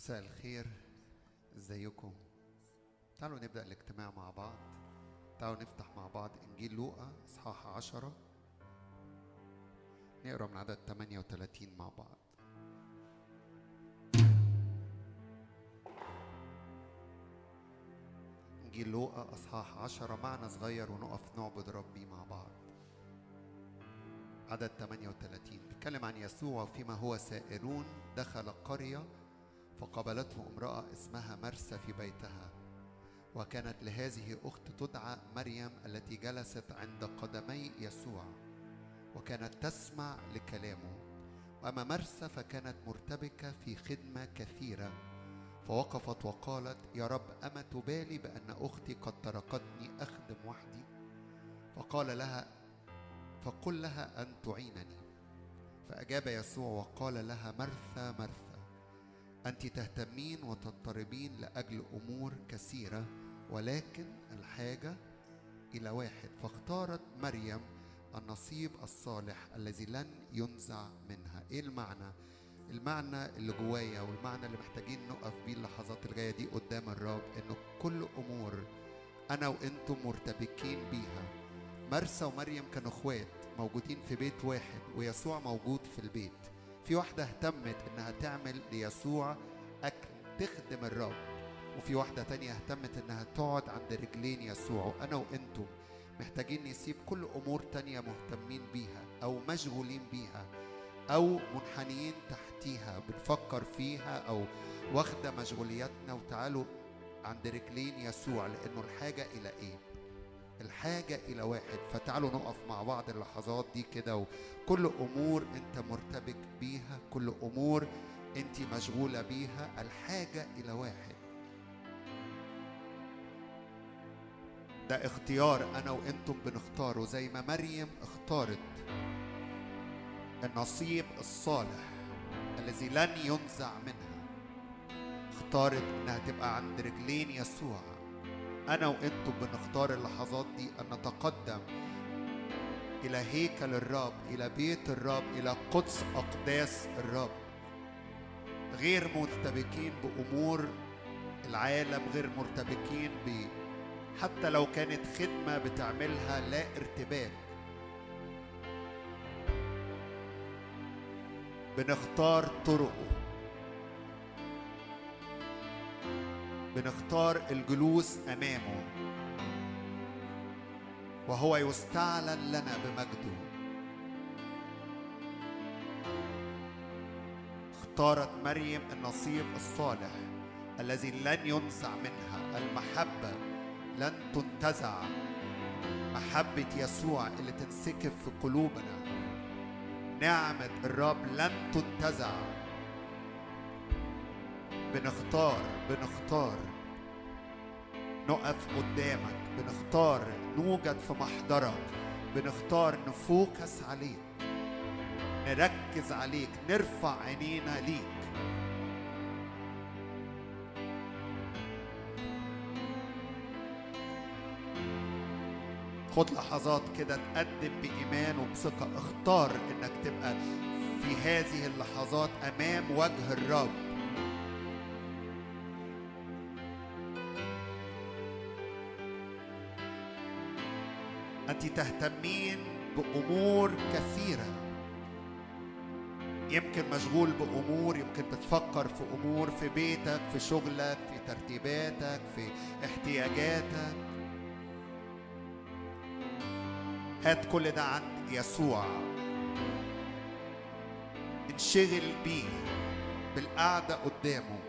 مساء الخير. ازيكم؟ تعالوا نبدأ الاجتماع مع بعض. تعالوا نفتح مع بعض إنجيل لوقا إصحاح عشرة. نقرأ من عدد 38 مع بعض. إنجيل لوقا أصحاح عشرة معنى صغير ونقف نعبد ربي مع بعض. عدد 38 بيتكلم عن يسوع فيما هو سائرون دخل قرية فقابلته امرأة اسمها مرسى في بيتها وكانت لهذه أخت تدعى مريم التي جلست عند قدمي يسوع وكانت تسمع لكلامه. وأما مرسى فكانت مرتبكة في خدمة كثيرة فوقفت وقالت يا رب أما تبالي بأن أختي قد تركتني أخدم وحدي؟ فقال لها فقل لها أن تعينني. فأجاب يسوع وقال لها مرثى مرثى أنت تهتمين وتضطربين لأجل أمور كثيرة ولكن الحاجة إلى واحد. فاختارت مريم النصيب الصالح الذي لن ينزع منها. إيه المعنى؟ المعنى اللي جوايا والمعنى اللي محتاجين نقف بيه اللحظات الجاية دي قدام الرب إنه كل أمور أنا وأنتم مرتبكين بيها. مرسى ومريم كانوا إخوات موجودين في بيت واحد ويسوع موجود في البيت. في واحدة اهتمت إنها تعمل ليسوع أكل تخدم الرب. وفي واحدة تانية اهتمت إنها تقعد عند رجلين يسوع وأنا وأنتم محتاجين نسيب كل أمور تانية مهتمين بيها أو مشغولين بيها أو منحنيين تحتيها بنفكر فيها أو واخدة مشغولياتنا وتعالوا عند رجلين يسوع لأنه الحاجة إلى إيه؟ الحاجة إلى واحد. فتعالوا نقف مع بعض اللحظات دي كده وكل أمور أنت مرتبك بيها كل أمور أنت مشغولة بيها الحاجة إلى واحد. ده اختيار أنا وأنتم بنختاره زي ما مريم اختارت النصيب الصالح الذي لن ينزع منها. اختارت إنها تبقى عند رجلين يسوع. أنا وأنتم بنختار اللحظات دي أن نتقدم إلى هيكل الرب إلى بيت الرب إلى قدس أقداس الرب. غير مرتبكين بأمور العالم غير مرتبكين ب حتى لو كانت خدمة بتعملها لا ارتباك. بنختار طرقه. بنختار الجلوس أمامه. وهو يستعلن لنا بمجده. اختارت مريم النصيب الصالح الذي لن ينزع منها. المحبة لن تنتزع. محبة يسوع اللي تنسكب في قلوبنا. نعمة الرب لن تنتزع. بنختار بنختار. نقف قدامك بنختار نوجد في محضرك بنختار نفوكس عليك. نركز عليك نرفع عينينا ليك. خد لحظات كده تقدم بإيمان وبثقة. اختار إنك تبقى في هذه اللحظات أمام وجه الرب. أنت تهتمين بأمور كثيرة. يمكن مشغول بأمور يمكن بتفكر في أمور في بيتك في شغلك في ترتيباتك في احتياجاتك. هات كل ده عند يسوع. انشغل بيه بالقعدة قدامه.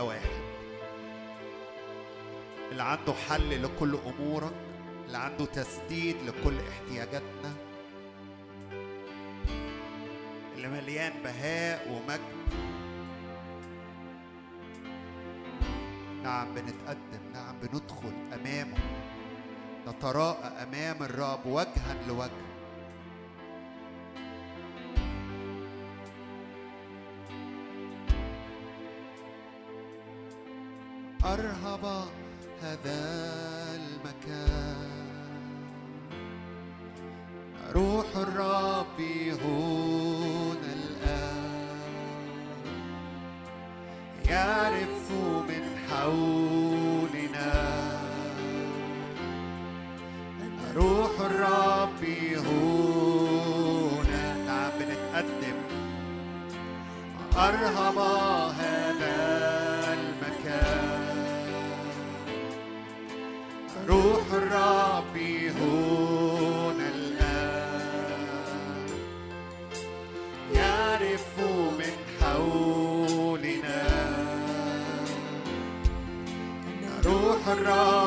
واحد اللي عنده حل لكل أمورك اللي عنده تسديد لكل احتياجاتنا. اللي مليان بهاء ومجد. نعم بنتقدم نعم بندخل أمامه. نتراءى أمام الرب وجها لوجه. أرهب هذا يعرف من حولنا روح الرب.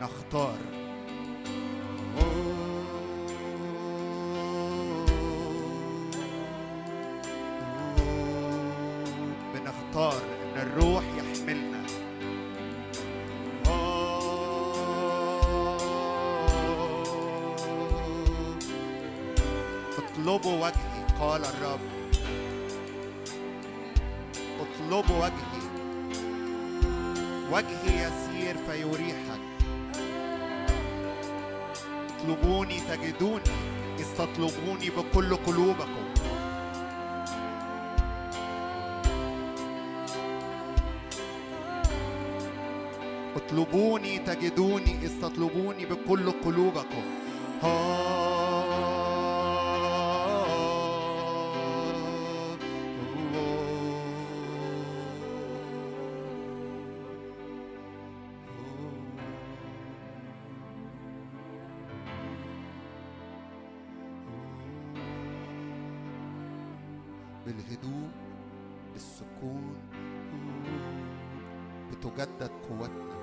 بنختار بنختار إن الروح يحملنا. اطلبوا وجهي قال الرب. اطلبوا وجهي. وجهي يسير فيريحك. تطلبوني تجدوني إذ تطلبوني بكل قلوبكم. اطلبوني تجدوني إذ تطلبوني بكل قلوبكم. بالهدوء بالسكون بتجدد قوتنا.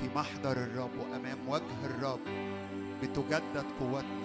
في محضر الرب وأمام وجه الرب بتجدد قوتنا.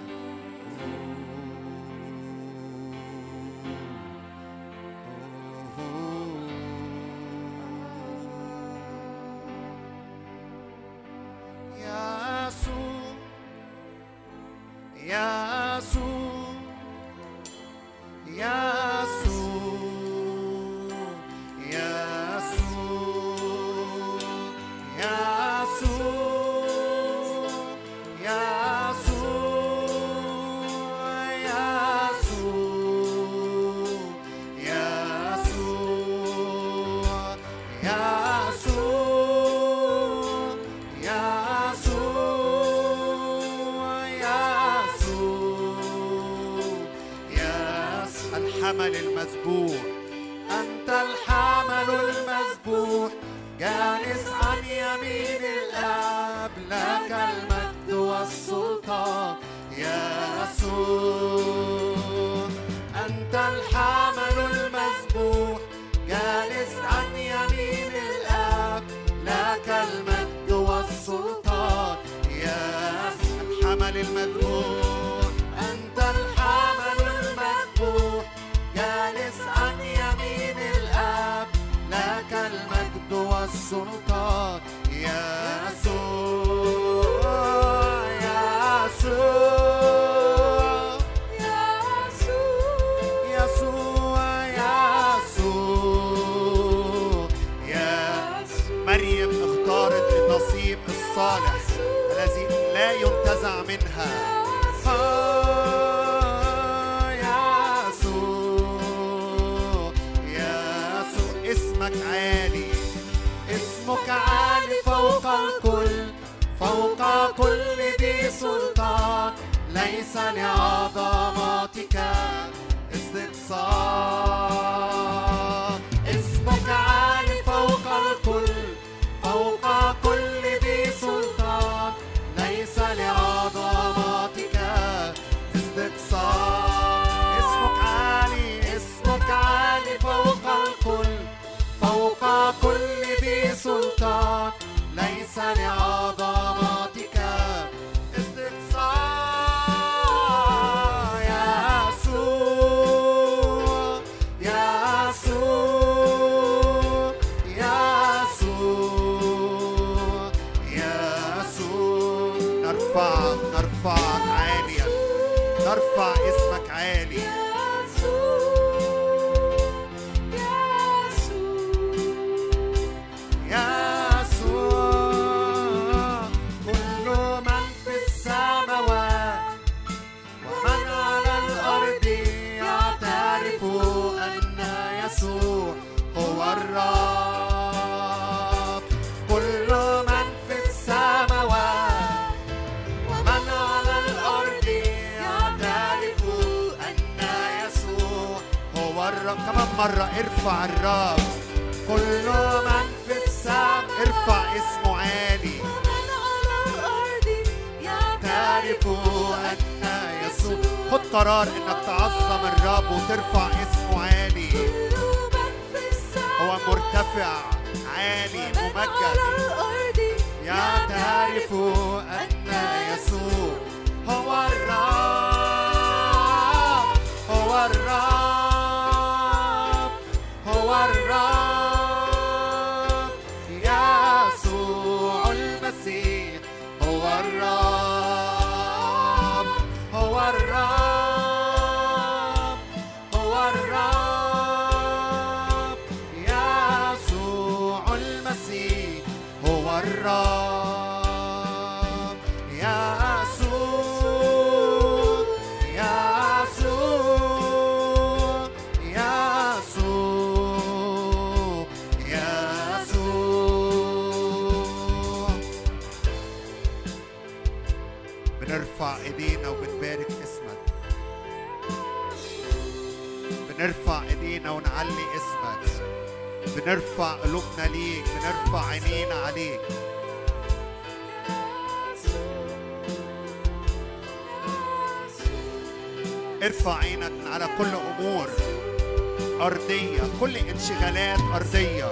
انشغالات أرضية.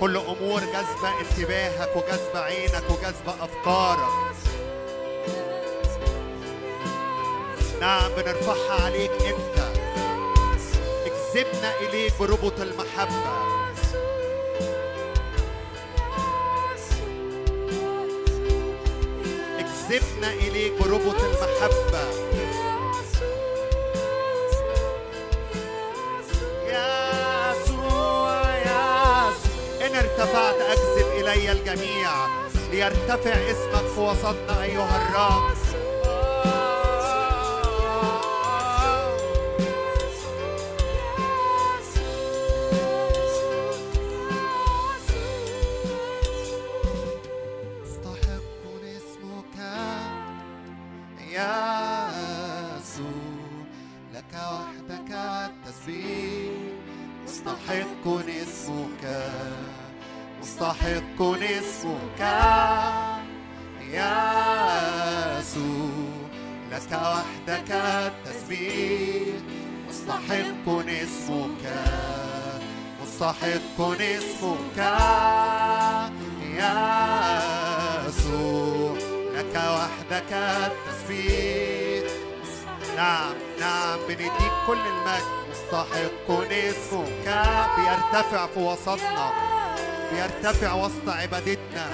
كل أمور جذبة انتباهك وجذبة عينك وجذبة أفكارك. نعم بنرفعها عليك أنت. اكذبنا إليك بربط المحبة. اكذبنا إليك بربط المحبة. الجميع ليرتفع اسمك في وسطنا أيها الرب. مستحق اسمك يا يسوع. لك وحدك التسبيح. نعم نعم بنديك كل المجد. مستحق اسمك بيرتفع في وسطنا بيرتفع وسط عبادتنا.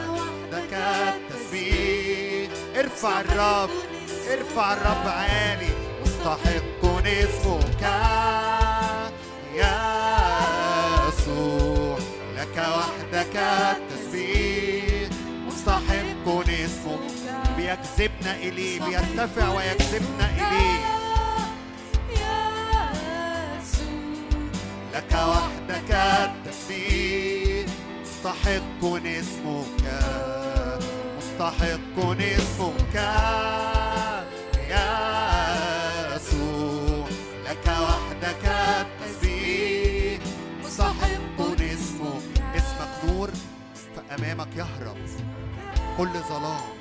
لك التسبيح. ارفع الرب ارفع الرب عالي. مستحق اسمك يا التسبيح. مستحق اسمك بيجذبنا إليه بيرتفع ويجذبنا إليه. لك وحدك التسبيح. مستحق اسمك مستحق اسمك يهرب. كل ظلام.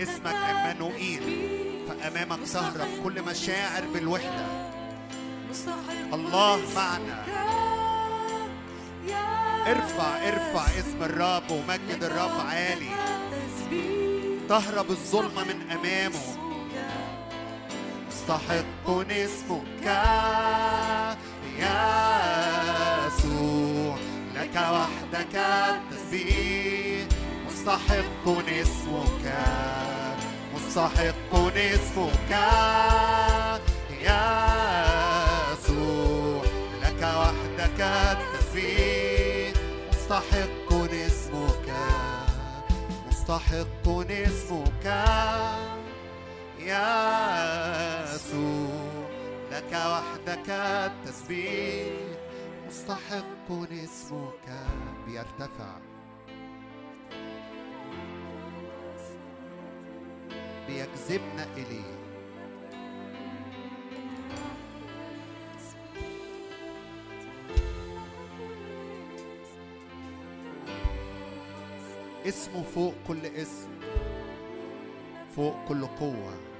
اسمك عمانوئيل فأمامك تهرب كل مشاعر بالوحدة. الله معنا. ارفع ارفع اسم الرب ومجد الرب عالي. تهرب الظلمة من أمامه. مستحق اسمك. يسوع لك وحدك التسبيح. مستحق اسمك مستحق اسمك يا يسوع لك وحدك التسبيح. مستحق اسمك مستحق اسمك يسوع. لك وحدك التسبيح مستحق اسمك بيرتفع بيجذبنا إليه اسمه فوق كل اسم فوق كل قوة.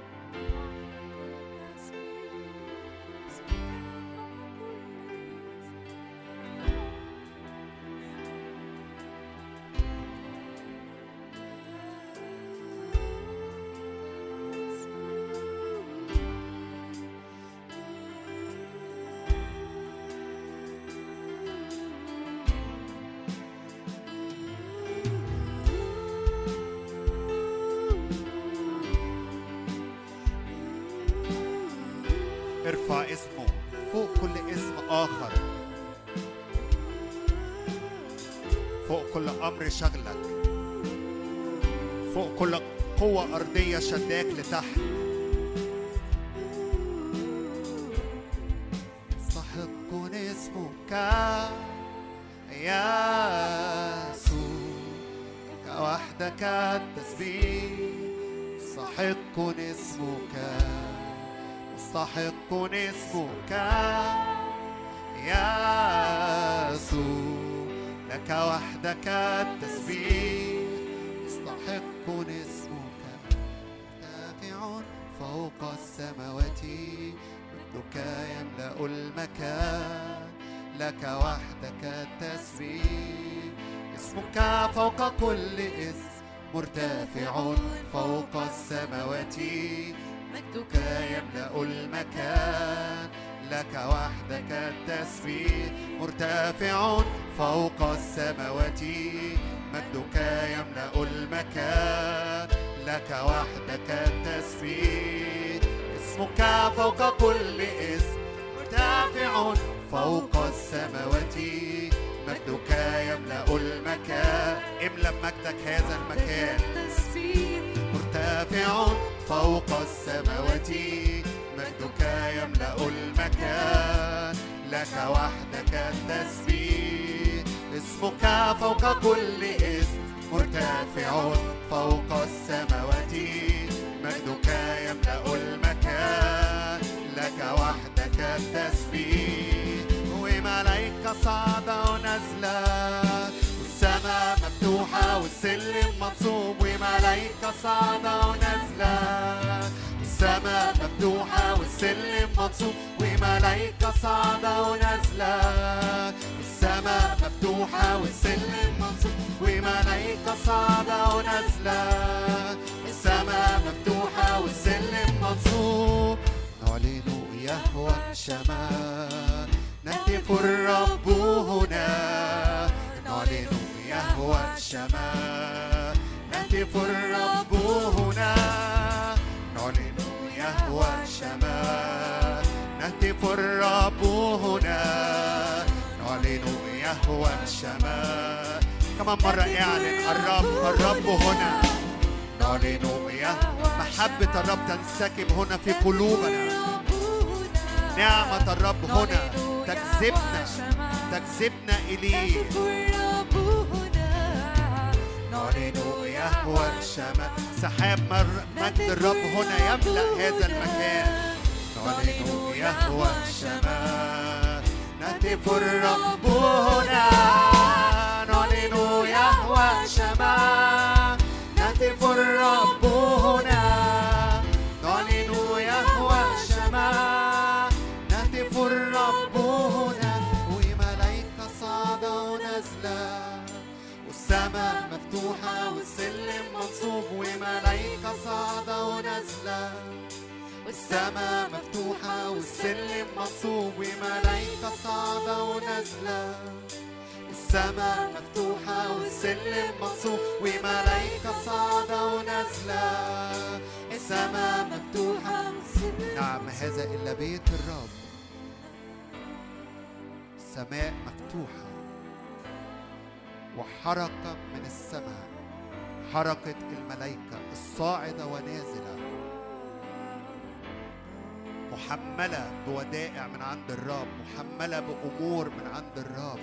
محملة بأمور من عند الرب.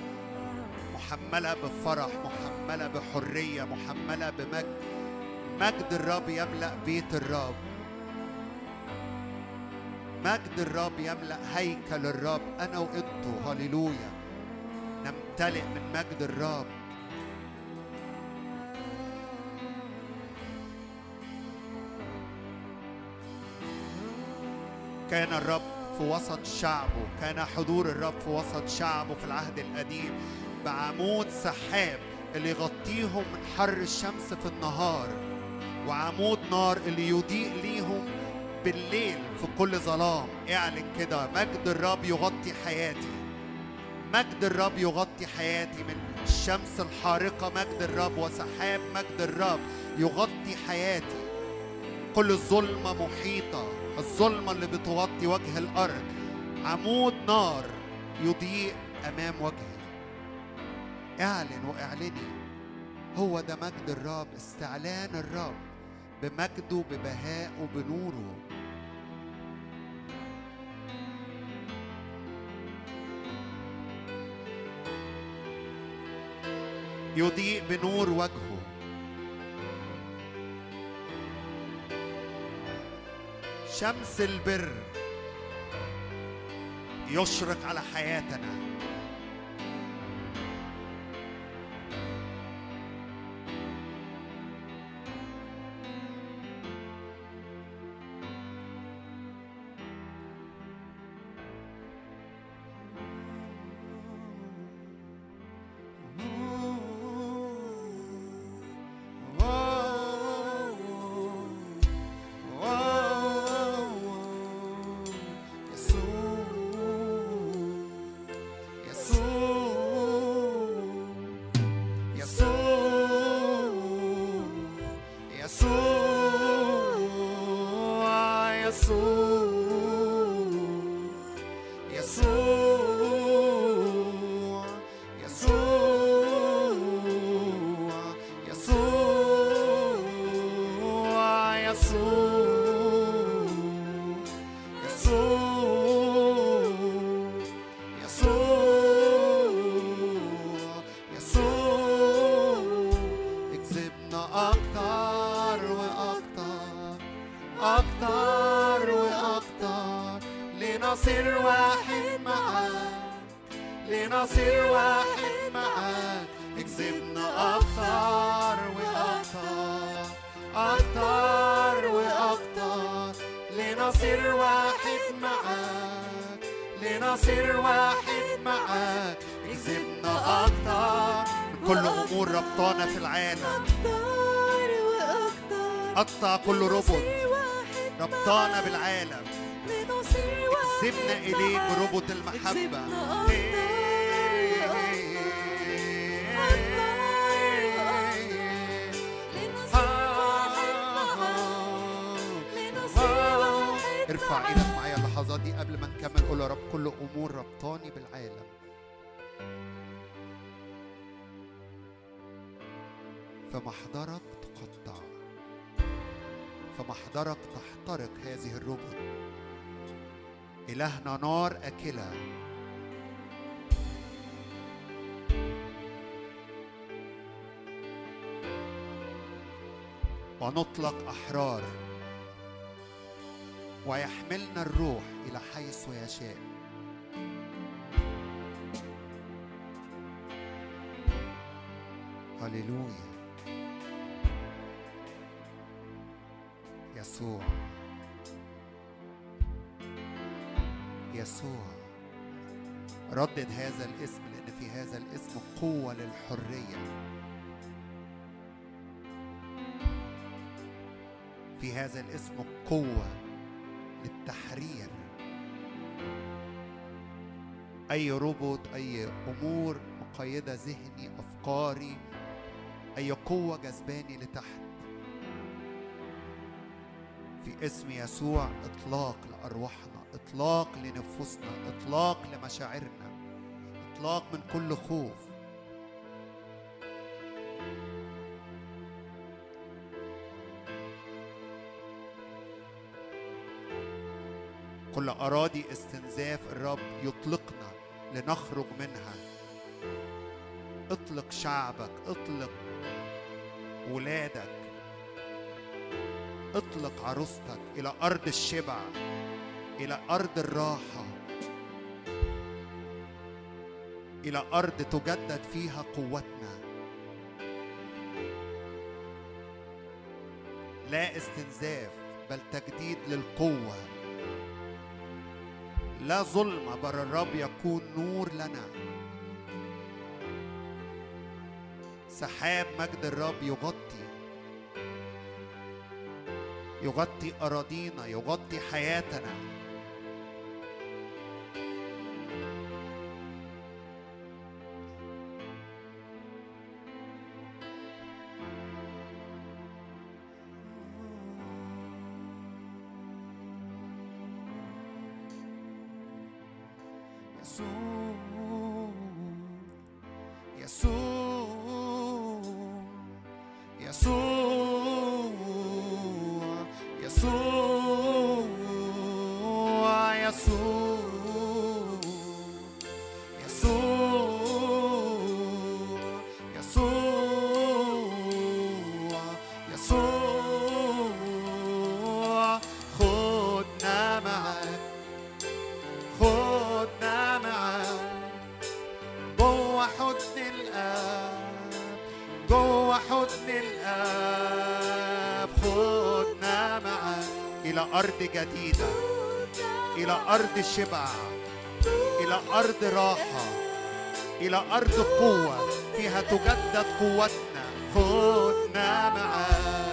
محملة بفرح محملة بحرية محملة بمجد. مجد الرب يملأ بيت الرب. مجد الرب يملأ هيكل الرب أنا وأنتوا هللويا. نمتلئ من مجد الرب. كان الرب في وسط شعبه. كان حضور الرب في وسط شعبه في العهد القديم بعمود سحاب اللي يغطيهم من حر الشمس في النهار وعمود نار اللي يضيء ليهم بالليل في كل ظلام. اعلن كده مجد الرب يغطي حياتي. مجد الرب يغطي حياتي من الشمس الحارقة. مجد الرب وسحاب مجد الرب يغطي حياتي. كل الظلمة محيطة الظلمة اللي بتغطي وجه الأرض. عمود نار يضيء أمام وجهي اعلن واعلني هو ده مجد الرب استعلان الرب بمجده ببهائه بنوره. يضيء بنور وجهه. شمس البر يشرق على حياتنا. ونطلق أحرار ويحملنا الروح إلى حيث يشاء. هللويا. يسوع. يسوع. ردد هذا الاسم لأن في هذا الاسم قوة للحرية. في هذا الاسم قوة للتحرير. أي ربط أي أمور مقيدة ذهني أفكاري أي قوة جذباني لتحت. في اسم يسوع إطلاق لأرواحنا إطلاق لنفوسنا إطلاق لمشاعرنا إطلاق من كل خوف. كل أراضي استنزاف الرب يطلقنا لنخرج منها. اطلق شعبك اطلق ولادك اطلق عروستك إلى أرض الشبع إلى أرض الراحة إلى أرض تجدد فيها قوتنا. لا استنزاف بل تجديد للقوة. لا ظلم بل الرب يكون نور لنا. سحاب مجد الرب يغطي. يغطي أراضينا يغطي حياتنا. أرض جديدة إلى أرض شبع إلى أرض راحة إلى أرض قوة فيها تجدد قوتنا خدنا معاك.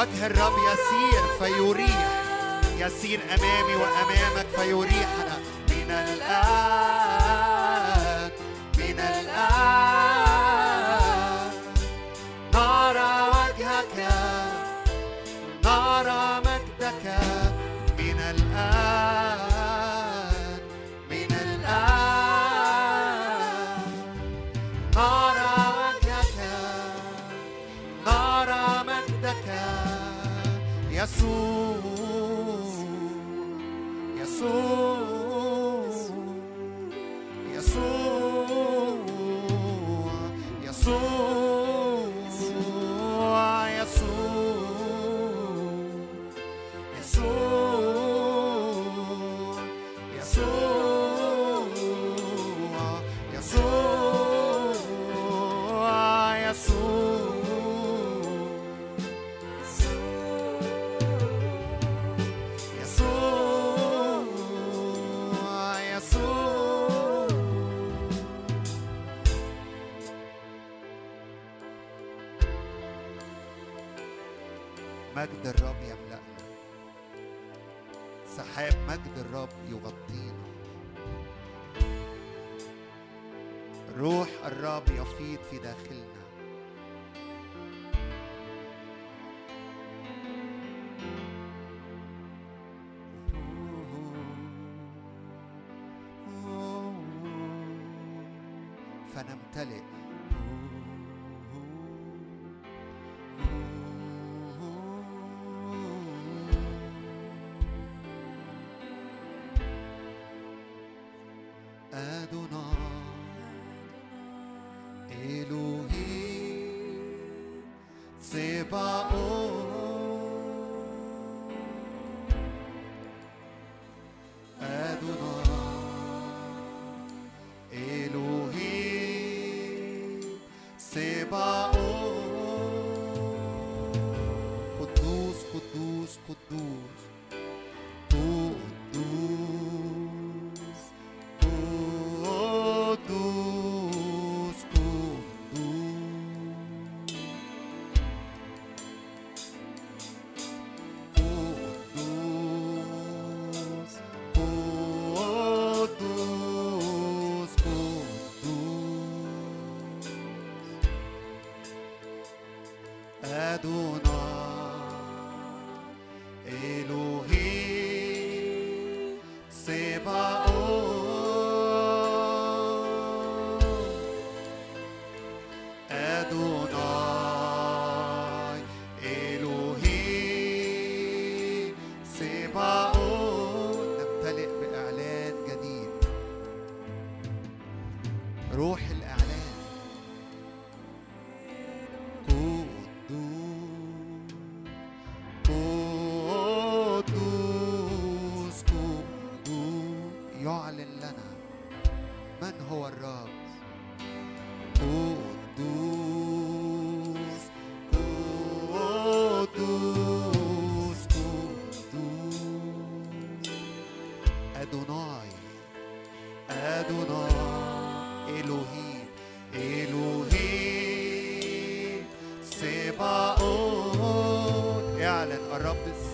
وجه الرب يسير فيريح يسير أمامي وأمامك فيريحنا من الآن. Jesus.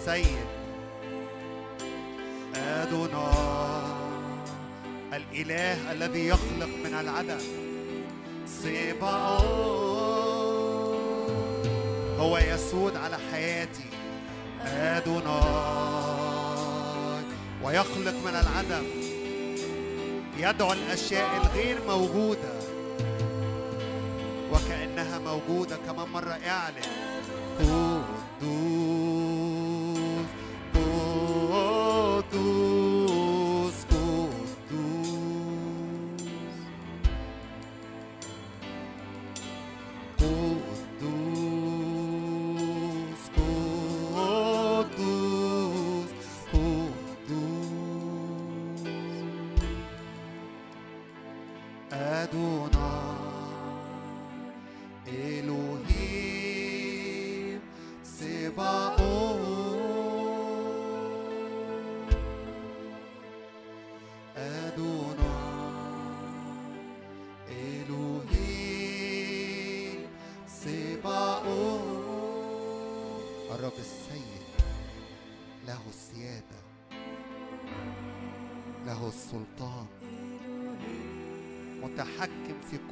السيد. أدونا الإله الذي يخلق من العدم. سيبعون. هو يسود على حياتي. أدونا ويخلق من العدم. يدعو الأشياء الغير موجودة وكأنها موجودة كمان مرة إعلن. قول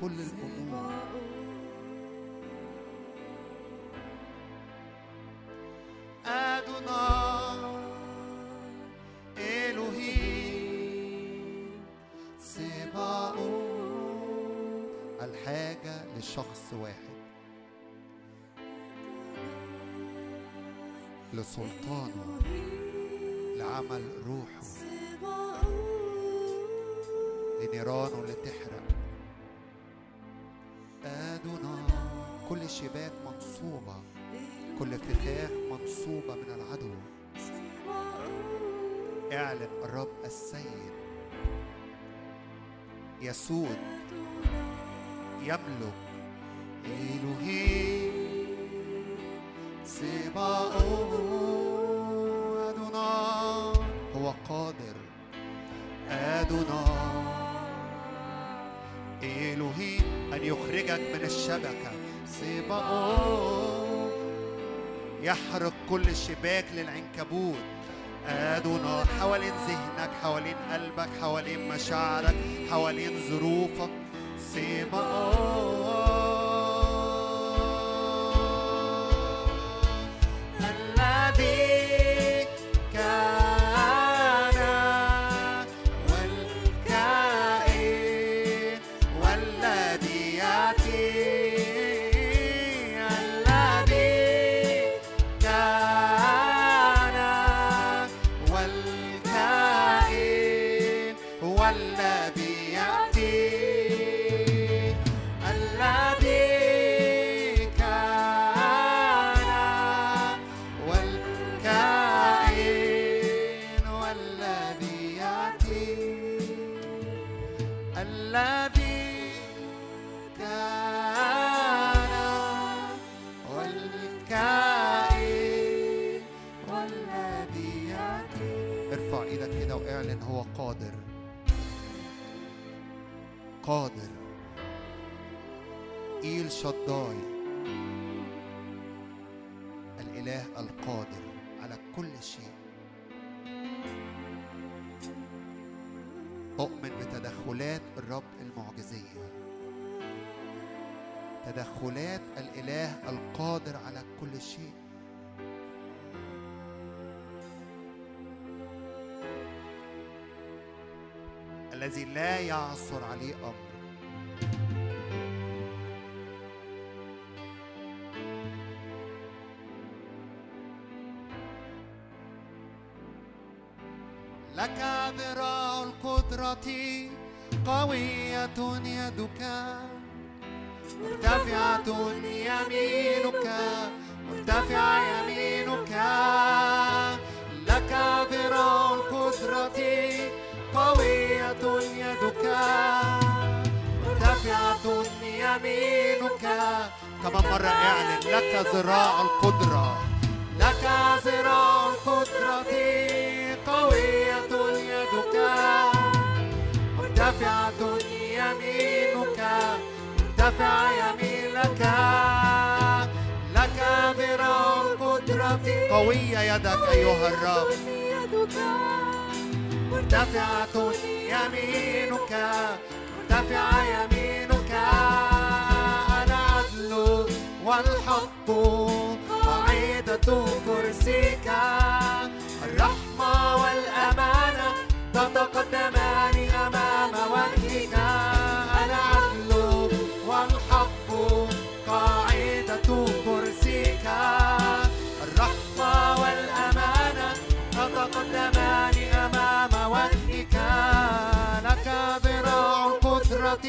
كل الأمور أدوناي إلهي سباؤون الحاجة لشخص واحد. لسلطانه لعمل روحه. لنيرانه اللي تحرق شباك منصوبة كل فخاخ منصوبة من العدو. اعلن الرب السيد. يسود يملك إلهي. سباؤون أدوناي هو قادر. أدوناي إلهي أن يخرجك من الشبكة. سباؤون يحرق كل شباك للعنكبوت. أدوناي حوالين ذهنك حوالين قلبك حوالين مشاعرك حوالين ظروفك. سباؤون الذي لا يعثر عليه أمر. لك ذراع القدرة قوية يدك مرتفعة يمينك مرتفعة يمينك كمان مرة اعلن لك ذراع القدرة. لك ذراع القدرة قوية يدك. مرتفعة يمينك مرتفع يمينك. لك ذراع القدرة قوية يدك أيها الرب. مرتفعة يمينك مرتفعة يمينك. والحق قاعدة كرسيك. الرحمة والأمانة تتقدمان أمام وجهك. أنا عدل والحق قاعدة كرسيك. الرحمة والأمانة تتقدمان أمام وجهك. لك ذراع القدرة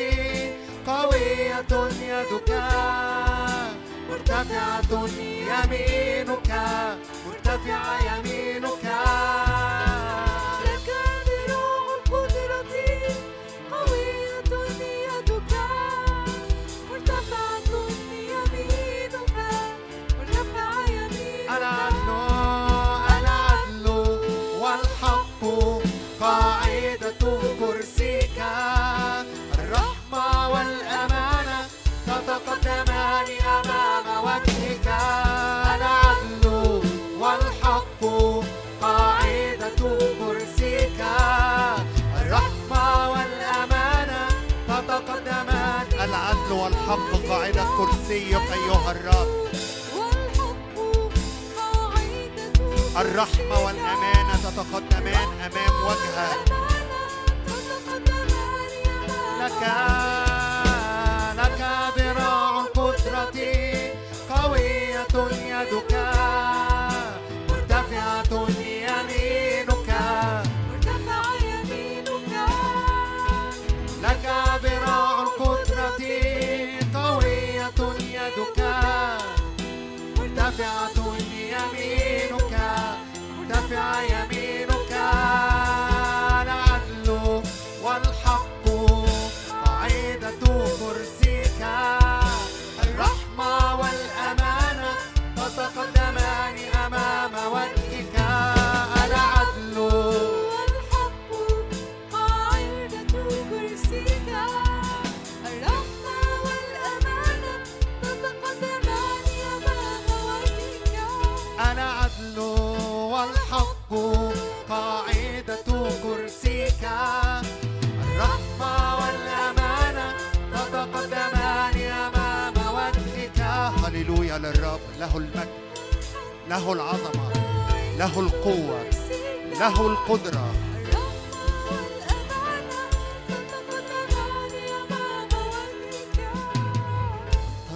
قوية يدك. مرتفعة يمينك مرتفعة يمينك والحق قاعدة كرسيك أيها الرب. الرحمة والأمانة تتقدمان أمام وجهك. لك له المجد له العظمة له القوة له القدرة.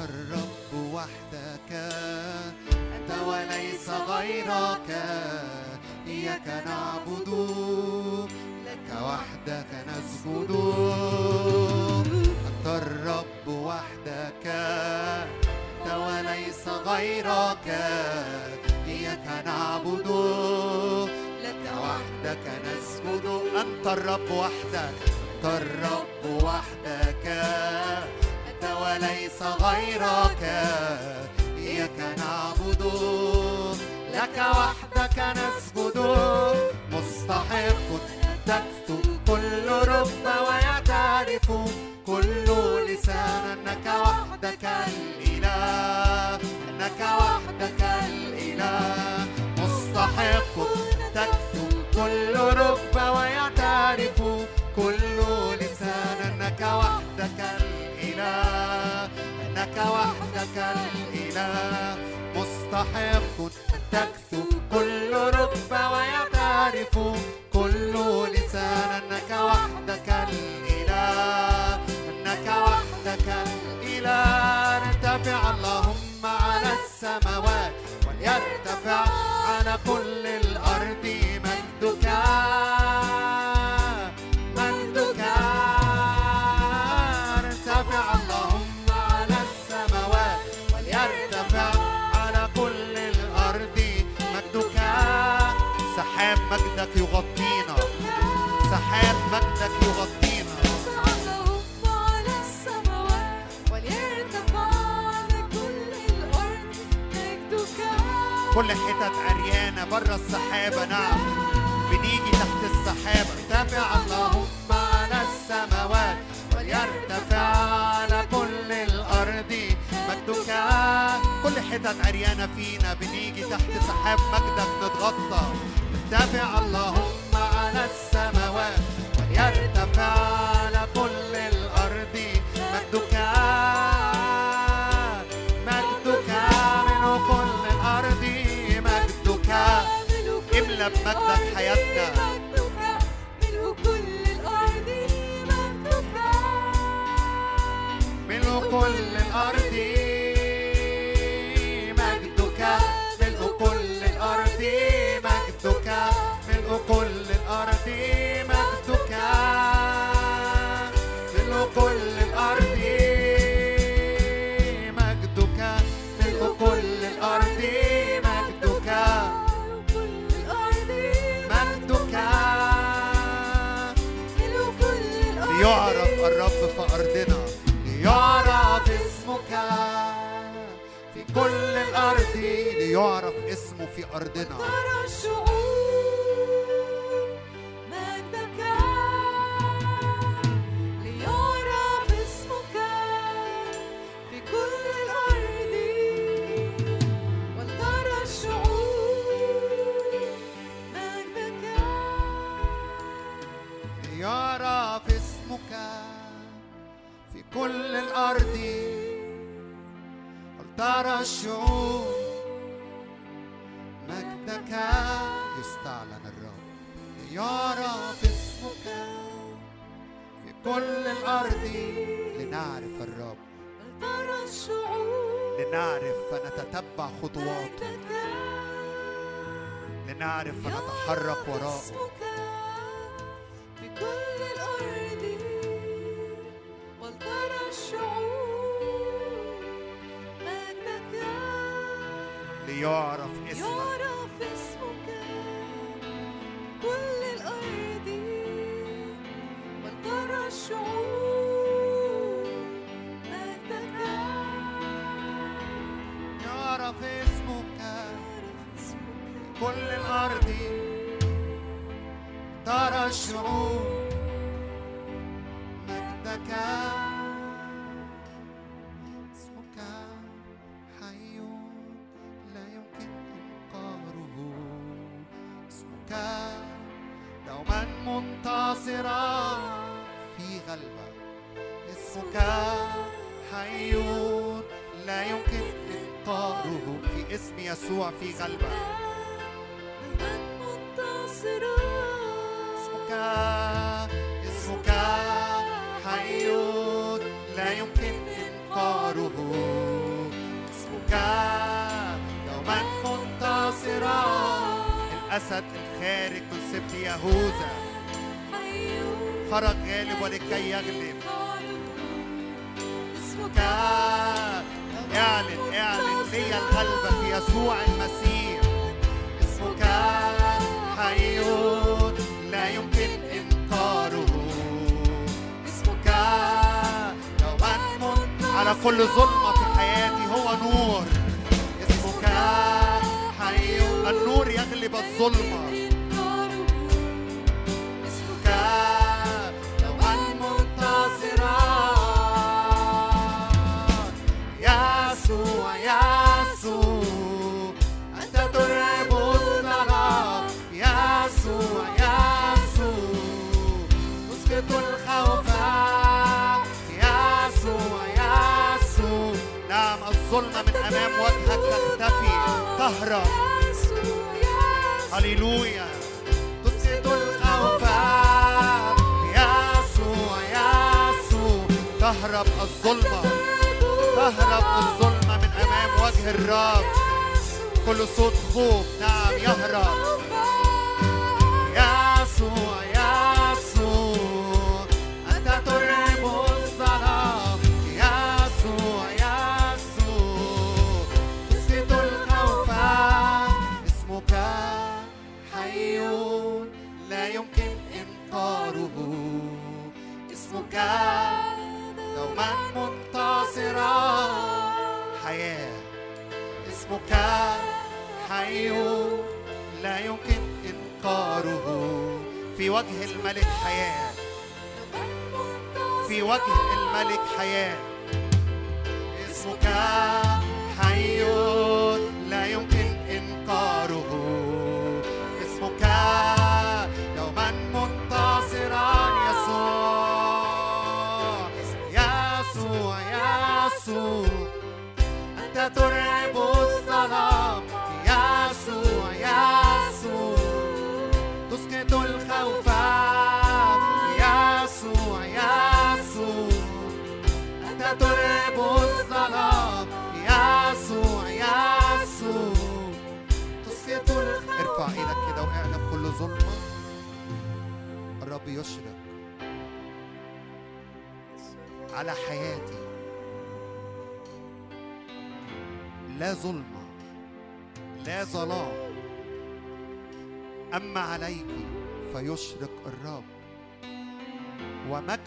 الرب وحدك أنت وليس غيرك إياك نعبد لك وحدك نسجد. أنت الرب وحدك. أنت وليس غيرك. إياك نعبد. لك وحدك نسجد. أنت الرب وحدك. أنت الرب وحدك. أنت وليس غيرك. إياك نعبد. لك وحدك نسجد. مستحق تكتب كل رب ويعترف. كل لسان أنك وحدك الإله أنك وحدك الإله. مستحق تكتب كل رب ويعترف كل لسان أنك وحدك الإله أنك وحدك الإله. مستحق أن تكتب كل رب ويعترف كل لسان أنك وحدك نرتفع اللهم على السماوات وليرتفع على كل الأرض. كل حتت عريانة بره السحابة نعم. بنيجي تحت السحاب ارتفع اللهم على السماوات وليرتفع على كل الأرض. مجدك كل حتت عريانة فينا. بنيجي تحت سحاب مجدك نتغطى ارتفع اللهم على السماوات وليرتفع كل الأرض. ليعرف اسمه في أرضنا. كل الأرض. لنعرف الرب. لنعرف فنتتبع خطواته لنعرف فنتحرك وراءه.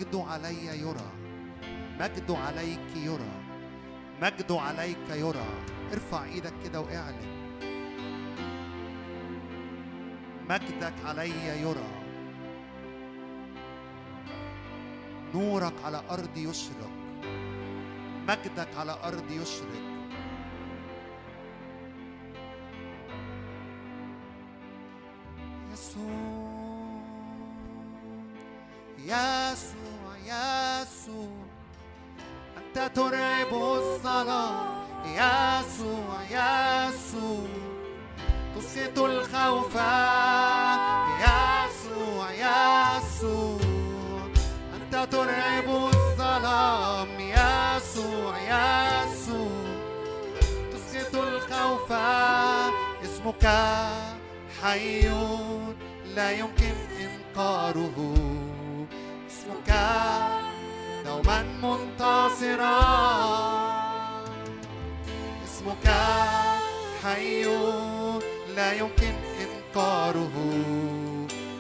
مجد علي يرى. مجد عليك يرى. مجد عليك يرى. ارفع إيدك كده واعلن. مجدك علي يرى. نورك على أرض يشرق. مجدك على أرض يشرق. منتصرا. اسمك حي لا يمكن إنكاره.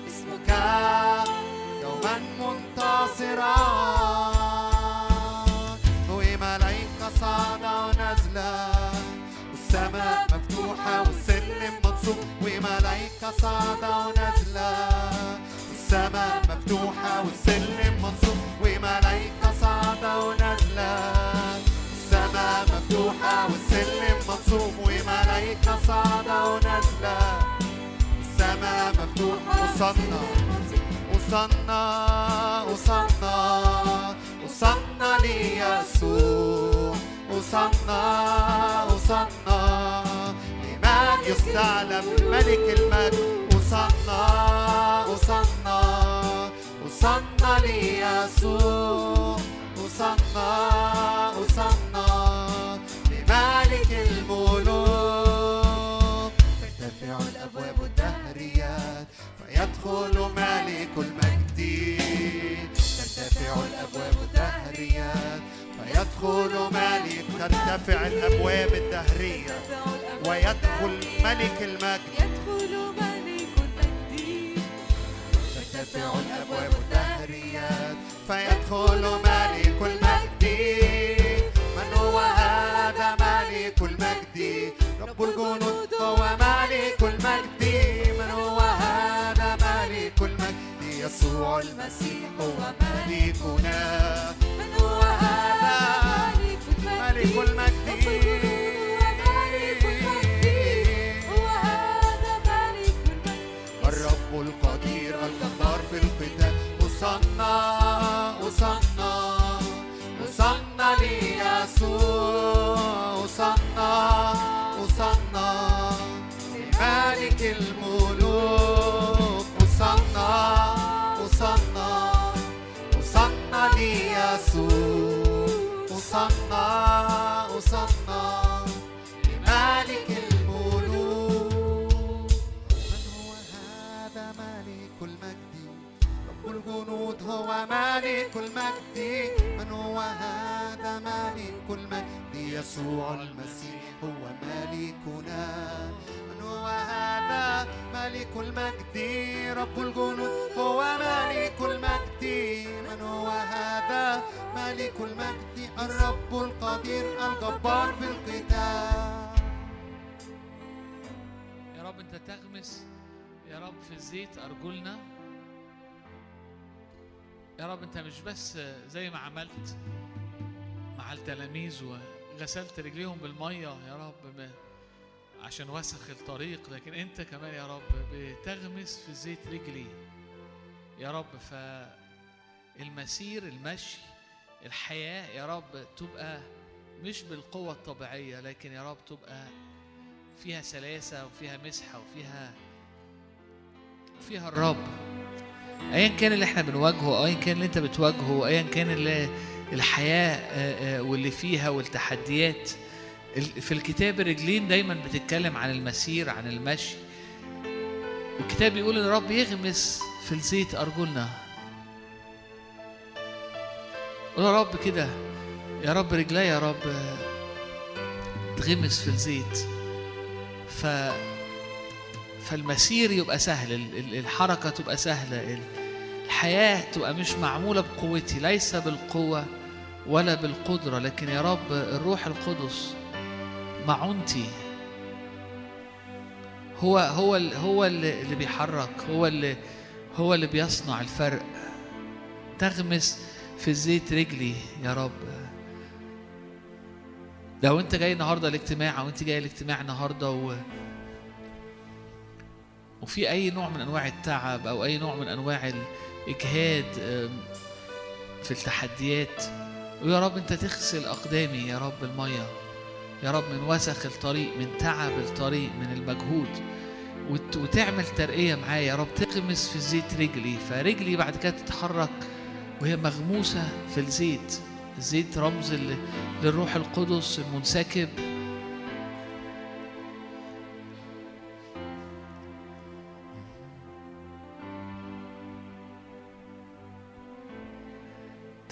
اسمك دوما منتصرا. وملايكة صاعدة ونازلة والسماء مفتوحة والسلم منصوب. وملايكة صاعدة ونازلة والسماء مفتوحة والسلم منصوب وملايكة صاعدة ونازلة. السماء مفتوحة والسلم منصوب وملايكة صاعدة ونازلة. السماء مفتوحة وصلنا وصلنا وصلنا وصلنا ليسوع. وصلنا وصلنا لمن يستعلم ملك المجد. وصلنا وصلنا وصلنا ليسوع وصلنا وصلنا لملك الملوك ترتفع الابواب الدهريات فيدخل ملك المجد ترتفع الابواب الدهريات فيدخل ملك ترتفع الابواب الدهريه ويدخل ملك المجد يدخل ملك ترتفع الابواب الدهريات فيدخل ملك المجد من هو هذا ملك المجد رب الجنود هو ملك المجد من هو هذا ملك المجد يسوع المسيح هو ملكنا من هو هذا ملك المجد الجنود هو ملك المجد من هو هذا ملك المجد يسوع المسيح هو ملكنا. من هو هذا ملك المجد رب الجنود هو ملك المجد من هو هذا ملك المجد الرب القدير الجبار في القتال. يا رب أنت تغمس يا رب في الزيت أرجلنا. يا رب انت مش بس زي ما عملت مع التلاميذ وغسلت رجليهم بالمية يا رب عشان وسخ الطريق لكن انت كمان يا رب بتغمس في زيت رجلي يا رب. فالمسير المشي الحياة يا رب تبقى مش بالقوة الطبيعية لكن يا رب تبقى فيها سلاسة وفيها مسحة وفيها فيها الرب. ايا كان اللي إحنا بنواجهه ايا كان اللي أنت بتواجهه ايا كان اللي الحياة آه، آه، واللي فيها والتحديات. ال- في الكتاب الرجلين دايما بتتكلم عن المسير عن المشي. والكتاب بيقول إن الرب يغمس في الزيت أرجلنا. قول يا رب كده يا رب رجلي يا رب تغمس في الزيت. ف فالمسير يبقى سهل ال- ال- الحركة تبقى سهلة ال- الحياة تبقى مش معمولة بقوتي ليس بالقوة ولا بالقدرة لكن يا رب الروح القدس معونتي هو هو هو اللي بيحرك هو اللي هو اللي بيصنع الفرق. تغمس في زيت رجلي يا رب. لو انت جاي النهارده الاجتماع أو انت جاي الاجتماع النهارده و... وفي أي نوع من أنواع التعب أو أي نوع من أنواع الإجهاد في التحديات. ويا رب أنت تغسل أقدامي يا رب المية. يا رب من وسخ الطريق من تعب الطريق من المجهود. وت- وتعمل ترقية معايا يا رب. تغمس في زيت رجلي فرجلي بعد كده تتحرك وهي مغموسة في الزيت. الزيت رمز للروح القدس المنسكب.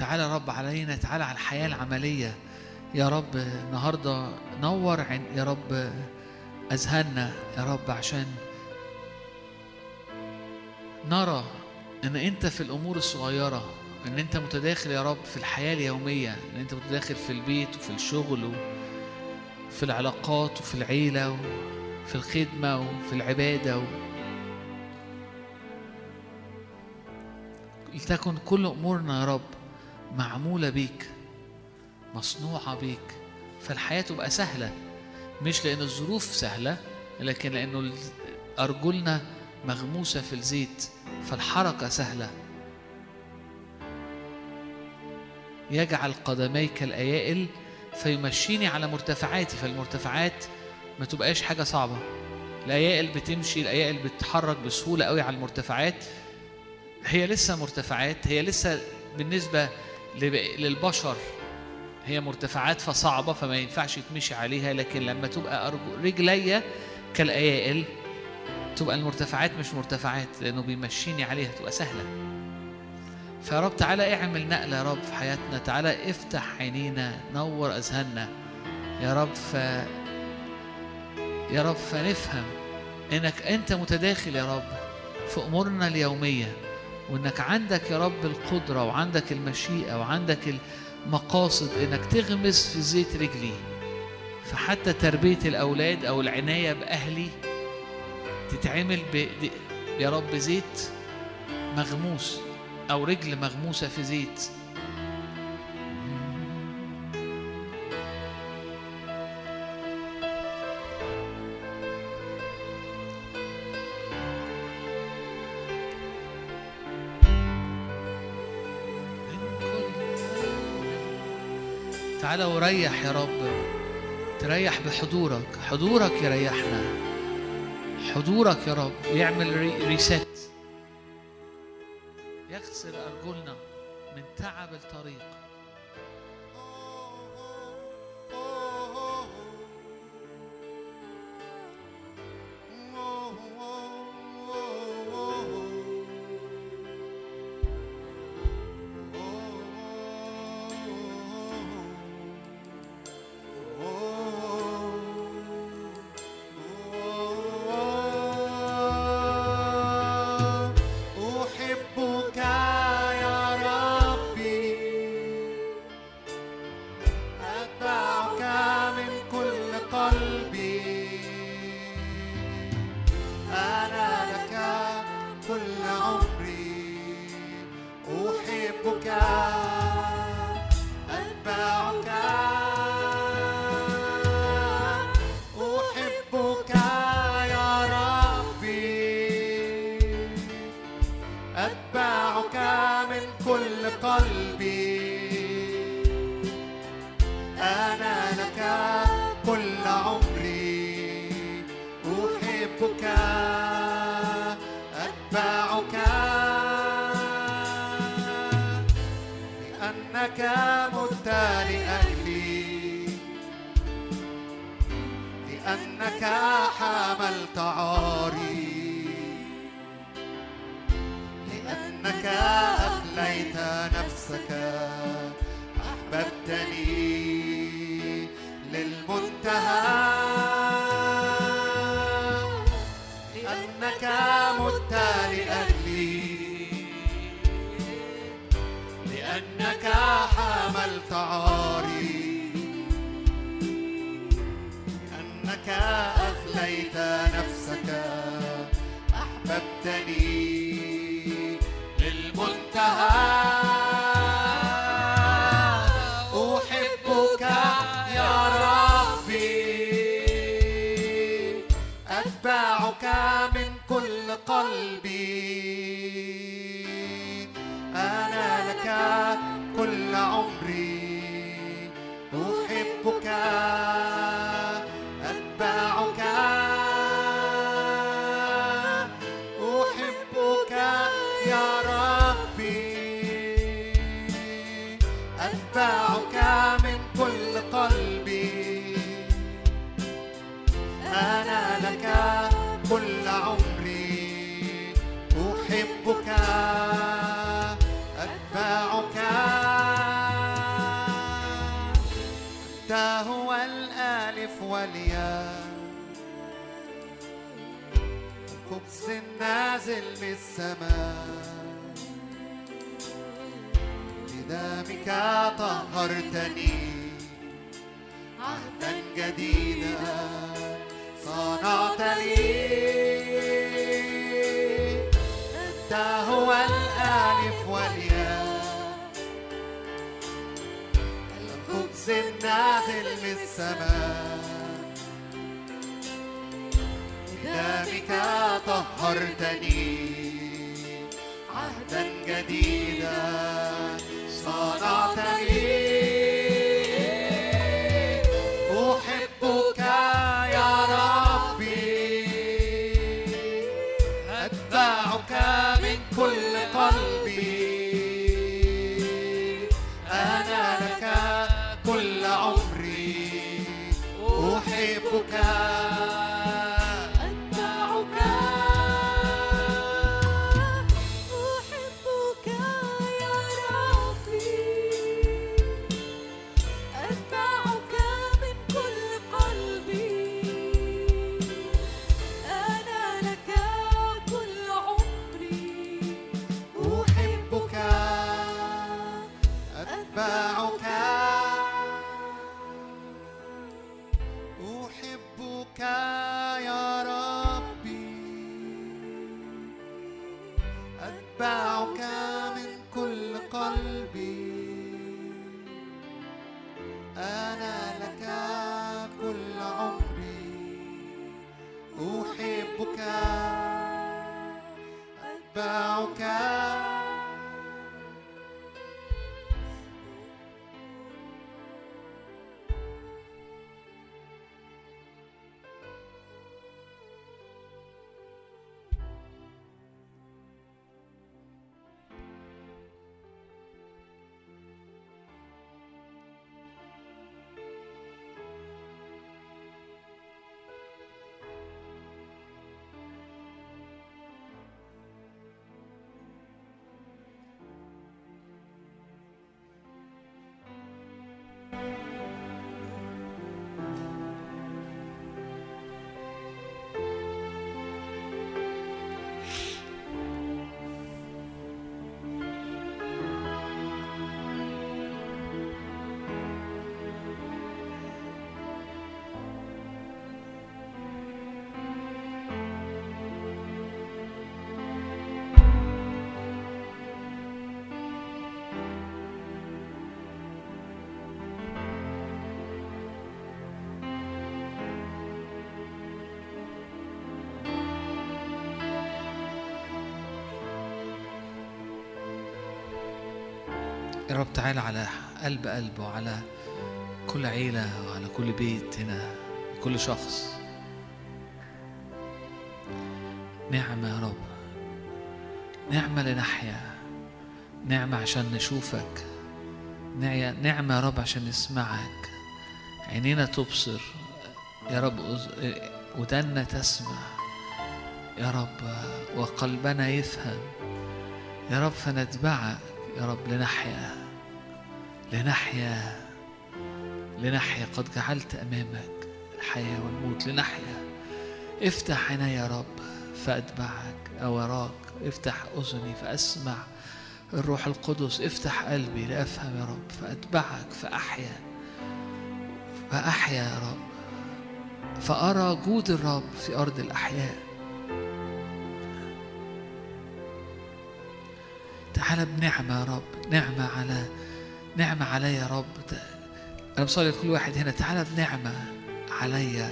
تعالى يا رب علينا تعالى على الحياة العملية. يا رب النهاردة نور عن يا رب أذهاننا يا رب عشان نرى إن أنت في الأمور الصغيرة إن أنت متداخل يا رب في الحياة اليومية إن أنت متداخل في البيت وفي الشغل وفي العلاقات وفي العيلة وفي الخدمة وفي العبادة و... لتكن كل أمورنا يا رب معمولة بيك مصنوعة بيك فالحياة تبقى سهلة. مش لأن الظروف سهلة لكن لأنه ال- أرجلنا مغموسة في الزيت فالحركة سهلة. يجعل قدمي كالايائل فيمشيني على مرتفعاتي فالمرتفعات ما تبقاش حاجة صعبة. الأيائل بتمشي الأيائل بتتحرك بسهولة قوي على المرتفعات. هي لسه مرتفعات هي لسه بالنسبة لب- للبشر هي مرتفعات فصعبة فما ينفعش يتمشي عليها لكن لما تبقى أرجو رجليا كالايائل تبقى المرتفعات مش مرتفعات لأنه بيمشيني عليها تبقى سهلة. فيا رب تعالى اعمل نقلة يا رب في حياتنا تعالى افتح عينينا نور أذهاننا يا رب ف يا رب فنفهم إنك أنت متداخل يا رب في أمورنا اليومية. وإنك عندك يا رب القدرة وعندك المشيئة وعندك المقاصد إنك تغمس في زيت رجلي فحتى تربية الأولاد أو العناية بأهلي تتعمل. يا رب زيت مغموس أو رجل مغموسة في زيت تعالى وريح يا رب. تريح بحضورك. حضورك يريحنا. حضورك يا رب. يعمل ري- ريست يغسل أرجلنا من تعب الطريق. يا رب تعالى على قلب قلب وعلى كل عيلة وعلى كل بيت هنا كل شخص. نعمة يا رب. نعمة لنحيا. نعمة عشان نشوفك. نعمة يا رب عشان نسمعك. عينينا تبصر. يا رب ودنا تسمع. يا رب وقلبنا يفهم. يا رب فنتبعك يا رب لنحيا. لنحيا لنحيا قد جعلت أمامك الحياة والموت. لنحيا افتح عيني يا رب فأتبعك أو أراك. افتح أذني فأسمع الروح القدس. افتح قلبي لأفهم يا رب فأتبعك فأحيا فأحيا يا رب فأرى جود الرب في أرض الأحياء. تعالى بنعمة يا رب نعمة على نعمة عليا يا رب. أنا بصلي لكل واحد هنا. تعالى بنعمة عليا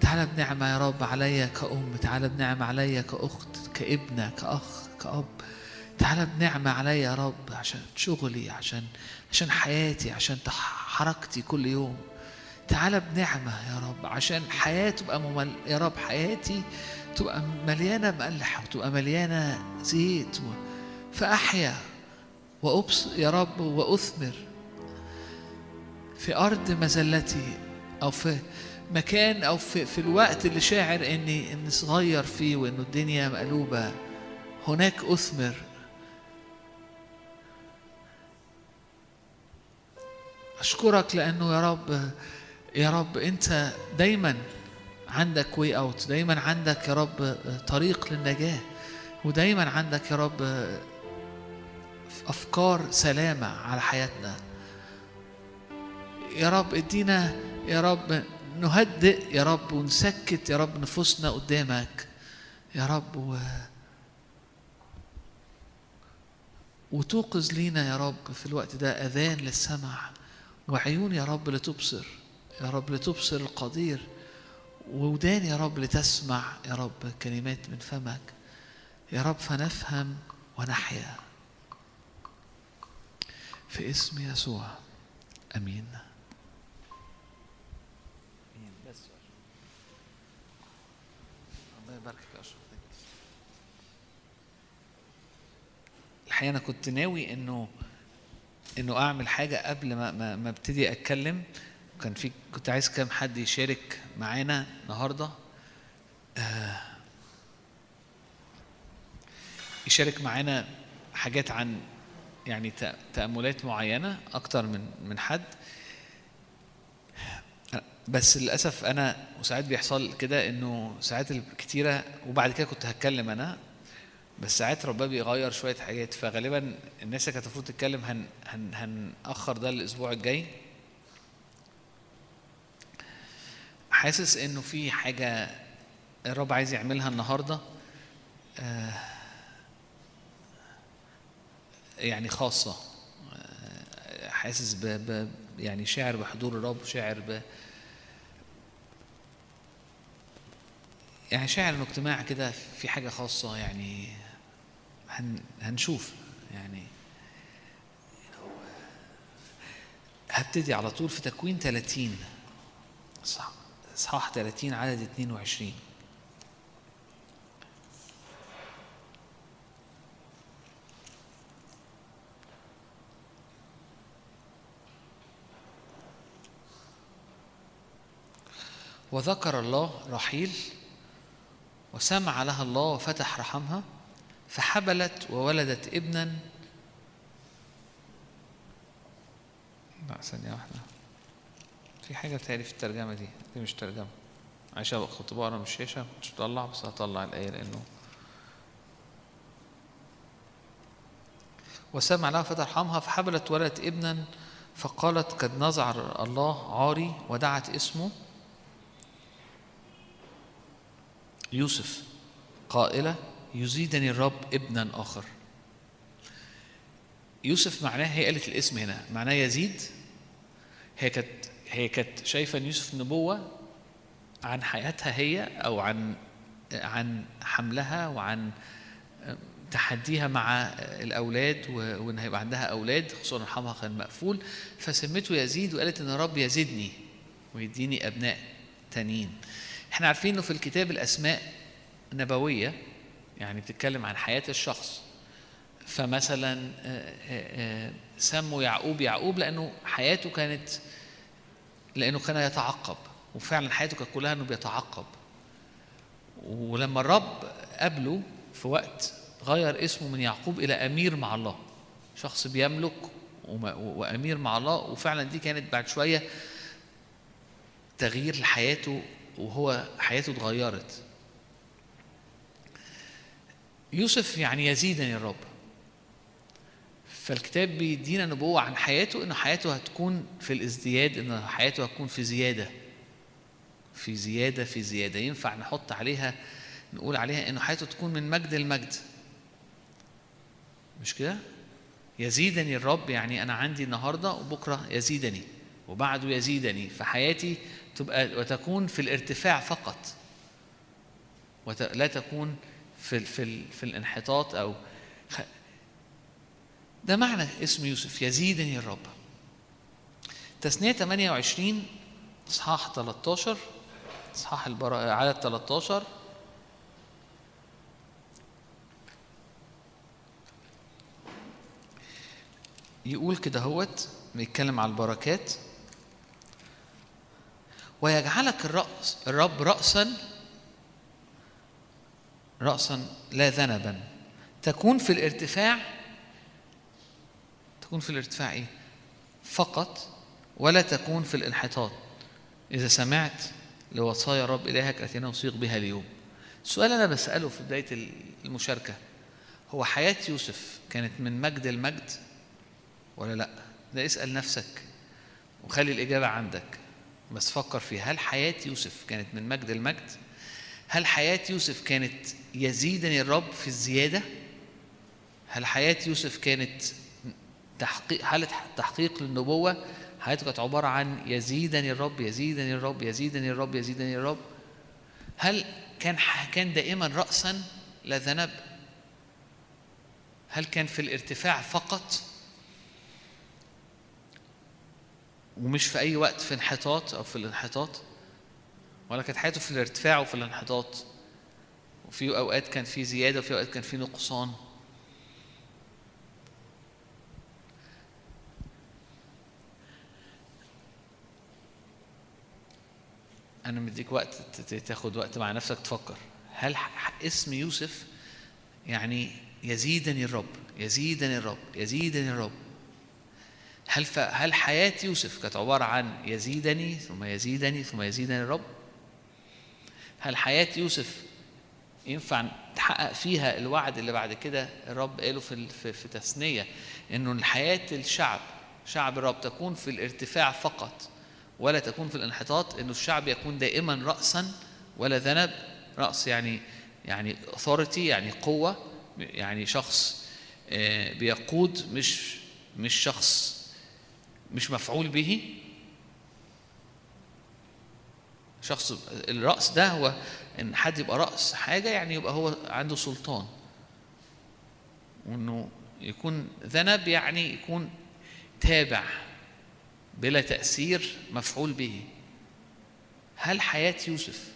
تعالى بنعمة يا رب عليا كأم. تعالى بنعمة عليا كأخت كابنة كأخ كأب. تعالى بنعمة عليا يا رب عشان شغلي عشان عشان حياتي عشان حركتي كل يوم. تعالى بنعمة يا رب عشان حياتي تبقى ممل... يا رب حياتي تبقى مليانة ملح وتبقى مليانة زيت. فأحيا. وأبص يا رب وأثمر في أرض مزلتي أو في مكان أو في, في الوقت اللي شاعر إني إني صغير فيه وإنه الدنيا مقلوبة هناك أثمر. أشكرك لأنه يا رب يا رب أنت دايما عندك way out دايما عندك يا رب طريق للنجاة ودايما عندك يا رب أفكار سلامة على حياتنا يا رب ادينا يا رب نهدئ يا رب ونسكت يا رب نفوسنا قدامك يا رب و... وتوقظ لينا يا رب في الوقت ده أذان للسمع وعيون يا رب لتبصر يا رب لتبصر القدير وودان يا رب لتسمع يا رب كلمات من فمك يا رب فنفهم ونحيا في اسم يسوع. آمين. الله يا اشرف الحقيقة أنا كنت ناوي إنه إنه أعمل حاجة قبل ما ما, ما أبتدي أتكلم. كان في كنت عايز كام حد يشارك معانا النهارده. آه يشارك معانا حاجات عن يعني تأملات معينة أكتر من من حد. بس للأسف أنا وساعات بيحصل كده إنه ساعات كتيرة وبعد كده كنت هتكلم أنا بس ساعات ربنا بيغير شوية حاجات. فغالبا الناس اللي كانت المفروض تتكلم هن هن هنأخر ده الأسبوع الجاي. حاسس إنه في حاجة الرب عايز يعملها النهارده. آه يعني خاصة. حاسس ب, ب يعني شاعر بحضور الرب شاعر ب يعني شاعر انه اجتماع كده في حاجة خاصة يعني هن هنشوف يعني. هبتدي على طول في تكوين 30 إصحاح 30 عدد 22 وذكر الله رحيل وسمع لها الله وفتح رحمها فحبلت وولدت ابنا. لا ثانية واحدة. في حاجة بتهيألي في الترجمة دي دي مش ترجمة. عشان كنت بقرا من الشاشة مش بطلع بس هطلع الآية لأنه. وسمع لها فتح رحمها فحبلت ولدت ابنا فقالت قد نزع الله عاري ودعت اسمه يوسف قائلة يزيدني الرب ابنا آخر. يوسف معناه هي قالت الاسم هنا معناه يزيد. هي كانت هي كانت شايفة إن يوسف نبوة عن حياتها هي أو عن عن حملها وعن تحديها مع الأولاد وإن هيبقى عندها أولاد خصوصا رحمها كان مقفول. فسمته يزيد وقالت إن الرب يزيدني ويديني أبناء تانيين. إحنا عارفين إنه في الكتاب الأسماء نبويه يعني بتتكلم عن حياة الشخص. فمثلا سموا يعقوب يعقوب لأنه حياته كانت لأنه كان يتعقب. وفعلا حياته كانت كلها إنه بيتعقب. ولما الرب قابله في وقت غير اسمه من يعقوب إلى أمير مع الله. شخص بيملك وأمير مع الله. وفعلا دي كانت بعد شوية تغيير لحياته وهو حياته اتغيرت. يوسف يعني يزيدني الرب. فالكتاب بيدينا نبوة عن حياته إن حياته هتكون في الازدياد إن حياته هتكون في زيادة. في زيادة في زيادة. ينفع نحط عليها نقول عليها إنه حياته تكون من مجد لمجد. مش كده؟ يزيدني الرب يعني أنا عندي النهاردة وبكرة يزيدني وبعده يزيدني. فحياتي تبقى وتكون في الارتفاع فقط. ولا تكون في في في الانحطاط أو ده معنى اسم يوسف يزيدني الرب. تثنية 28 إصحاح 13 إصحاح البراءة عدد 13 يقول كده هوت بيتكلم على البركات. ويجعلك الرأس الرب رأسا رأسا لا ذنبا. تكون في الارتفاع تكون في الارتفاع إيه؟ فقط ولا تكون في الانحطاط. إذا سمعت لوصايا رب إلهك التي نوثيق بها اليوم. السؤال أنا بسأله في بداية المشاركة. هو حياة يوسف كانت من مجد المجد ولا لأ؟ ده اسأل نفسك وخلي الإجابة عندك. بس فكر فيها هل حياة يوسف كانت من مجد المجد؟ هل حياة يوسف كانت يزيدني الرب في الزيادة؟ هل حياة يوسف كانت تحقيق حالة تحقيق للنبوة؟ حياته كانت عبارة عن يزيدني الرب يزيدني الرب يزيدني الرب يزيدني الرب. هل كان كان دائما رأسا لا ذنب؟ هل كان في الارتفاع فقط؟ ومش في أي وقت في انحطاط أو في الانحطاط ولا كانت حياته في الارتفاع وفي الانحطاط. وفي أوقات كان في زيادة وفي أوقات كان في نقصان. أنا مديك وقت تاخد وقت مع نفسك تفكر. هل اسم يوسف يعني يزيدني الرب يزيدني الرب يزيدني الرب؟ هل. هل حياة يوسف كانت عبارة عن يزيدني ثم يزيدني ثم يزيدني الرب؟ هل حياة يوسف ينفع تحقق فيها الوعد اللي بعد كده الرب قاله في في, في تثنية إنه الحياة الشعب شعب الرب تكون في الارتفاع فقط ولا تكون في الانحطاط إنه الشعب يكون دائما رأسا ولا ذنب رأس يعني يعني authority يعني قوة يعني شخص آه، بيقود مش مش شخص مش مفعول به. شخص الرأس ده هو إن حد يبقى رأس حاجة يعني يبقى هو عنده سلطان. وإنه يكون ذنب يعني يكون تابع بلا تأثير مفعول به. هل حياة يوسف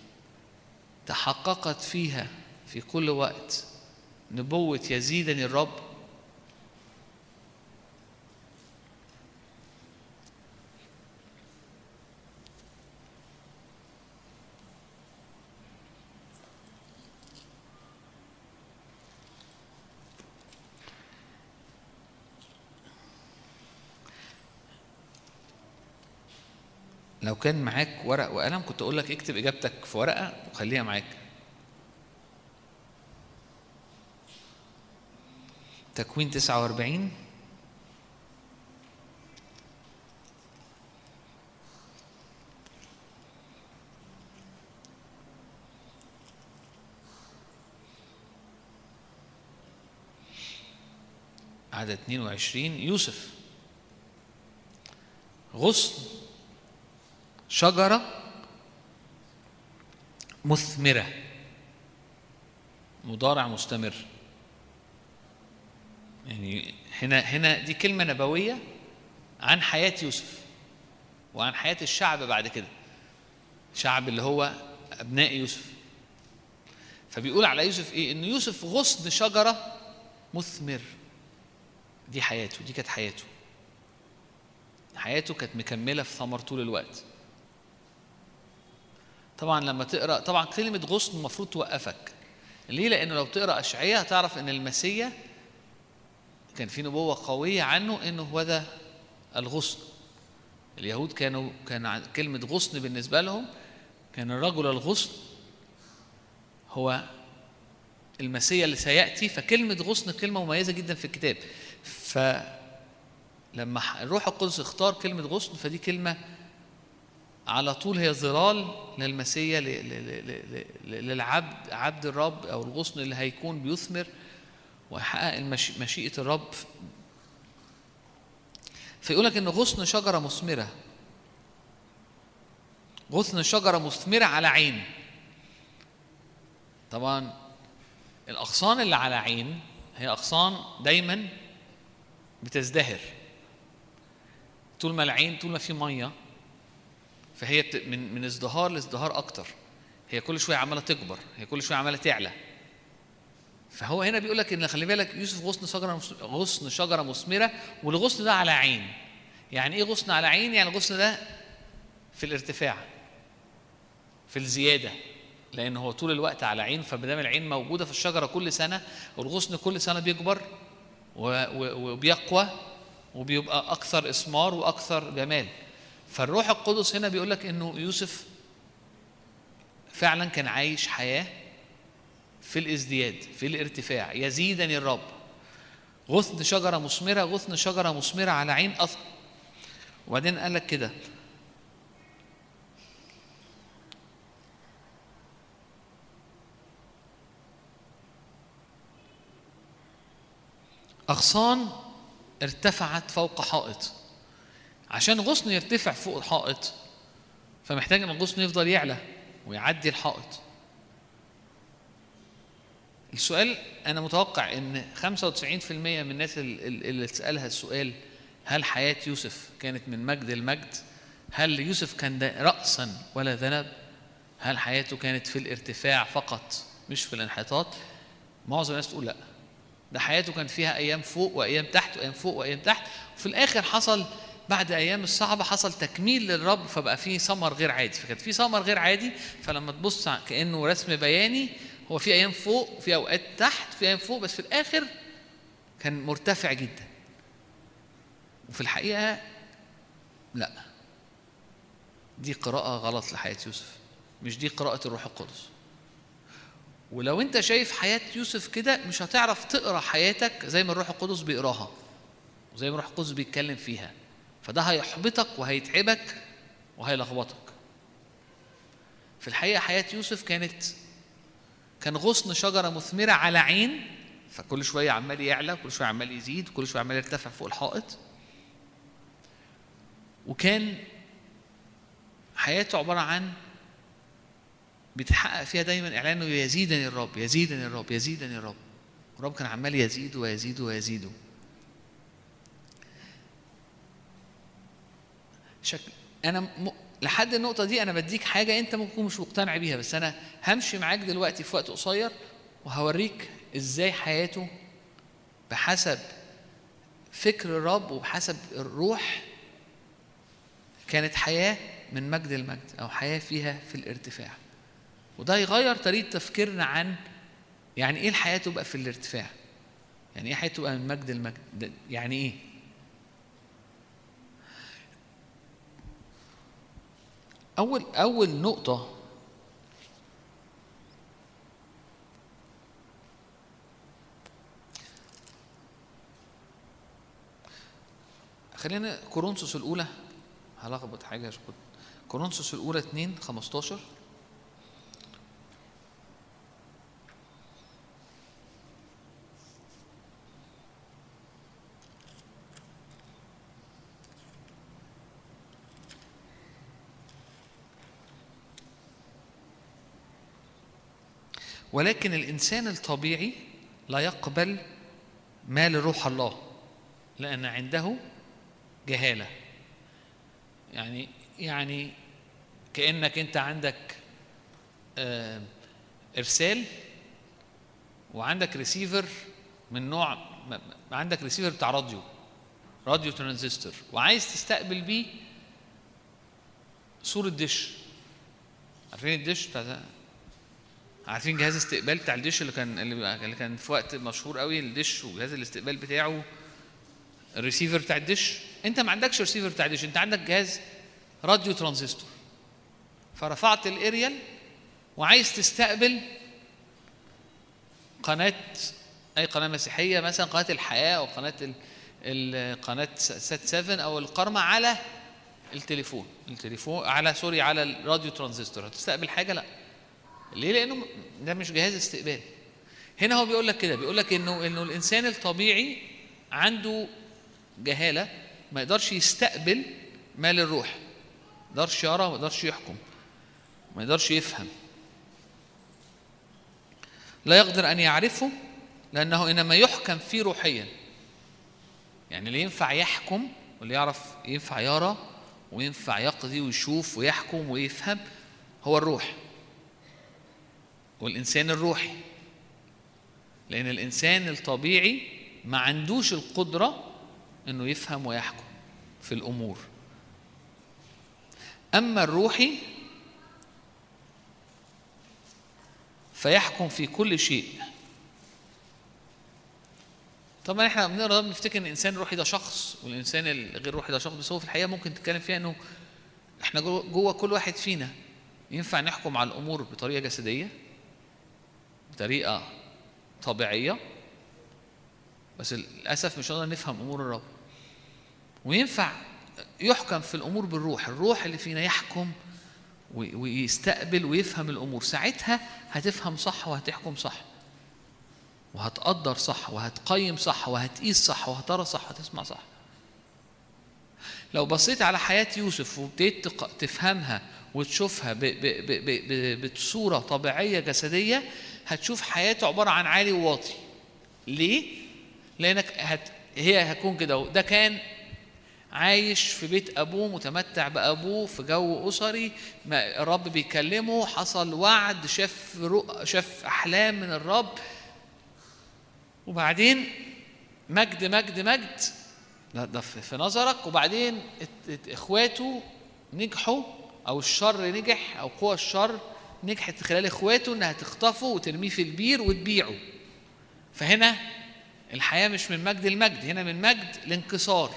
تحققت فيها في كل وقت نبوة يزيدني الرب؟ لو كان معاك ورق وقلم كنت أقول لك اكتب إجابتك في ورقة وخليها معاك. تكوين 49 عدد 22 يوسف. غصن. شجرة مثمرة. مضارع مستمر. يعني هنا هنا دي كلمة نبوية عن حياة يوسف وعن حياة الشعب بعد كده. شعب اللي هو أبناء يوسف. فبيقول على يوسف إيه؟ إن يوسف غصن شجرة مثمر. دي حياته دي كانت حياته. حياته كانت مكملة في ثمر طول الوقت. طبعا لما تقرأ طبعا كلمة غصن المفروض توقفك. ليه؟ لأنه لو تقرأ اشعياء هتعرف إن المسيا كان في نبوة قوية عنه إنه هو ده الغصن. اليهود كانوا كان كلمة غصن بالنسبة لهم كان الرجل الغصن هو المسيا اللي سيأتي فكلمة غصن كلمة مميزة جدا في الكتاب. فلما الروح القدس اختار كلمة غصن فدي كلمة على طول هي ظلال للمسيا للعبد عبد الرب أو الغصن اللي هيكون بيثمر ويحقق مشيئة الرب. فيقول لك إن غصن شجرة مثمرة. غصن شجرة مثمرة على عين. طبعا الأغصان اللي على عين هي أغصان دايما بتزدهر. طول ما العين طول ما في مية فهي. من من ازدهار لازدهار أكتر. هي كل شوية عمالة تكبر هي كل شوية عمالة تعلى. فهو هنا بيقول لك إن خلي بالك يوسف غصن شجرة غصن شجرة مثمرة والغصن ده على عين. يعني إيه غصن على عين؟ يعني الغصن ده في الارتفاع في الزيادة. لأن هو طول الوقت على عين فمادام العين موجودة في الشجرة كل سنة والغصن كل سنة بيكبر وبيقوى وبيبقى أكثر إثمار وأكثر جمال. فالروح القدس هنا بيقول لك إنه يوسف فعلا كان عايش حياة في الازدياد في الارتفاع. يزيدني الرب. غصن شجرة مثمرة غصن شجرة مثمرة على عين اثر وبعدين قال لك كده. أغصان ارتفعت فوق حائط. عشان غصن يرتفع فوق الحائط فمحتاج إن الغصن يفضل يعلى ويعدي الحائط. السؤال أنا متوقع إن 95% من الناس ال- ال- اللي تسألها السؤال هل حياة يوسف كانت من مجد لمجد؟ هل يوسف كان راسا ولا ذنب؟ هل حياته كانت في الارتفاع فقط مش في الانحطاط؟ معظم الناس تقول لأ. ده حياته كان فيها أيام فوق وأيام تحت وأيام فوق وأيام تحت. وفي الآخر حصل بعد أيام الصعبة حصل تكميل للرب فبقى فيه ثمر غير عادي. فكان في ثمر غير عادي فلما تبص كأنه رسم بياني هو في أيام فوق وفي أوقات تحت في أيام فوق بس في الآخر كان مرتفع جدا. وفي الحقيقة لا. دي قراءة غلط لحياة يوسف. مش دي قراءة الروح القدس. ولو أنت شايف حياة يوسف كده مش هتعرف تقرأ حياتك زي ما الروح القدس بيقراها وزي ما الروح القدس بيتكلم فيها. فده هيحبطك وهيتعبك وهيلخبطك. في الحقيقة حياة يوسف كانت كان غصن شجرة مثمرة على عين فكل شوية عمال يعلى كل شوية عمال يزيد كل شوية عمال يرتفع فوق الحائط. وكان حياته عبارة عن بيتحقق فيها دايما اعلانه يزيدني الرب يزيدني الرب يزيدني الرب. الرب كان عمال يزيد ويزيد ويزيد. شكل أنا م... لحد النقطة دي أنا بديك حاجة أنت ممكن مش مقتنع بيها بس أنا همشي معاك دلوقتي في وقت قصير وهوريك إزاي حياته بحسب فكر الرب وبحسب الروح كانت حياة من مجد المجد أو حياة فيها في الارتفاع. وده يغير طريقة تفكيرنا عن يعني إيه الحياة تبقى في الارتفاع؟ يعني إيه حياة تبقى من مجد المجد؟ يعني إيه؟ أول أول نقطة خلينا كورنثوس الأولى هلخبط حاجة عشان كورنثوس الأولى 2 15 ولكن الإنسان الطبيعي لا يقبل ما لروح الله لأن عنده جهالة يعني يعني كأنك أنت عندك آه، إرسال وعندك ريسيفر من نوع عندك ريسيفر بتاع راديو راديو ترانزستور وعايز تستقبل بيه صورة دش عارفين الدش بتاع؟ عارفين جهاز استقبال بتاع الدش اللي كان اللي كان في وقت مشهور قوي الدش وجهاز الاستقبال بتاعه الريسيفر بتاع الدش. انت ما عندكش ريسيفر بتاع الدش انت عندك جهاز راديو ترانزستور. فرفعت الاريال وعايز تستقبل قناة أي قناة مسيحية مثلا قناة الحياة أو قناة ال... ال- قناة سات 7 أو الكرمة على التليفون. التليفون على سوري على الراديو ترانزستور. هتستقبل حاجة؟ لا. ليه؟ لأنه ده مش جهاز استقبال. هنا هو بيقول لك كده بيقول لك إنه إنه الإنسان الطبيعي عنده جهالة ما يقدرش يستقبل ما للروح ما يقدرش يرى ما يقدرش يحكم ما يقدرش يفهم. لا يقدر أن يعرفه لأنه إنما يحكم فيه روحيا. يعني اللي ينفع يحكم واللي يعرف ينفع يرى وينفع يقضي ويشوف ويحكم ويفهم هو الروح. والإنسان الروحي. لأن الإنسان الطبيعي ما عندوش القدرة إنه يفهم ويحكم في الأمور. أما الروحي فيحكم في كل شيء. طبعا إحنا بنقرأ بنفتكر إن الإنسان الروحي ده شخص والإنسان الغير روحي ده شخص بس هو في الحقيقة ممكن تتكلم فيها إنه إحنا جوه كل واحد فينا ينفع نحكم على الأمور بطريقة جسدية؟ بطريقة طبيعية بس للأسف مش هنقدر نفهم أمور الرب. وينفع يحكم في الأمور بالروح الروح اللي فينا يحكم وي- ويستقبل ويفهم الأمور. ساعتها هتفهم صح وهتحكم صح وهتقدر صح وهتقيم صح وهتقيس صح وهترى صح وهتسمع صح. لو بصيت على حياة يوسف وابتديت تفهمها وتشوفها بصورة طبيعية جسدية هتشوف حياته عبارة عن عالي وواطي. ليه؟ لأنك هت هي هتكون كده. ده كان عايش في بيت أبوه متمتع بأبوه في جو أسري. ما الرب بيكلمه حصل وعد شاف رؤى شاف أحلام من الرب. وبعدين مجد مجد مجد. ده, ده في نظرك. وبعدين ات- ات- إخواته نجحوا أو الشر نجح أو قوى الشر. نجحت خلال إخواته إنها تخطفه وترميه في البير وتبيعه. فهنا الحياة مش من مجد لمجد هنا من مجد لانكسار.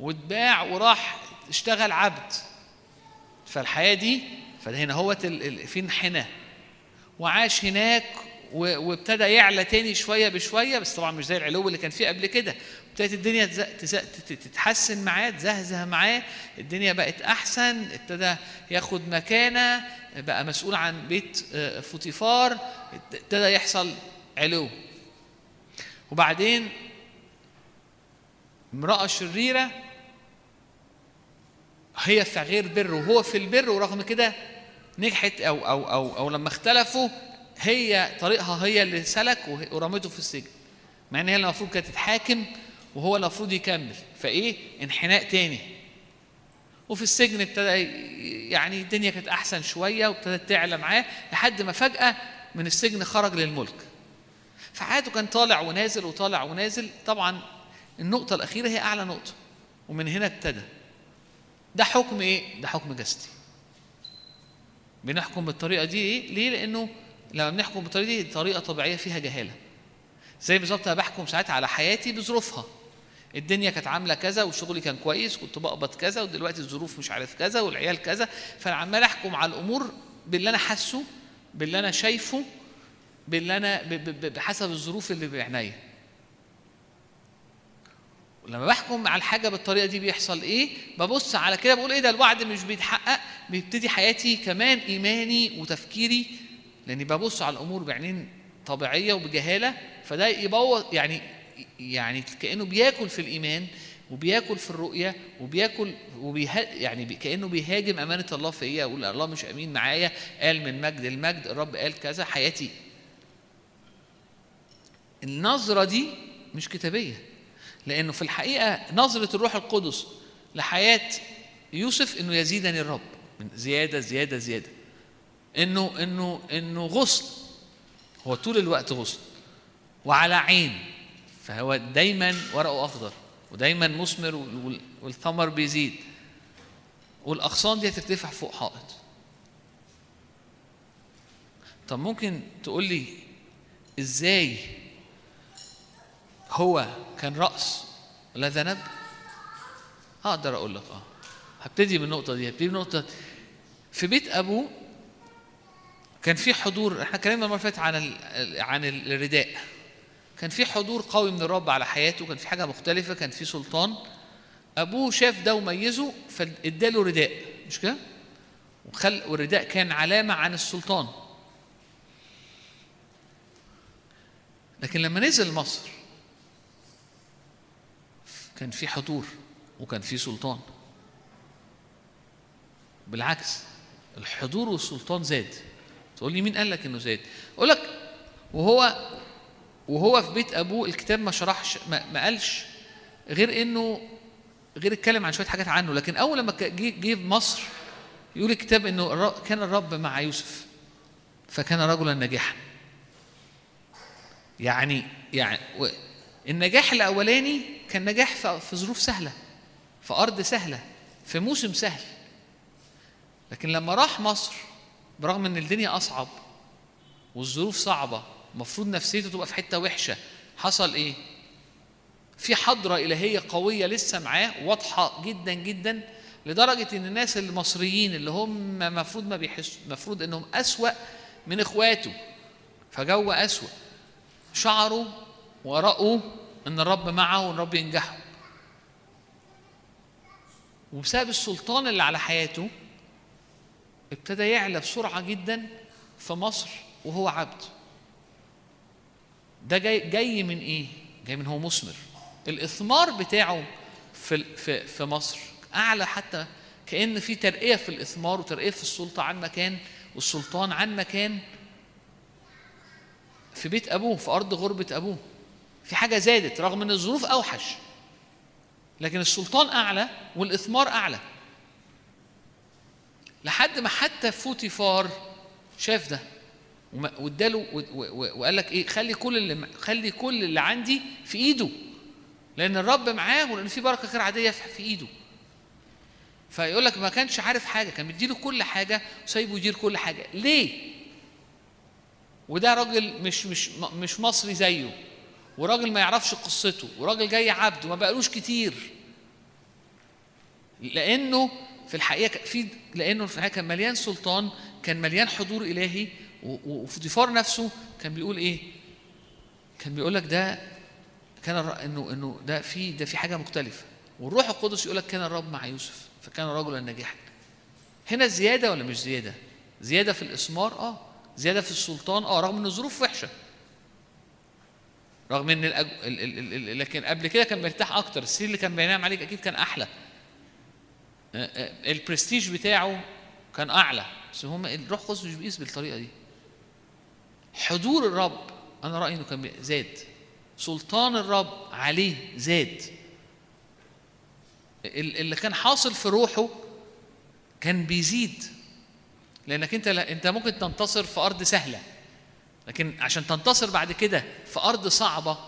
واتباع وراح اشتغل عبد. فالحياة دي فهنا هو في انحناء. وعاش هناك وابتدى يعلى تاني شوية بشوية بس طبعا مش زي العلو اللي كان فيه قبل كده. ابتدت الدنيا تتحسن معاه تزهزه معاه الدنيا بقت أحسن ابتدى ياخد مكانة بقى مسؤول عن بيت آه، فوتيفار ابتدى يحصل علو. وبعدين امرأة شريرة هي في غير بر وهو في البر ورغم كده نجحت أو أو أو أو لما اختلفوا هي طريقها هي اللي سلك ورمته في السجن. مع إن هي المفروض كانت تتحاكم وهو المفروض يكمل. فإيه؟ انحناء تاني. وفي السجن ابتدى يعني الدنيا كانت أحسن شوية وابتدت تعلى معاه لحد ما فجأة من السجن خرج للملك. فحياته كان طالع ونازل وطالع ونازل. طبعا النقطة الأخيرة هي أعلى نقطة. ومن هنا ابتدى. ده حكم إيه؟ ده حكم جسدي بنحكم بالطريقة دي إيه ليه؟ لأنه لما بنحكم بالطريقة دي طريقة طبيعية فيها جهالة. زي بالظبط أنا بحكم ساعات على حياتي بظروفها. الدنيا كانت عاملة كذا وشغلي كان كويس كنت بقبض كذا ودلوقتي الظروف مش عارف كذا والعيال كذا فأنا عمال أحكم على الأمور باللي أنا حاسه باللي أنا شايفه باللي أنا بحسب الظروف اللي بعينيا لما بحكم على الحاجة بالطريقة دي بيحصل إيه؟ ببص على كده بقول إيه ده الوعد مش بيتحقق بيبتدي حياتي كمان إيماني وتفكيري لأني ببص على الأمور بعينين طبيعية وبجهالة فده يبوظ يعني يعني كأنه بياكل في الإيمان وبياكل في الرؤية وبياكل وبيه يعني كأنه بيهاجم أمانة الله فيا يقول الله مش أمين معايا قال من مجد المجد الرب قال كذا حياتي. النظرة دي مش كتابية لأنه في الحقيقة نظرة الروح القدس لحياة يوسف إنه يزيدني الرب من زيادة زيادة زيادة. إنه إنه إنه غصن هو طول الوقت غصن وعلى عين. فهو دايما ورقه أخضر ودايما مثمر وال- وال- والثمر بيزيد. والأغصان دي هترتفع فوق حائط. طب ممكن تقول لي إزاي هو كان رأس لا ذنب؟ أقدر أقول لك آه. هبتدي من النقطه دي هبتدي من نقطه في بيت أبوه كان في حضور إحنا اتكلمنا المرة اللي فاتت عن عن الرداء. كان في حضور قوي من الرب على حياته كان في حاجة مختلفة كان في سلطان. أبوه شاف ده وميزه فاداله رداء مش كده؟ وخل والرداء كان علامة عن السلطان. لكن لما نزل مصر كان في حضور وكان في سلطان. بالعكس الحضور والسلطان زاد. تقول لي مين قال لك إنه زاد؟ أقول لك وهو وهو في بيت أبوه الكتاب ما شرحش ما, ما قالش غير إنه غير اتكلم عن شوية حاجات عنه لكن أول لما جه مصر يقول الكتاب إنه كان الرب مع يوسف فكان رجلا ناجحا. يعني يعني النجاح الأولاني كان نجاح في ظروف سهلة في أرض سهلة في موسم سهل. لكن لما راح مصر برغم إن الدنيا أصعب والظروف صعبة المفروض نفسيته تبقى في حتة وحشة. حصل إيه؟ في حضرة إلهية قوية لسه معاه واضحة جدا جدا لدرجة إن الناس المصريين اللي هم المفروض ما بيحسوا المفروض إنهم أسوأ من إخواته. فجو أسوأ. شعروا ورأوا إن الرب معه وإن الرب ينجحه. وبسبب السلطان اللي على حياته ابتدى يعلى بسرعة جدا في مصر وهو عبد. ده جاي جاي من إيه؟ جاي من هو مثمر الإثمار بتاعه في في في مصر أعلى حتى كأن في ترقية في الإثمار وترقية في السلطة عن مكان والسلطان عن مكان في بيت أبوه في أرض غربة أبوه. في حاجة زادت رغم إن الظروف أوحش. لكن السلطان أعلى والإثمار أعلى. لحد ما حتى فوتيفار شاف ده. واداله وقال لك إيه؟ خلي كل اللي خلي كل اللي عندي في إيده. لأن الرب معاه ولأن في بركة غير عادية في إيده. فيقول لك ما كانش عارف حاجة كان مديله كل حاجة وسايبه يدير كل حاجة. ليه؟ وده راجل مش مش مش مصري زيه. وراجل ما يعرفش قصته. وراجل جاي عبد وما بقالوش كتير. لأنه في الحقيقة في لأنه في الحقيقة كان مليان سلطان كان مليان حضور إلهي وفوتيفار نفسه كان بيقول إيه؟ كان بيقول لك ده كان انه إنه ده في ده في حاجة مختلفة. والروح القدس يقول لك كان الرب مع يوسف فكان رجلا ناجحا. هنا زيادة ولا مش زيادة؟ زيادة في الإسمار؟ آه. زيادة في السلطان؟ آه. رغم إن الظروف وحشة. رغم إن الأج... ال... ال... ال... ال... لكن قبل كده كان مرتاح أكتر. السرير اللي كان بينام عليك أكيد كان أحلى. آه، آه، البرستيج بتاعه كان أعلى. بس هم الروح القدس مش بيقيس بالطريقة دي. حضور الرب أنا رأيي إنه كان زاد. سلطان الرب عليه زاد. ال- اللي كان حاصل في روحه كان بيزيد. لأنك أنت أنت ممكن تنتصر في أرض سهلة لكن عشان تنتصر بعد كده في أرض صعبة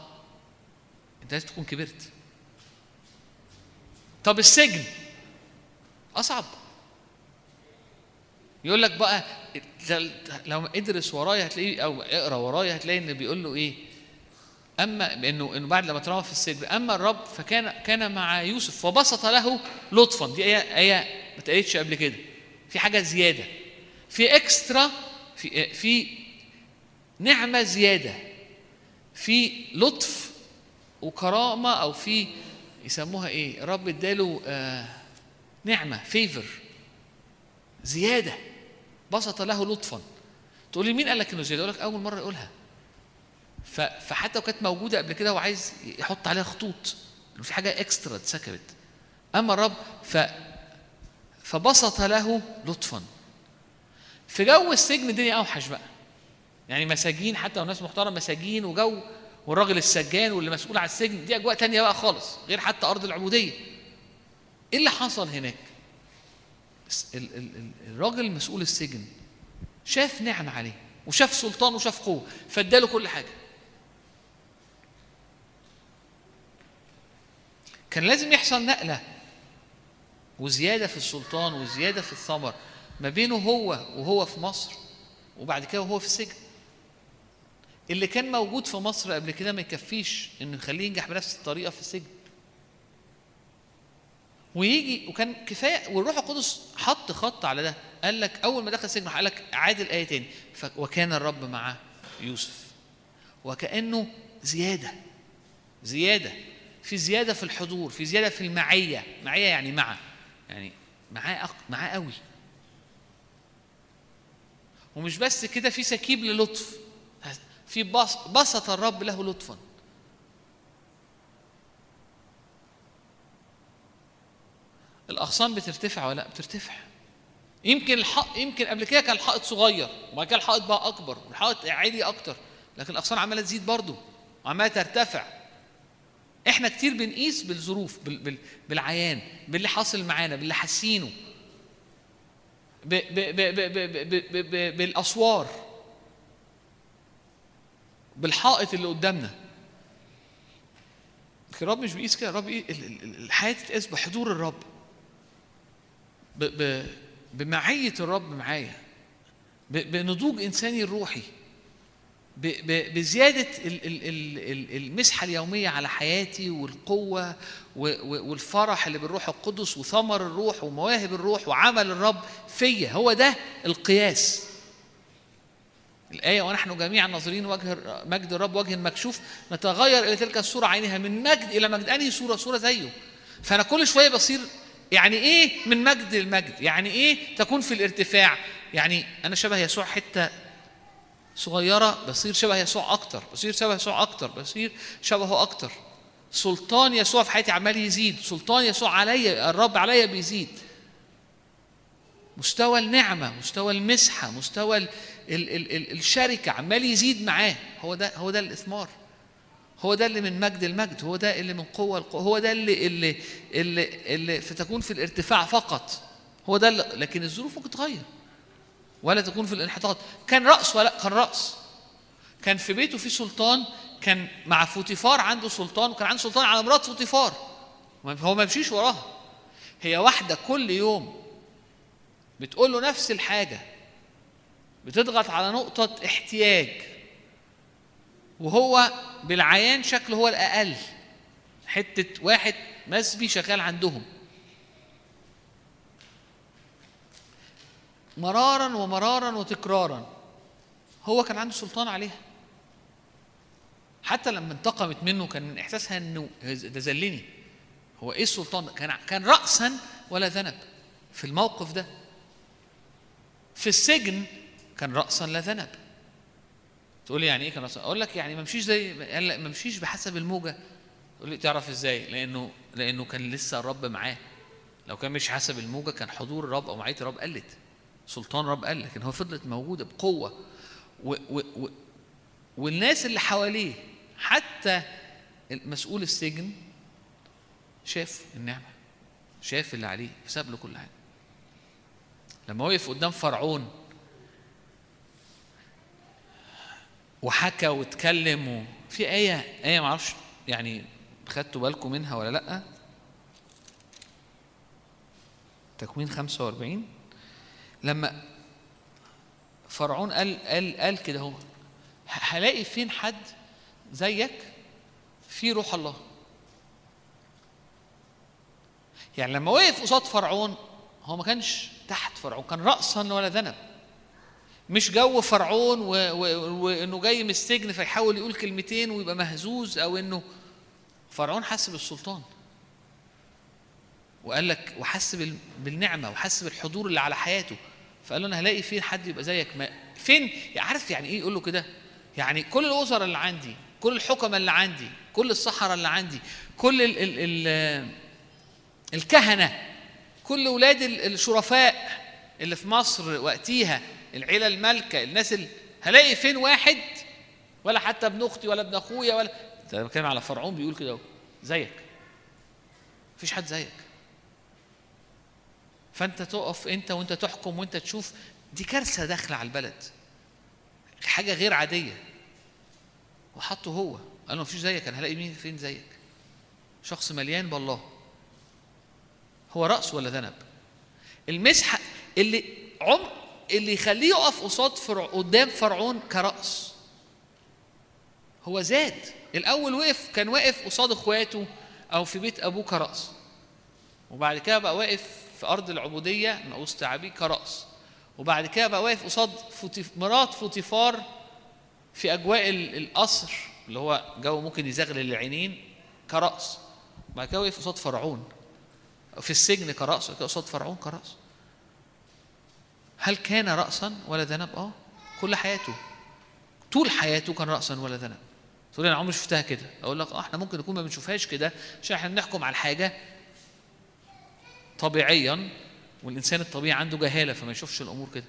أنت لازم تكون كبرت. طب السجن أصعب. يقول لك بقى لو ادرس ورايا هتلاقيه أو اقرأ ورايا هتلاقي إن بيقول له إيه؟ أما إنه إنه بعد لما اترمى في السجن أما الرب فكان كان مع يوسف وبسط له لطفا. دي آية آية ما اتقالتش قبل كده. في حاجة زيادة. في اكسترا في في نعمة زيادة. في لطف وكرامة أو في يسموها إيه؟ الرب اداله آه نعمة favor زيادة. بسط له لطفا. تقول لي مين قال لك إنه زياده؟ أقول لك أول مرة يقولها. فحتى لو كانت موجودة قبل كده هو عايز يحط عليها خطوط في حاجة extra اتسكبت. أما الرب ف فبسط له لطفا. في جو السجن الدنيا أوحش بقى. يعني مساجين حتى والناس محترم مساجين وجو والراجل السجان واللي مسؤول على السجن دي أجواء تانية بقى خالص غير حتى أرض العبودية. إيه اللي حصل هناك الس- ال- ال- ال- الراجل مسؤول السجن. شاف نعمة عليه وشاف سلطان وشاف قوة فاداله كل حاجة. كان لازم يحصل نقلة وزيادة في السلطان وزيادة في الثمر ما بينه هو وهو في مصر وبعد كده وهو في السجن. اللي كان موجود في مصر قبل كده ما يكفيش إنه يخليه ينجح بنفس الطريقة في السجن. ويجي وكان كفاية والروح القدس حط خط على ده. قال لك أول ما دخل السجن قال لك عاد الآية تاني. وكان الرب مع يوسف. وكأنه زيادة. زيادة. في زيادة في الحضور في زيادة في المعية. معية يعني مع. يعني معاه أق... معاه قوي. ومش بس كده في سكيب للطف. في بس... بسط الرب له لطفا. الأغصان بترتفع ولا بترتفع. يمكن الحق يمكن قبل كده كان الحائط صغير وبعد كده الحائط بقى أكبر والحائط عالي أكتر لكن الأغصان عمالة تزيد برضه وعمالة ترتفع. إحنا كتير بنقيس بالظروف بالعيان باللي حاصل معانا باللي حاسينه. بالأسوار. بالحائط اللي قدامنا. لكن الرب مش بيقيس كده. الرب إيه؟ الحياة تتقاس بحضور الرب. ب ب بمعية الرب معايا بنضوج إنساني الروحي بزيادة ال- ال- ال- ال- المسحة اليومية على حياتي والقوة والفرح اللي بالروح القدس وثمر الروح ومواهب الروح وعمل الرب فيا. هو ده القياس. الآية ونحن جميعا ناظرين وجه مجد الرب وجه مكشوف نتغير إلى تلك الصورة عينها من مجد إلى مجد. أنهي صورة؟ صورة زيه. فأنا كل شوية بصير يعني إيه من مجد لمجد؟ يعني إيه تكون في الارتفاع؟ يعني أنا شبه يسوع حتة صغيرة بصير شبه يسوع أكتر بصير شبه يسوع أكتر بصير شبهه أكتر. سلطان يسوع في حياتي عمال يزيد سلطان يسوع عليا الرب عليا بيزيد. مستوى النعمة مستوى المسحة مستوى ال ال ال ال الشركة عمال يزيد معاه. هو ده هو ده الإثمار. هو ده اللي من مجد المجد هو ده اللي من قوة القوة هو ده اللي اللي اللي, اللي فتكون في الارتفاع فقط. هو ده اللي لكن الظروف ممكن تتغير. ولا تكون في الانحطاط. كان رأس ولا كان رأس. كان في بيته في سلطان كان مع فوتيفار عنده سلطان وكان عنده سلطان على مرات فوتيفار. هو ما يمشيش وراها. هي واحدة كل يوم بتقول له نفس الحاجة. بتضغط على نقطة احتياج. وهو بالعيان شكله هو الأقل. حتة واحد مسبي شغال عندهم. مرارا ومرارا وتكرارا. هو كان عنده سلطان عليها. حتى لما انتقمت منه كان من إحساسها إنه ده ذلني هو إيه السلطان؟ ده؟ كان كان راسا ولا ذنب. في الموقف ده. في السجن كان راسا لا ذنب. تقول لي يعني إيه كان أقول لك يعني ما مشيش زي قال لك ما مشيش بحسب الموجة. تقول لي تعرف إزاي؟ لأنه لأنه كان لسه الرب معاه. لو كان مش حسب الموجة كان حضور الرب أو معية الرب قلت. سلطان الرب قل لكن هو فضلت موجودة بقوة. و و و والناس اللي حواليه حتى مسؤول السجن شاف النعمة. شاف اللي عليه فساب له كل حاجة. لما وقف قدام فرعون وحكى واتكلم. في آية آية معرفش يعني خدتوا بالكم منها ولا لأ؟ تكوين 45 لما فرعون قال قال قال كده هو هلاقي فين حد زيك؟ في روح الله. يعني لما وقف قصاد فرعون هو ما كانش تحت فرعون كان رأسا ولا ذنب. مش جو فرعون وإنه جاي من السجن فيحاول يقول كلمتين ويبقى مهزوز أو إنه فرعون حس بالسلطان. وقال لك وحس بال- بالنعمة وحس بالحضور اللي على حياته. فقال له أنا هلاقي فين حد يبقى زيك؟ ما فين؟ عارف يعني إيه يقول له كده؟ يعني كل الوزراء اللي عندي كل الحكماء اللي عندي كل السحرة اللي عندي كل ال ال ال الكهنة كل ولاد ال- الشرفاء اللي في مصر وقتيها العيلة المالكة الناس هلاقي فين واحد؟ ولا حتى ابن أختي ولا ابن أخويا ولا ده بتكلم على فرعون بيقول كده زيك. مفيش حد زيك. فأنت تقف أنت وأنت تحكم وأنت تشوف دي كارثة داخلة على البلد. حاجة غير عادية. وحطه هو. قال له مفيش زيك أنا هلاقي مين فين زيك؟ شخص مليان بالله. هو رأس ولا ذنب؟ المسحه اللي عمر اللي يخليه يقف قصاد قدام فرعون كرأس. هو زاد. الأول وقف كان واقف قصاد إخواته أو في بيت أبوه كرأس. وبعد كده بقى واقف في أرض العبودية من وسط عبيد كرأس. وبعد كده بقى واقف قصاد مرات فوتيفار في أجواء ال- القصر اللي هو جو ممكن يزغلل العينين كرأس. بعد كده واقف قصاد فرعون. في السجن كرأس وكده قصاد فرعون كرأس. هل كان راسا ولا ذنب؟ آه كل حياته. طول حياته كان راسا ولا ذنب. تقول أنا عمري شفتها كده. أقول لك آه إحنا ممكن نكون ما بنشوفهاش كده عشان إحنا بنحكم على الحاجة طبيعيا والإنسان الطبيعي عنده جهالة فما يشوفش الأمور كده.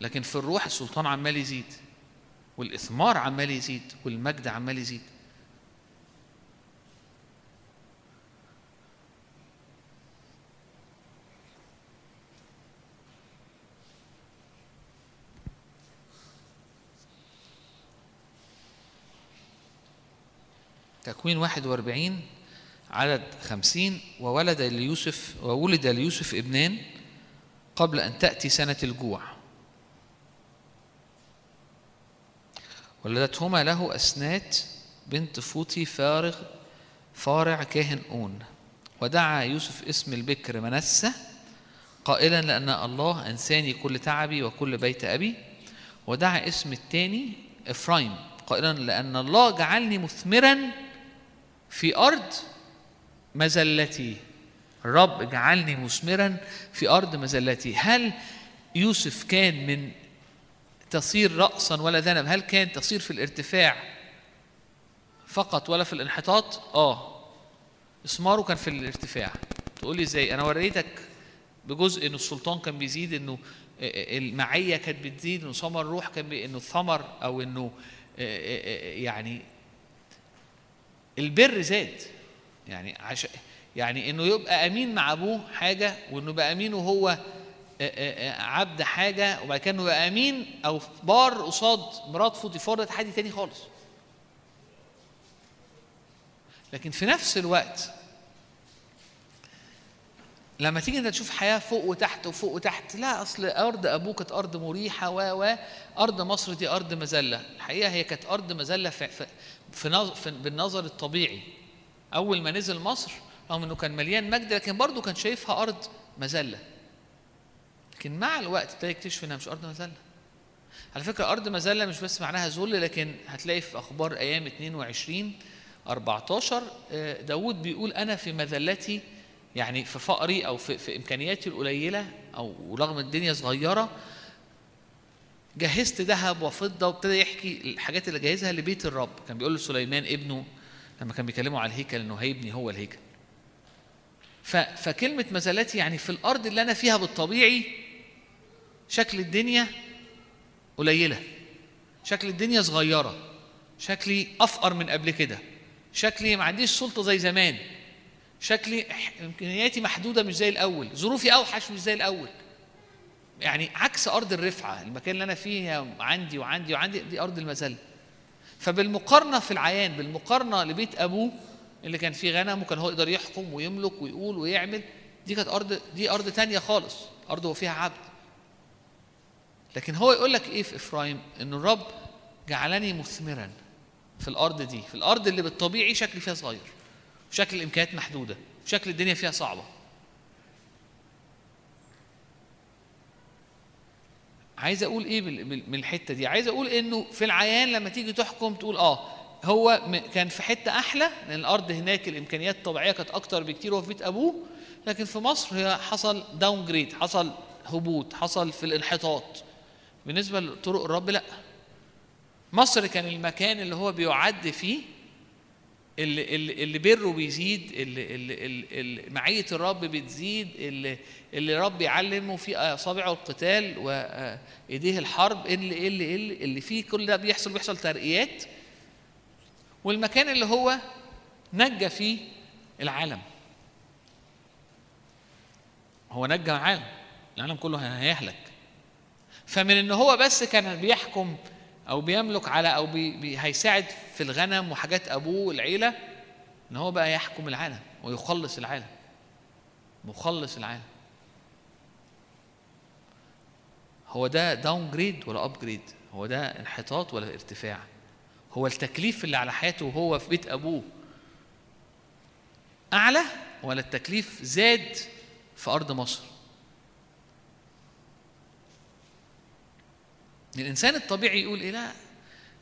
لكن في الروح السلطان عمال يزيد والإثمار عمال يزيد والمجد عمال يزيد. تكوين 41 عدد خمسين وولد ليوسف وولد ليوسف ابنان قبل أن تأتي سنة الجوع. ولدتهما له أسنات بنت فوطي فارغ فارع كاهن أون. ودعا يوسف اسم البكر منسة قائلا لأن الله أنساني كل تعبي وكل بيت أبي. ودعا اسم الثاني إفرايم قائلا لأن الله جعلني مثمرا في أرض مزلتي. الرب جعلني مثمرا في أرض مزلتي. هل يوسف كان من تصير رأسا ولا ذنب؟ هل كان تصير في الارتفاع فقط ولا في الانحطاط؟ آه. اسماره كان في الارتفاع. تقول لي إزاي؟ أنا وريتك بجزء ان السلطان كان بيزيد إنه المعية كانت بتزيد إنه ثمر الروح كان إنه الثمر أو إنه يعني البر زاد. يعني عش يعني إنه يبقى أمين مع أبوه حاجة وإنه يبقى امين وهو عبد حاجة وبعد كده إنه يبقى أمين أو بار قصاد مرات فوطيفار ده تحدي تاني خالص. لكن في نفس الوقت لما تيجي أنت تشوف حياة فوق وتحت وفوق وتحت لا أصل أرض ابوه كانت أرض مريحة و و أرض مصر دي أرض مذلة. الحقيقة هي كانت أرض مذلة في في, في, نظر في بالنظر الطبيعي. أول ما نزل مصر رغم إنه كان مليان مجد لكن برضه كان شايفها أرض مذلة. لكن مع الوقت ابتدى يكتشف إنها مش أرض مذلة. على فكرة أرض مذلة مش بس معناها ذل لكن هتلاقي في أخبار أيام 22 14 داود بيقول أنا في مذلتي يعني في فقري أو في, في إمكانياتي القليلة أو رغم الدنيا صغيرة جهزت ذهب وفضة وابتدى يحكي الحاجات اللي جهزها لبيت الرب. كان بيقول لسليمان ابنه لما كان بيكلموا على الهيكل إنه هيبني هو الهيكل. فكلمة مزلتي يعني في الأرض اللي أنا فيها بالطبيعي شكل الدنيا قليلة. شكل الدنيا صغيرة. شكلي أفقر من قبل كده. شكلي ما عنديش سلطة زي زمان. شكلي إمكانياتي محدودة مش زي الأول. ظروفي أوحش مش زي الأول. يعني عكس أرض الرفعة المكان اللي أنا فيه عندي وعندي وعندي دي أرض المذله فبالمقارنة في العيان بالمقارنة لبيت أبوه اللي كان فيه غنم وكان هو يقدر يحكم ويملك ويقول ويعمل دي كانت أرض دي أرض تانية خالص. أرض هو فيها عبد. لكن هو يقول لك إيه في إفرايم؟ إن الرب جعلني مثمرا في الأرض دي في الأرض اللي بالطبيعي شكلي فيها صغير وشكل الإمكانيات محدودة وشكل الدنيا فيها صعبة. عايز أقول إيه من الحته دي؟ عايز أقول إنه في العيان لما تيجي تحكم تقول آه هو كان في حتة أحلى لأن الأرض هناك الإمكانيات الطبيعية كانت أكتر بكتير وهو في بيت أبوه لكن في مصر هي حصل داون جريد حصل هبوط حصل في الانحطاط. بالنسبة لطرق الرب لأ. مصر كان المكان اللي هو بيعد فيه اللي, اللي, اللي بره بيزيد اللي, اللي, اللي معية الرب بتزيد اللي, اللي رب يعلمه في أصابعه القتال وإيديه الحرب اللي اللي اللي, اللي فيه كل ده بيحصل بيحصل ترقيات. والمكان اللي هو نجى فيه العالم. هو نجى العالم العالم كله هيهلك. فمن إن هو بس كان بيحكم أو بيملك على أو بي هيساعد في الغنم وحاجات أبوه والعيلة إن هو بقى يحكم العالم ويخلص العالم. مخلص العالم. هو ده downgrade ولا upgrade هو ده انحطاط ولا ارتفاع؟ هو التكليف اللي على حياته وهو في بيت أبوه أعلى ولا التكليف زاد في أرض مصر؟ الإنسان الطبيعي يقول إيه؟ لا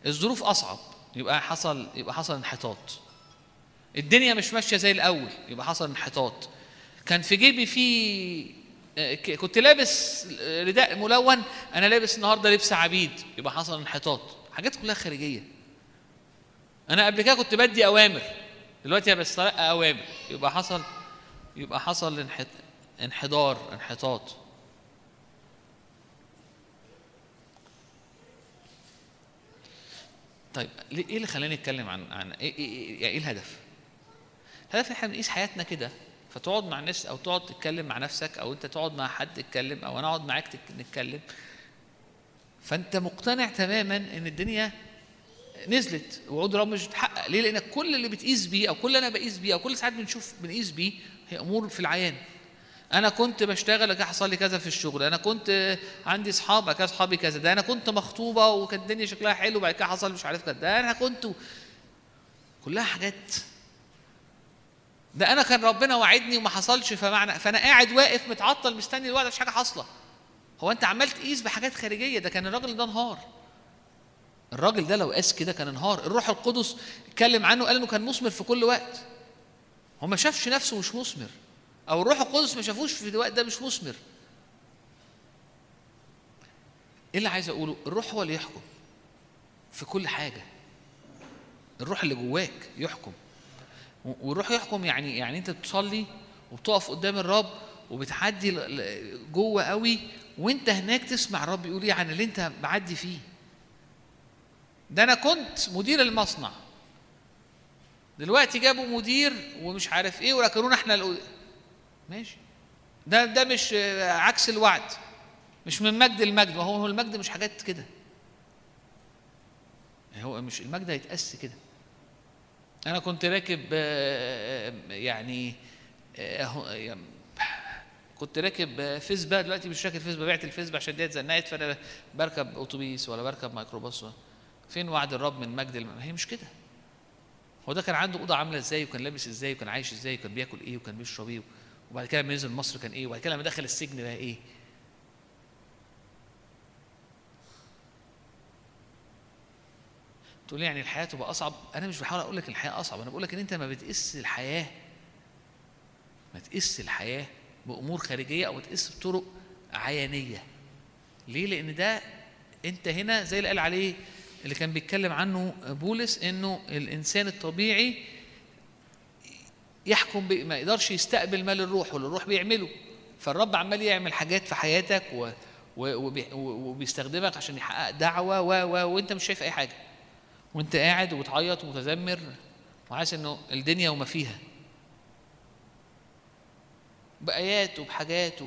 الظروف أصعب. يبقى حصل يبقى حصل انحطاط. الدنيا مش ماشية زي الأول يبقى حصل انحطاط. كان في جيبي في كنت لابس رداء ملون أنا لابس النهارده لبس عبيد يبقى حصل انحطاط. حاجات كلها خارجية. أنا قبل كده كنت بدي أوامر دلوقتي بستلقى أوامر. يبقى حصل يبقى حصل انحدار انحطاط. طيب إيه اللي خلاني أتكلم عن عن إيه, إيه, إيه الهدف؟ الهدف إحنا بنقيس حياتنا كده فتقعد مع الناس أو تقعد تتكلم مع نفسك أو أنت تقعد مع حد تتكلم أو أنا أقعد معاك نتكلم فأنت مقتنع تماما إن الدنيا نزلت وعود رب مش بتحقق ليه؟ لأن كل اللي بتقيس بيه أو كل اللي أنا بقيس بيه أو كل ساعات بنشوف بنقيس بيه هي أمور في العيان أنا كنت بشتغل حصل لي كذا في الشغل أنا كنت عندي أصحاب كذا أصحابي كذا ده أنا كنت مخطوبة وكانت الدنيا شكلها حلو بعد كده حصل مش عارف كده ده أنا كنت كلها حاجات. ده أنا كان ربنا وعدني وما حصلش فمعنى فأنا قاعد واقف متعطل مستني الوقت مفيش حاجة حاصلة. هو أنت عمال تقيس بحاجات خارجية؟ ده كان الراجل ده انهار. الراجل ده لو قاس كده كان انهار. الروح القدس اتكلم عنه قال إنه كان مثمر في كل وقت. هو ما شافش نفسه مش مثمر. أو الروح القدس ما شافوش في الوقت ده مش مثمر. إيه اللي عايز أقوله؟ الروح هو اللي يحكم في كل حاجة. الروح اللي جواك يحكم. والروح يحكم يعني يعني أنت بتصلي وبتقف قدام الرب وبتعدي جوه قوي وأنت هناك تسمع الرب يقول إيه عن اللي أنت معدي فيه. ده أنا كنت مدير المصنع. دلوقتي جابوا مدير ومش عارف إيه وركنونا إحنا ماشي. ده ده مش عكس الوعد. مش من مجد المجد. ما هو هو المجد مش حاجات كده. هو مش المجد هيتقاس كده. أنا كنت راكب آه، آه، يعني آه، يعني كنت راكب فيسبا. دلوقتي مش راكب فيسبا بعت الفيسبا عشان ديت زنقت فأنا بركب أتوبيس ولا بركب ميكروباص. فين وعد الرب من مجد الم... هي مش كده. هو ده كان عنده أوضة عاملة إزاي وكان لابس إزاي وكان عايش إزاي وكان بياكل إيه وكان بيشرب إيه؟ وبعد كده لما نزل مصر كان إيه؟ وبعد كده لما دخل السجن بقى إيه؟ تقول يعني الحياة تبقى أصعب؟ أنا مش بحاول أقول لك الحياة أصعب أنا بقول لك إن أنت ما بتقيس الحياة ما تقيس الحياة بأمور خارجية أو تقيس بطرق عيانية. ليه؟ لأن ده أنت هنا زي اللي قال عليه اللي كان بيتكلم عنه بولس إنه الإنسان الطبيعي يحكم. ما يقدرش يستقبل مال الروح واللي الروح بيعمله فالرب عمال يعمل حاجات في حياتك و... و... وبي... وبيستخدمك عشان يحقق دعوة و... و... وانت مش شايف أي حاجة وانت قاعد وبتعيط ومتذمر وحاسس إنه الدنيا وما فيها بآيات وبحاجات.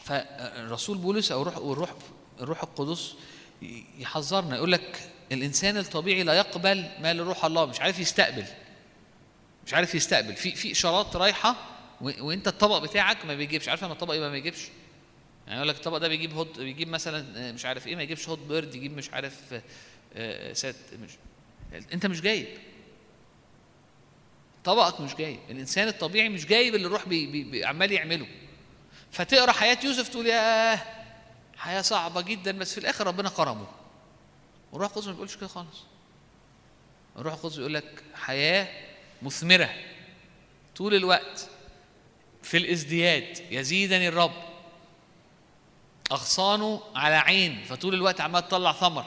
فالرسول بولس أو الروح والروح الروح القدس يحذرنا يقول لك الإنسان الطبيعي لا يقبل ما لروح الله مش عارف يستقبل. مش عارف يستقبل. في في إشارات رايحة وأنت الطبق بتاعك ما بيجيبش. عارف لما الطبق يبقى ما بيجيبش يعني يقول لك الطبق ده بيجيب هوت بيجيب مثلا مش عارف إيه ما يجيبش هوت بيرد يجيب مش عارف آه، سات مش أنت مش جايب. طبقك مش جايب. الإنسان الطبيعي مش جايب اللي الروح بي بي عمال يعمله. فتقرأ حياة يوسف تقول ياه حياة صعبة جدا بس في الآخر ربنا كرمه. والروح القدس ما بيقولش كده خالص. الروح القدس بيقول لك حياة مثمرة. طول الوقت في الازدياد. يزيدني الرب. اغصانه على عين. فطول الوقت عمال تطلع ثمر.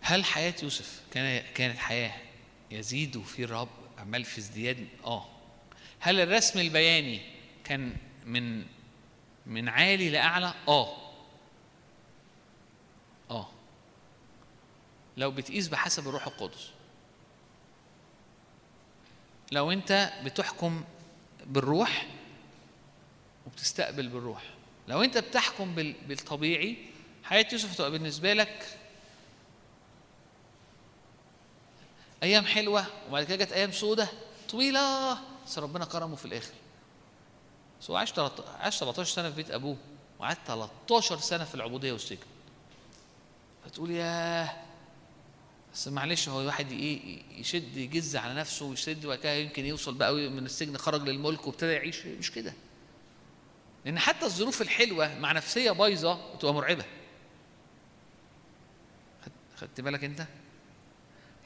هل حياة يوسف كان كانت حياة يزيد في الرب؟ عمال في ازدياد؟ آه. هل الرسم البياني كان من من عالي لأعلى؟ آه. آه. لو بتقيس بحسب الروح القدس. لو أنت بتحكم بالروح وبتستقبل بالروح. لو أنت بتحكم بال- بالطبيعي حياة يوسف هتبقى بالنسبة لك أيام حلوة وبعد كده جت أيام سودة طويلة بس ربنا كرمه في الآخر بس هو عاش 13 عاش 17 سنة في بيت أبوه وقعد 13 سنة في العبودية والسجن. فتقول ياه بس معلش هو الواحد إيه يشد يجز على نفسه ويشد وبعد كده يمكن يوصل بقى من السجن خرج للملك وابتدى يعيش. مش كده. لأن حتى الظروف الحلوة مع نفسية بايظة بتبقى مرعبة. خدت- بالك أنت؟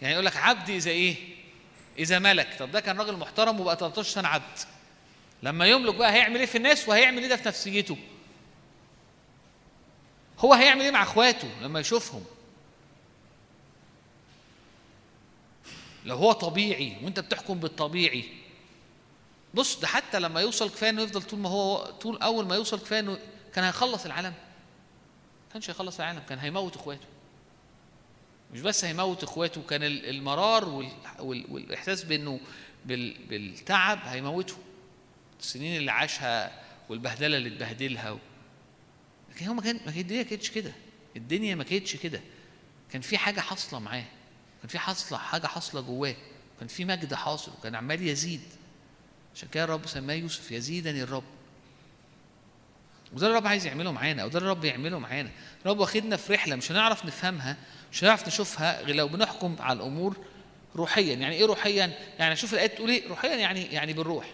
يعني يقول لك عبد إذا إيه؟ إذا ملك. طب ده كان راجل محترم وبقى 13 سنة عبد. لما يملك بقى هيعمل إيه في الناس وهيعمل إيه ده في نفسيته؟ هو هيعمل إيه مع اخواته لما يشوفهم؟ لو هو طبيعي وانت بتحكم بالطبيعي. بص ده حتى لما يوصل كفاية إنه يفضل طول ما هو طول أول ما يوصل كفاية إنه كان هيخلص العالم. كانش هيخلص العالم كان هيموت إخواته. مش بس هيموت إخواته كان ال- المرار وال... وال... والإحساس بإنه بال... بالتعب هيموته. السنين اللي عاشها والبهدلة اللي اتبهدلها. لكن هو ما كان ما الدنيا كانتش كده. الدنيا ما كانتش كده. كان في حاجة حاصلة معاه. كان في حاصله حاجة حاصلة جواه. كان في مجد حاصل. وكان عمال يزيد. عشان كده الرب سماه يوسف يزيدني الرب. وده الرب عايز يعمله معانا. وده الرب يعمله معانا. الرب واخدنا في رحلة مش هنعرف نفهمها مش هنعرف نشوفها غير لو بنحكم على الأمور روحيا. يعني إيه روحيا؟ يعني شوف الايه تقول إيه؟ روحيا يعني يعني بالروح.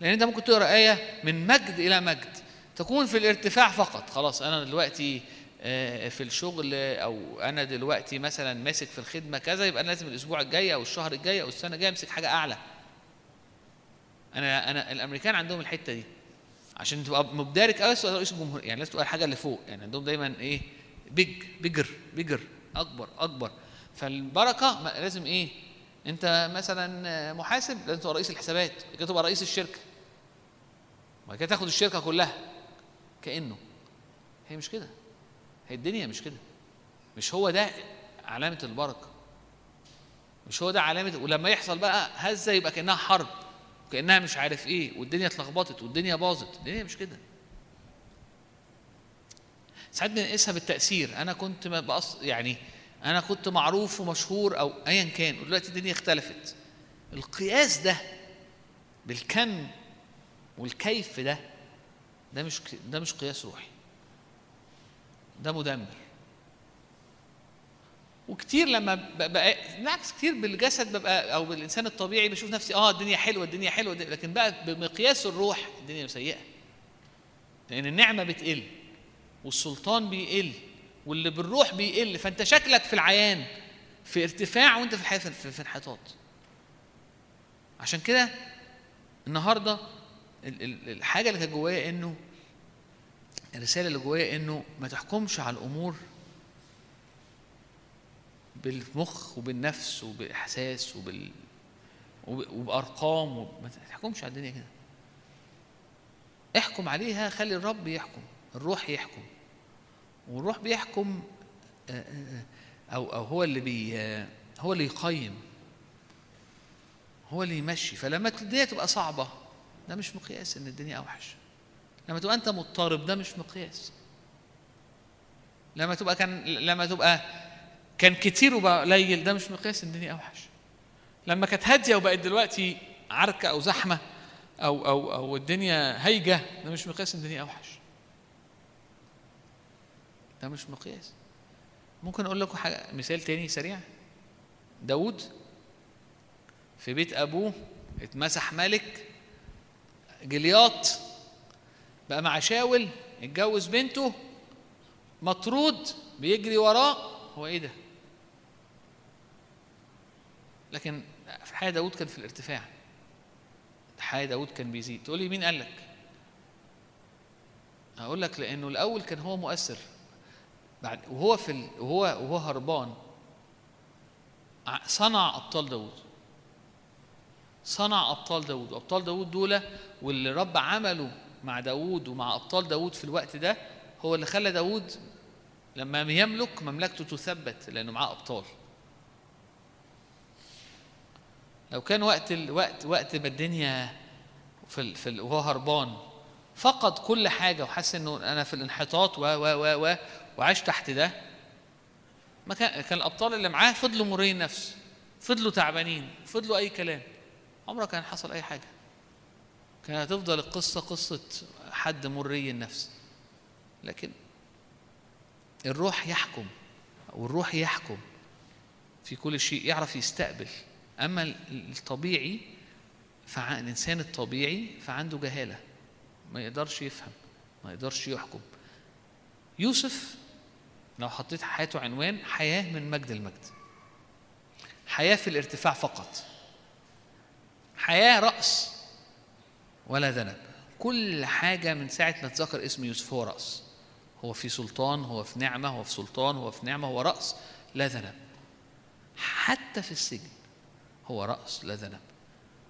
لأن أنت ممكن تقرأ آية من مجد إلى مجد. تكون في الارتفاع فقط. خلاص أنا دلوقتي آه، في الشغل أو أنا دلوقتي مثلا ماسك في الخدمة كذا يبقى أنا لازم الأسبوع الجاي أو الشهر الجاي أو السنة الجاية أمسك حاجة أعلى. أنا أنا الأمريكان عندهم الحتة دي. عشان تبقى مدارك قوي تبقى رئيس الجمهورية. يعني لازم تبقى الحاجة اللي فوق. يعني عندهم دايما إيه؟ بيج بيجر بيجر أكبر فالبركة ما- لازم إيه؟ أنت مثلا محاسب لازم تبقى رئيس الحسابات. كده تبقى رئيس الشركة. وبعد كده تاخد الشركة كلها. كأنه. هي مش كده. هي الدنيا مش كده. مش هو ده علامة البركة. مش هو ده علامة ولما يحصل بقى هزة يبقى كأنها حرب. كأنها مش عارف إيه والدنيا اتلخبطت والدنيا باظت. الدنيا مش كده. ساعات بنقيسها بالتاثير أنا كنت بقص يعني أنا كنت معروف ومشهور أو ايا كان ودلوقتي الدنيا اختلفت. القياس ده بالكم والكيف ده ده مش ده مش قياس روحي. ده مدمر. وكتير لما ببقى بالعكس كتير بالجسد ببقى أو بالإنسان الطبيعي بشوف نفسي آه الدنيا حلوة الدنيا حلوة لكن بقى بمقياس الروح الدنيا سيئة. لأن النعمة بتقل والسلطان بيقل واللي بالروح بيقل فأنت شكلك في العيان في ارتفاع وأنت في الحياة في انحطاط. عشان كده النهارده ال- ال- الحاجة اللي كانت جوايا إنه الرسالة اللي جوايا إنه ما تحكمش على الأمور بالمخ وبالنفس وبإحساس وبال وب- وبأرقام وب... ما تحكمش على الدنيا كده. احكم عليها خلي الرب يحكم الروح يحكم. والروح بيحكم آه، آه، آه، أو أو هو اللي بي هو اللي يقيم هو اللي يمشي. فلما الدنيا تبقى صعبة ده مش مقياس إن الدنيا أوحش. لما تبقى أنت مضطرب ده مش مقياس. لما تبقى كان لما تبقى كان كتير وبقى قليل ده مش مقياس إن الدنيا أوحش. لما كانت هادية وبقت دلوقتي عركة أو زحمة أو أو أو الدنيا هايجة ده مش مقياس إن الدنيا أوحش. ده مش مقياس. ممكن أقول لكم حاجة مثال تاني سريع. داود في بيت أبوه اتمسح ملك جلياط بقى مع شاول اتجوز بنته مطرود بيجري وراه هو إيه ده؟ لكن في حياة داود كان في الارتفاع. حياة داود كان بيزيد. تقول لي مين قال لك؟ هقول لك لأنه الأول كان هو مؤثر. بعد وهو في ال... وهو وهو هربان صنع أبطال داود صنع أبطال داود وأبطال داود دول واللي رب عمله مع داود ومع أبطال داود في الوقت ده هو اللي خلى داود لما يملك مملكته تثبت لأنه معاه أبطال لو كان وقت الوقت وقت ما الدنيا في. في. وهو هربان فقد كل حاجة وحس إنه أنا في الانحطاط و و و و وعاش تحت ده ما كان كان الأبطال اللي معاه فضلوا مرين نفس فضلوا تعبانين فضلوا أي كلام عمره كان حصل أي حاجة؟ كانت هتفضل القصة قصة حد مري النفس. لكن الروح يحكم والروح يحكم في كل شيء يعرف يستقبل. ال- الطبيعي فالانسان الطبيعي فعنده جهالة. ما يقدرش يفهم ما يقدرش يحكم. يوسف لو حطيت حياته عنوان حياة من مجد المجد. حياة في الارتفاع فقط. حياة رأس ولا ذنب. كل حاجة من ساعة ما تذكر اسم يوسف هو رأس. هو في سلطان هو في نعمة هو في سلطان هو في نعمة هو رأس لا ذنب. حتى في السجن هو رأس لا ذنب.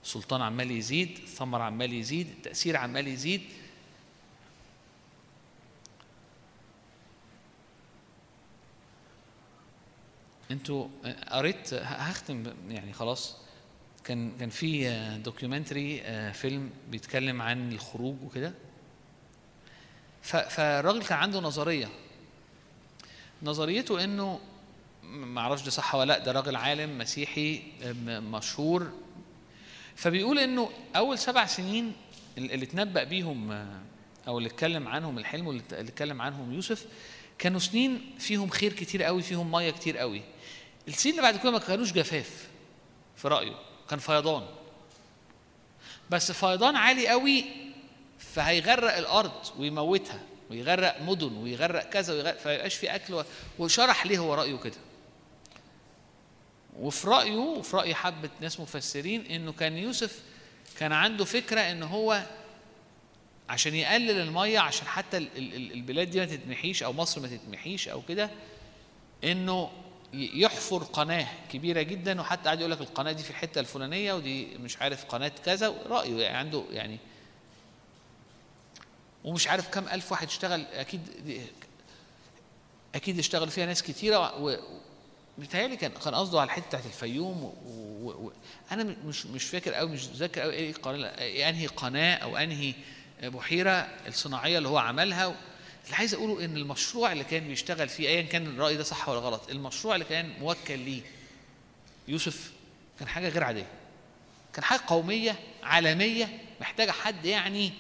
السلطان عمال يزيد الثمر عمال يزيد التأثير عمال يزيد. أنتوا قريت هختم يعني خلاص. كان كان في دوكيومنتري فيلم بيتكلم عن الخروج وكده. فالراجل كان عنده نظرية. نظريته إنه ما أعرفش ده صح ولا لأ ده راجل عالم مسيحي م- مشهور. فبيقول إنه أول سبع سنين اللي اتنبأ بيهم آه، أو اللي اتكلم عنهم الحلم واللي اللي اتكلم عنهم يوسف كانوا سنين فيهم خير كتير قوي فيهم مية كتير قوي. السنين اللي بعد كده ما كانوش جفاف في رأيه. كان فيضان. بس فيضان عالي قوي فهيغرق الأرض ويموتها ويغرق مدن ويغرق كذا ويغرق فيبقاش في أكل وشرح ليه هو رأيه كده. وفي رأيه وفي رأي حبة ناس مفسرين إنه كان يوسف كان عنده فكرة إن هو عشان يقلل المية عشان حتى ال- ال- ال- البلاد دي ما تتمحيش أو مصر ما تتمحيش أو كده إنه يحفر قناة كبيرة جدا وحتى قاعد يقول لك القناة دي في الحتة الفلانية ودي مش عارف قناة كذا رايه يعني عنده يعني ومش عارف كم ألف واحد اشتغل أكيد أكيد اشتغل فيها ناس كتيرة و متهيألي كان كان قصده على الحتة بتاعت الفيوم و... و... و... أنا مش مش فاكر قوي مش ذاكر قوي إيه إيه أنهي قناة أو أنهي بحيرة الصناعية اللي هو عملها اللي عايز أقوله إن المشروع اللي كان بيشتغل فيه ايا كان الرأي ده صح ولا غلط المشروع اللي كان موكل ليه يوسف كان حاجة غير عادية. كان حاجة قومية عالمية محتاجة حد يعني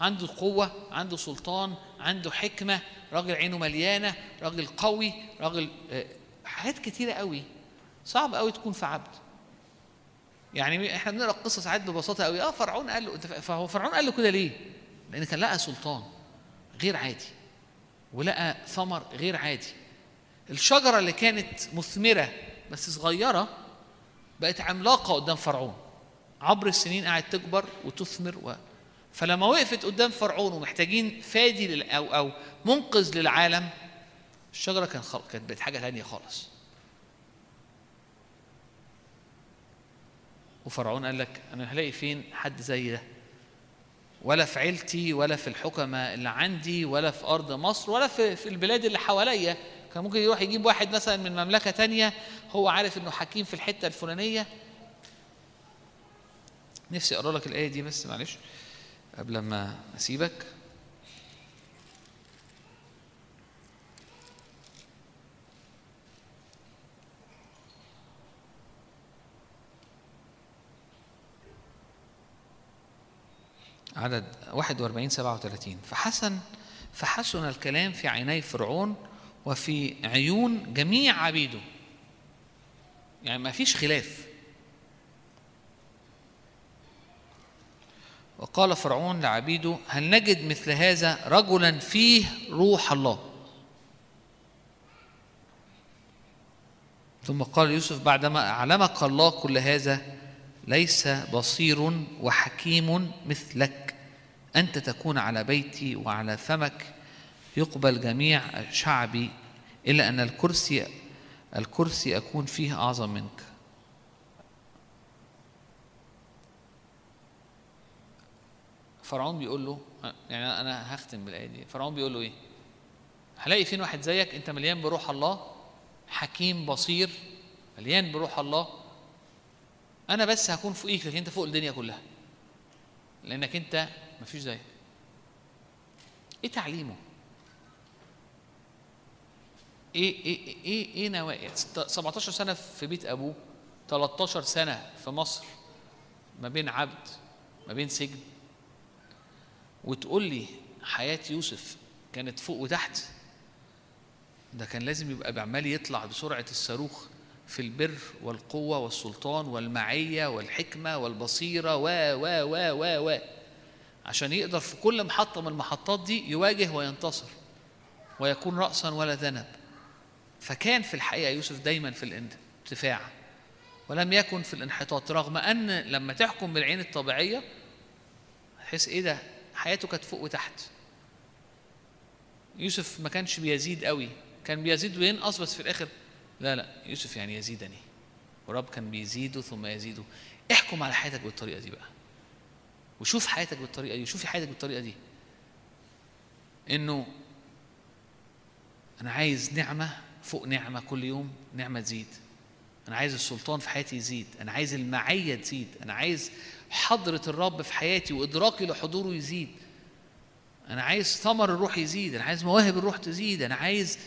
عنده قوة عنده سلطان عنده حكمة راجل عينه مليانة راجل قوي راجل آه، حاجات كتيرة قوي. صعب قوي تكون في عبد. يعني إحنا بنقرأ القصة ساعات ببساطة قوي. آه فرعون قال له فهو فرعون قال له كده ليه؟ لأن كان لقى سلطان غير عادي. ولقى ثمر غير عادي. الشجرة اللي كانت مثمرة بس صغيرة بقت عملاقة قدام فرعون. عبر السنين قاعد تكبر وتثمر و... فلما وقفت قدام فرعون ومحتاجين فادي لل... أو أو منقذ للعالم الشجرة كان خل... كانت بقت حاجة ثانية خالص. وفرعون قال لك أنا هلاقي فين حد زي ده؟ ولا في عيلتي ولا في الحكمة اللي عندي ولا في أرض مصر ولا في, في البلاد اللي حواليا. كان ممكن يروح يجيب واحد مثلا من مملكة تانية هو عارف إنه حكيم في الحتة الفلانية. نفسي أقرأ لك الآية دي بس معلش قبل ما أسيبك. عدد 41 37 فحسن فحسن الكلام في عيني فرعون وفي عيون جميع عبيده. يعني ما فيش خلاف. وقال فرعون لعبيده هل نجد مثل هذا رجلا فيه روح الله؟ ثم قال يوسف بعدما أعلمك الله كل هذا ليس بصير وحكيم مثلك. أنت تكون على بيتي وعلى فمك يقبل جميع شعبي إلا أن الكرسي الكرسي أكون فيه أعظم منك. فرعون بيقول له يعني أنا هختم بالآية دي فرعون بيقول له إيه؟ هلاقي فين واحد زيك أنت مليان بروح الله حكيم بصير مليان بروح الله. أنا بس هكون فوقيك لكن أنت فوق الدنيا كلها. لأنك أنت مفيش زيك إيه تعليمه؟ إيه إيه إيه إيه نوايا؟ 17 سنة في بيت أبوه 13 سنة في مصر ما بين عبد ما بين سجن. وتقول لي حياة يوسف كانت فوق وتحت. ده كان لازم يبقى بعمال يطلع بسرعة الصاروخ في البر والقوة والسلطان والمعية والحكمة والبصيرة و و و و و. عشان يقدر في كل محطة من المحطات دي يواجه وينتصر ويكون رأسا ولا ذنب. فكان في الحقيقة يوسف دايما في الارتفاع ولم يكن في الانحطاط رغم أن لما تحكم بالعين الطبيعية تحس إيه ده؟ حياته كانت فوق وتحت. يوسف ما كانش بيزيد قوي. كان بيزيد وينقص بس في الآخر لا لا يوسف يعني يزيدني. ورب كان بيزيده ثم يزيده. احكم على حياتك بالطريقة دي بقى. وشوف حياتك بالطريقة دي وشوفي حياتك بالطريقة دي. إنه أنا عايز نعمة فوق نعمة كل يوم نعمة تزيد. أنا عايز السلطان في حياتي يزيد. أنا عايز المعية تزيد. أنا عايز حضرة الرب في حياتي وإدراكي لحضوره يزيد. أنا عايز ثمر الروح يزيد. أنا عايز مواهب الروح تزيد. أنا عايز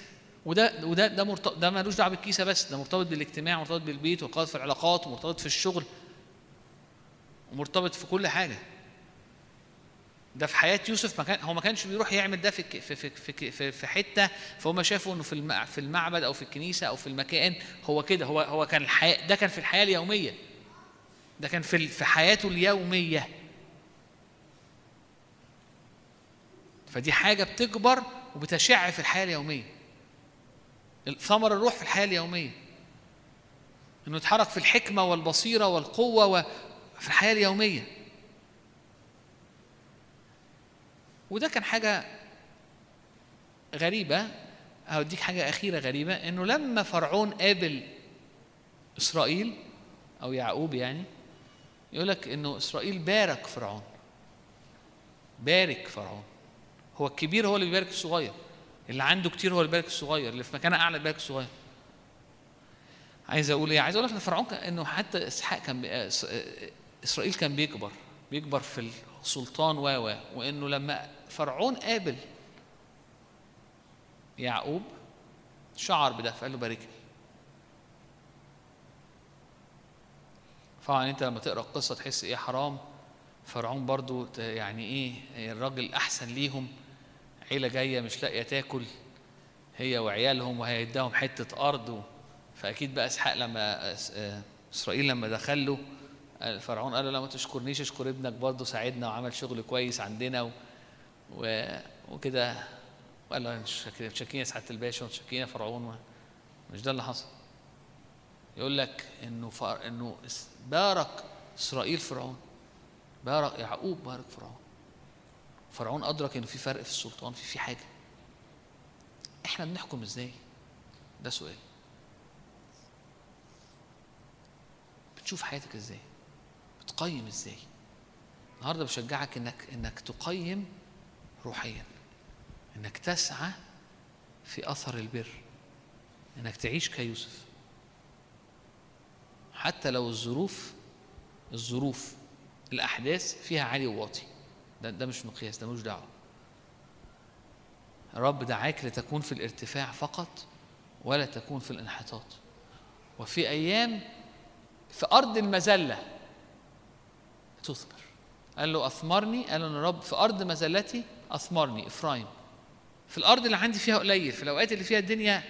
وده وده ده مرتبط ده ملوش دعوة بالكيسة بس. ده مرتبط بالاجتماع مرتبط بالبيت مرتبط في العلاقات ومرتبط في الشغل ومرتبط في كل حاجة. ده في حياة يوسف ما كان هو ما كانش بيروح يعمل ده في في في في, في, في حتة فهم شافوا إنه في في المعبد أو في الكنيسة أو في المكان هو كده هو هو كان الحياة ده كان في الحياة اليومية. ده كان في في حياته اليومية. فدي حاجة بتكبر وبتشع في الحياة اليومية. ثمر الروح في الحياة اليومية. إنه يتحرك في الحكمة والبصيرة والقوة وفي الحياة اليومية. وده كان حاجة غريبة هوديك حاجة أخيرة غريبة إنه لما فرعون قابل إسرائيل أو يعقوب يعني يقول لك إنه إسرائيل بارك فرعون بارك فرعون. هو الكبير هو اللي بيبارك الصغير اللي عنده كتير هو اللي بيبارك الصغير اللي في مكان أعلى بيبارك الصغير. عايز أقول إيه؟ عايز أقول لك إن فرعون إنه حتى إسحاق كان بي... إس- إسرائيل كان بيكبر بيكبر في السلطان و و وإنه لما فرعون قابل يعقوب شعر بده فقال له باركني طبعا انت لما تقرأ القصة تحس إيه حرام فرعون برضو يعني إيه الراجل أحسن ليهم عيلة جاية مش لاقية تاكل هي وعيالهم وهيداهم حتة أرض. فأكيد بقى إسحاق لما إسرائيل لما دخل له فرعون قال له لا ما تشكرنيش اشكر ابنك برضه ساعدنا وعمل شغل كويس عندنا. وكده. قال له يا سعادة الباشا يا فرعون مش ده اللي حصل. يقول لك إنه فر... إنه بارك إسرائيل فرعون. بارك يعقوب بارك فرعون. فرعون أدرك إنه في فرق في السلطان في في حاجة. إحنا بنحكم إزاي؟ ده سؤال. بتشوف حياتك إزاي؟ بتقيم إزاي؟ النهارده بشجعك انك إنك تقيم روحيا. إنك تسعى في أثر البر. إنك تعيش كيوسف. حتى لو الظروف الظروف الأحداث فيها عالي وواطي. ده ده مش مقياس ده ملوش دعوة. الرب دعاك لتكون في الارتفاع فقط ولا تكون في الانحطاط. وفي أيام في أرض المذلة تثمر. قال له أثمرني قال له الرب في أرض مذلتي اثمرني إفرايم. في الأرض اللي عندي فيها قليل في الأوقات اللي فيها الدنيا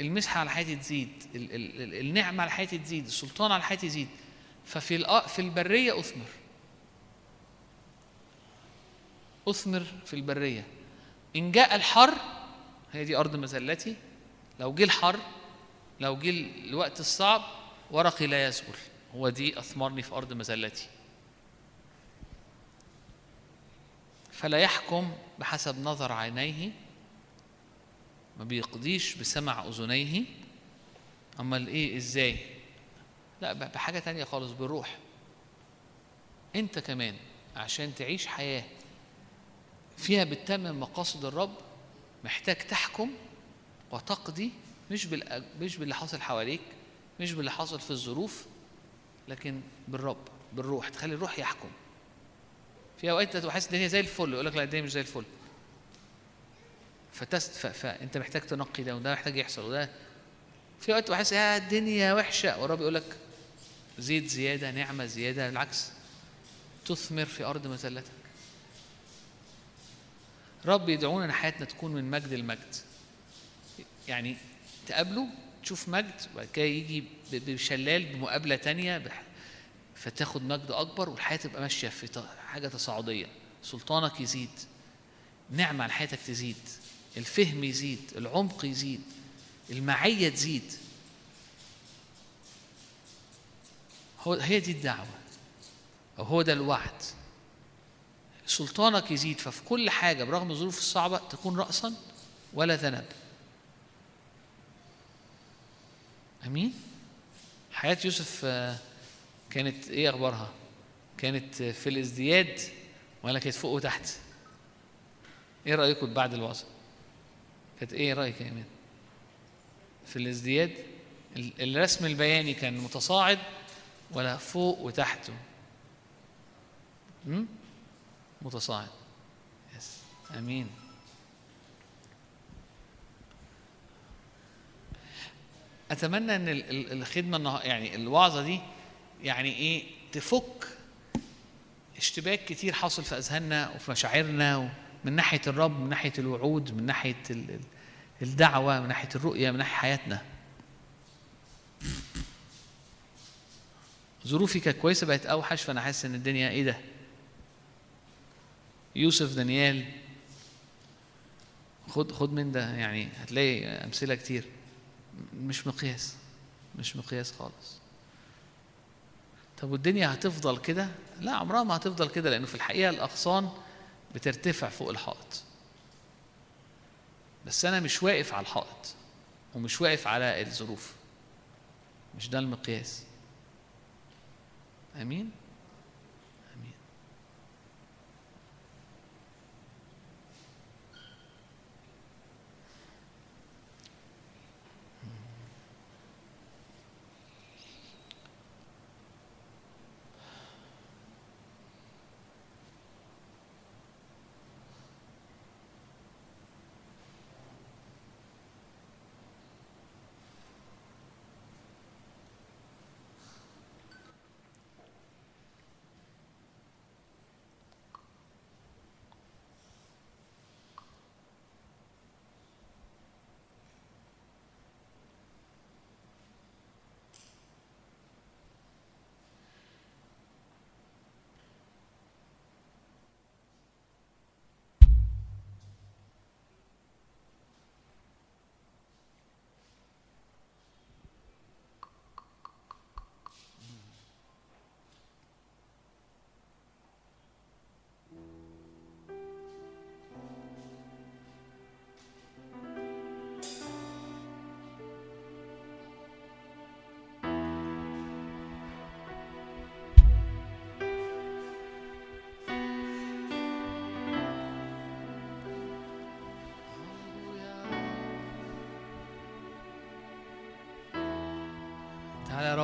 المسحة على حياتي تزيد ال- ال- ال- النعمة على حياتي تزيد السلطان على حياتي يزيد. ففي في البرية أثمر. أثمر في البرية. إن جاء الحر هي دي أرض مذلتي. لو جه الحر لو جه الوقت الصعب ورقي لا يزبل هو دي أثمرني في أرض مذلتي. فلا يحكم بحسب نظر عينيه ما بيقضيش بسمع أذنيه. امال إيه إزاي؟ لا ب- بحاجة تانية خالص بالروح. أنت كمان عشان تعيش حياة فيها بتتمم مقاصد الرب محتاج تحكم وتقضي مش مش باللي حاصل حواليك مش باللي حاصل في الظروف لكن بالرب بالروح. تخلي الروح يحكم. في أوقات تبقى حاسس الدنيا زي الفل يقول لك لا الدنيا مش زي الفل. فتست. فانت محتاج تنقي ده وده محتاج يحصل وده. في وقت حاسس يا الدنيا وحشة والرب يقول لك زيد زيادة نعمة زيادة بالعكس تثمر في أرض مذلتك. رب يدعونا إن حياتنا تكون من مجد لمجد. يعني تقابله تشوف مجد وبعد كده يجي بشلال بمقابلة تانية فتاخد مجد أكبر والحياة تبقى ماشية في حاجة تصاعدية. سلطانك يزيد نعمة على حياتك تزيد الفهم يزيد العمق يزيد المعية تزيد. هو هي دي الدعوة أو هو ده الوعد. سلطانك يزيد ففي كل حاجة برغم الظروف الصعبة تكون راسا ولا ذنب أمين؟ حياة يوسف آه، كانت إيه أخبارها؟ كانت في الازدياد ولا كانت فوق وتحت. إيه رأيكم بعد الوعظه كانت إيه رأيك يا إيمان؟ في الازدياد ال- الرسم البياني كان متصاعد ولا فوق وتحت؟ م? متصاعد. يس. آمين. أتمنى إن ال- ال- الخدمة يعني الوعظة دي يعني إيه تفك اشتباك كتير حاصل في أذهاننا وفي مشاعرنا من ناحية الرب من ناحية الوعود من ناحية ال- ال- الدعوة من ناحية الرؤية من ناحية حياتنا. ظروفي كانت كويسة بقت أوحش فأنا حاسس إن الدنيا إيه ده؟ يوسف دانيال. خد خد من ده يعني هتلاقي أمثلة كتير. مش مقياس مش مقياس خالص. طب والدنيا هتفضل كده؟ لا عمرها ما هتفضل كده لأنه في الحقيقة الأغصان بترتفع فوق الحائط. بس أنا مش واقف على الحائط ومش واقف على الظروف. مش ده المقياس. آمين؟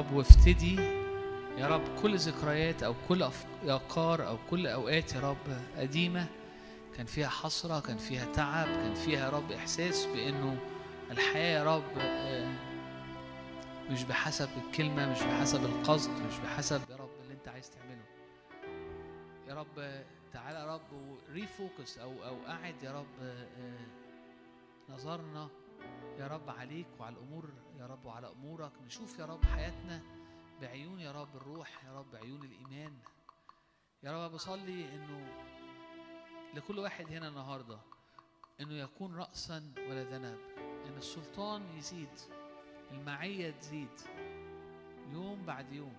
رب وافتدي يا رب كل ذكريات أو كل أف- أفكار أو كل أوقات يا رب قديمة كان فيها حسرة كان فيها تعب كان فيها يا رب إحساس بإنه الحياة يا رب آه، مش بحسب الكلمة مش بحسب القصد مش بحسب يا رب اللي أنت عايز تعمله. يا رب تعالى يا رب وريفوكس أو أو قاعد يا رب آه، نظرنا يا رب عليك وعلى الأمور يا رب وعلى أمورك. نشوف يا رب حياتنا بعيون يا رب الروح يا رب عيون الإيمان. يا رب بصلي إنه لكل واحد هنا النهارده إنه يكون راسا ولا ذنب إن السلطان يزيد المعية تزيد يوم بعد يوم.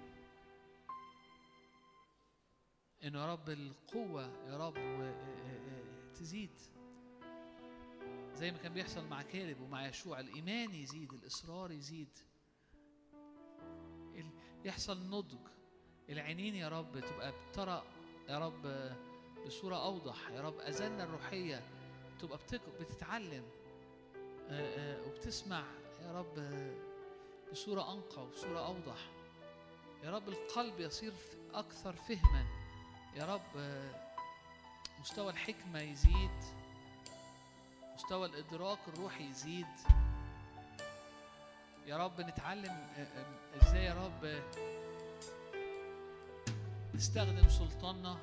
إنه يا رب القوة يا رب تزيد. زي ما كان بيحصل مع كالب ومع يشوع الإيمان يزيد الإصرار يزيد. يحصل نضج. العينين يا رب تبقى بترى يا رب بصورة أوضح يا رب أذاننا الروحية تبقى بتتعلم آه، آه، وبتسمع يا رب بصورة أنقى وبصورة أوضح. يا رب القلب يصير أكثر فهما. يا رب مستوى الحكمة يزيد. مستوى الإدراك الروحي يزيد. يا رب نتعلم آه، آه، إزاي يا رب نستخدم سلطاننا.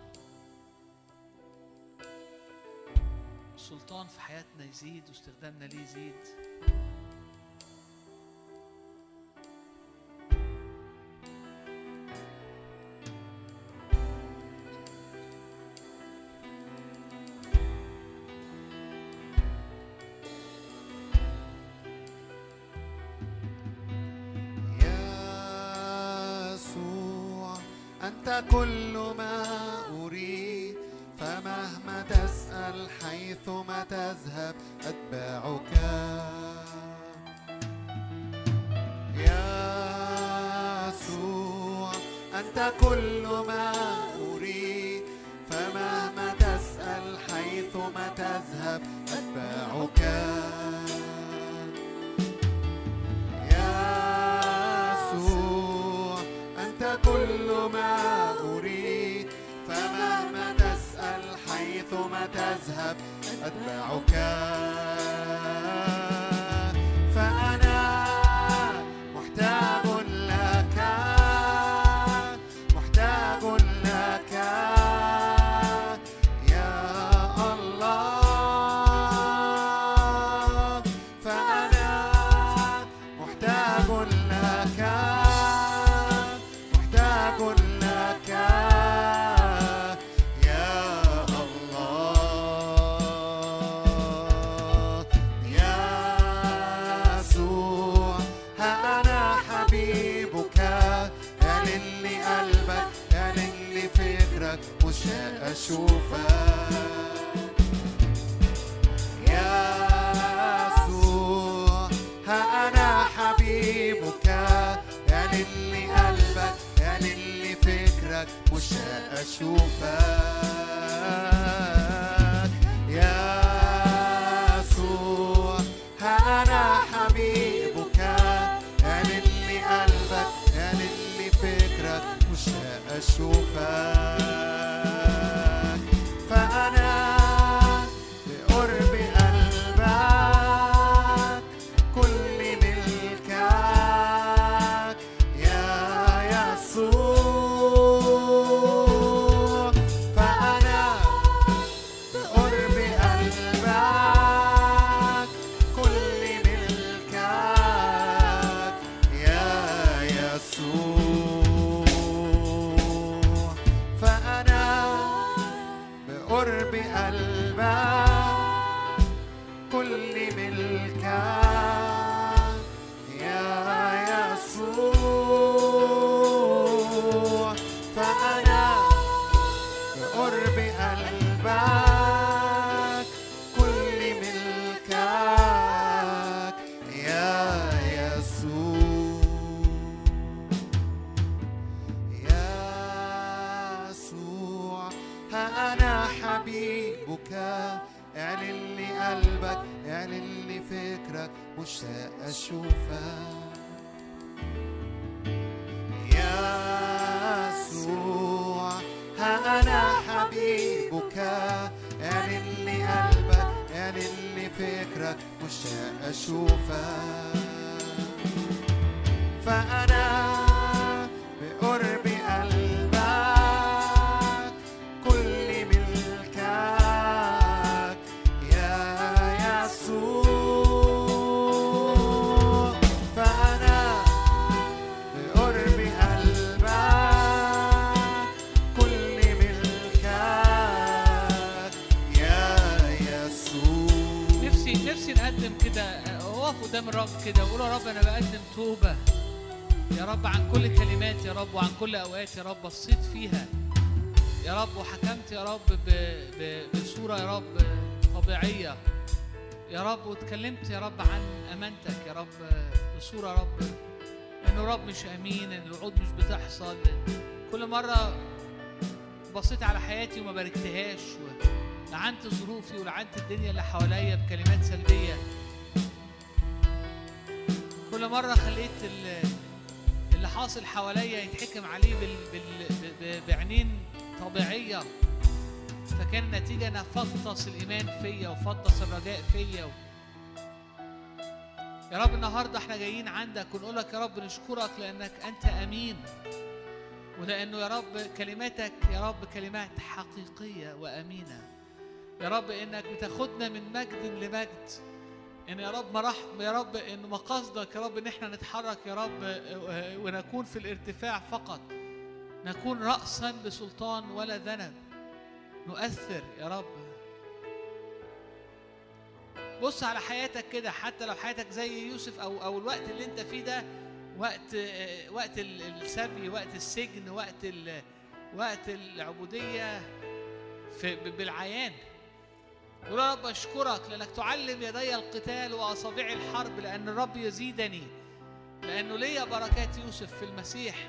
السلطان في حياتنا يزيد واستخدامنا ليه يزيد. أنت كل ما أريد فمهما تسأل حيثما تذهب أتبعك. يسوع أنت كل ما أتبعك sua oferta. مش أمين إن الوعود مش بتحصل كل مرة بصيت على حياتي وما باركتهاش ولعنت ظروفي ولعنت الدنيا اللي حواليا بكلمات سلبية. كل مرة خليت ال- اللي حاصل حواليا يتحكم عليه بال... بال... بعينين طبيعية. فكان النتيجه أنا فطس الإيمان فيا وفطس الرجاء فيا و... يا رب النهارده إحنا جايين عندك ونقول لك يا رب نشكرك لانك انت امين. ولأنه يا رب كلماتك يا رب كلمات حقيقية وامينة. يا رب انك بتاخدنا من مجد لمجد. ان يا رب مرح يا رب ان مقاصدك يا رب ان إحنا نتحرك يا رب ونكون في الارتفاع فقط. نكون رأسا بسلطان ولا ذنب. نؤثر يا رب بص على حياتك كده حتى لو حياتك زي يوسف أو أو الوقت اللي أنت فيه ده وقت آه، وقت ال- السبي وقت السجن وقت وقت العبودية في بالعيان. قول يا رب أشكرك لأنك تعلم يدي القتال واصابعي الحرب لأن الرب يزيدني لأنه ليا بركات يوسف في المسيح.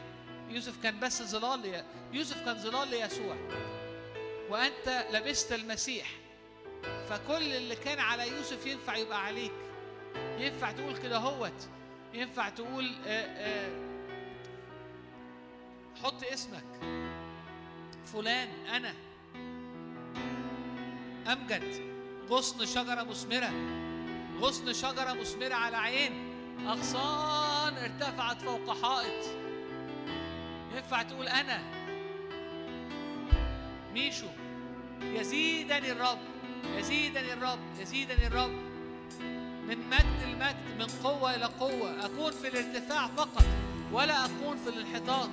يوسف كان بس ظلال يوسف كان ظلال ليسوع. وأنت لبست المسيح. فكل اللي كان على يوسف ينفع يبقى عليك. ينفع تقول كده هوت. ينفع تقول آه، آه، حط اسمك. فلان أنا. أمجد. غصن شجرة مثمرة. غصن شجرة مثمرة على عين. أغصان ارتفعت فوق حائط. ينفع تقول أنا. ميشو. يزيدني الرب. يزيدني الرب يزيدني الرب من مجد لمجد من قوة إلى قوة. أكون في الارتفاع فقط ولا أكون في الانحطاط.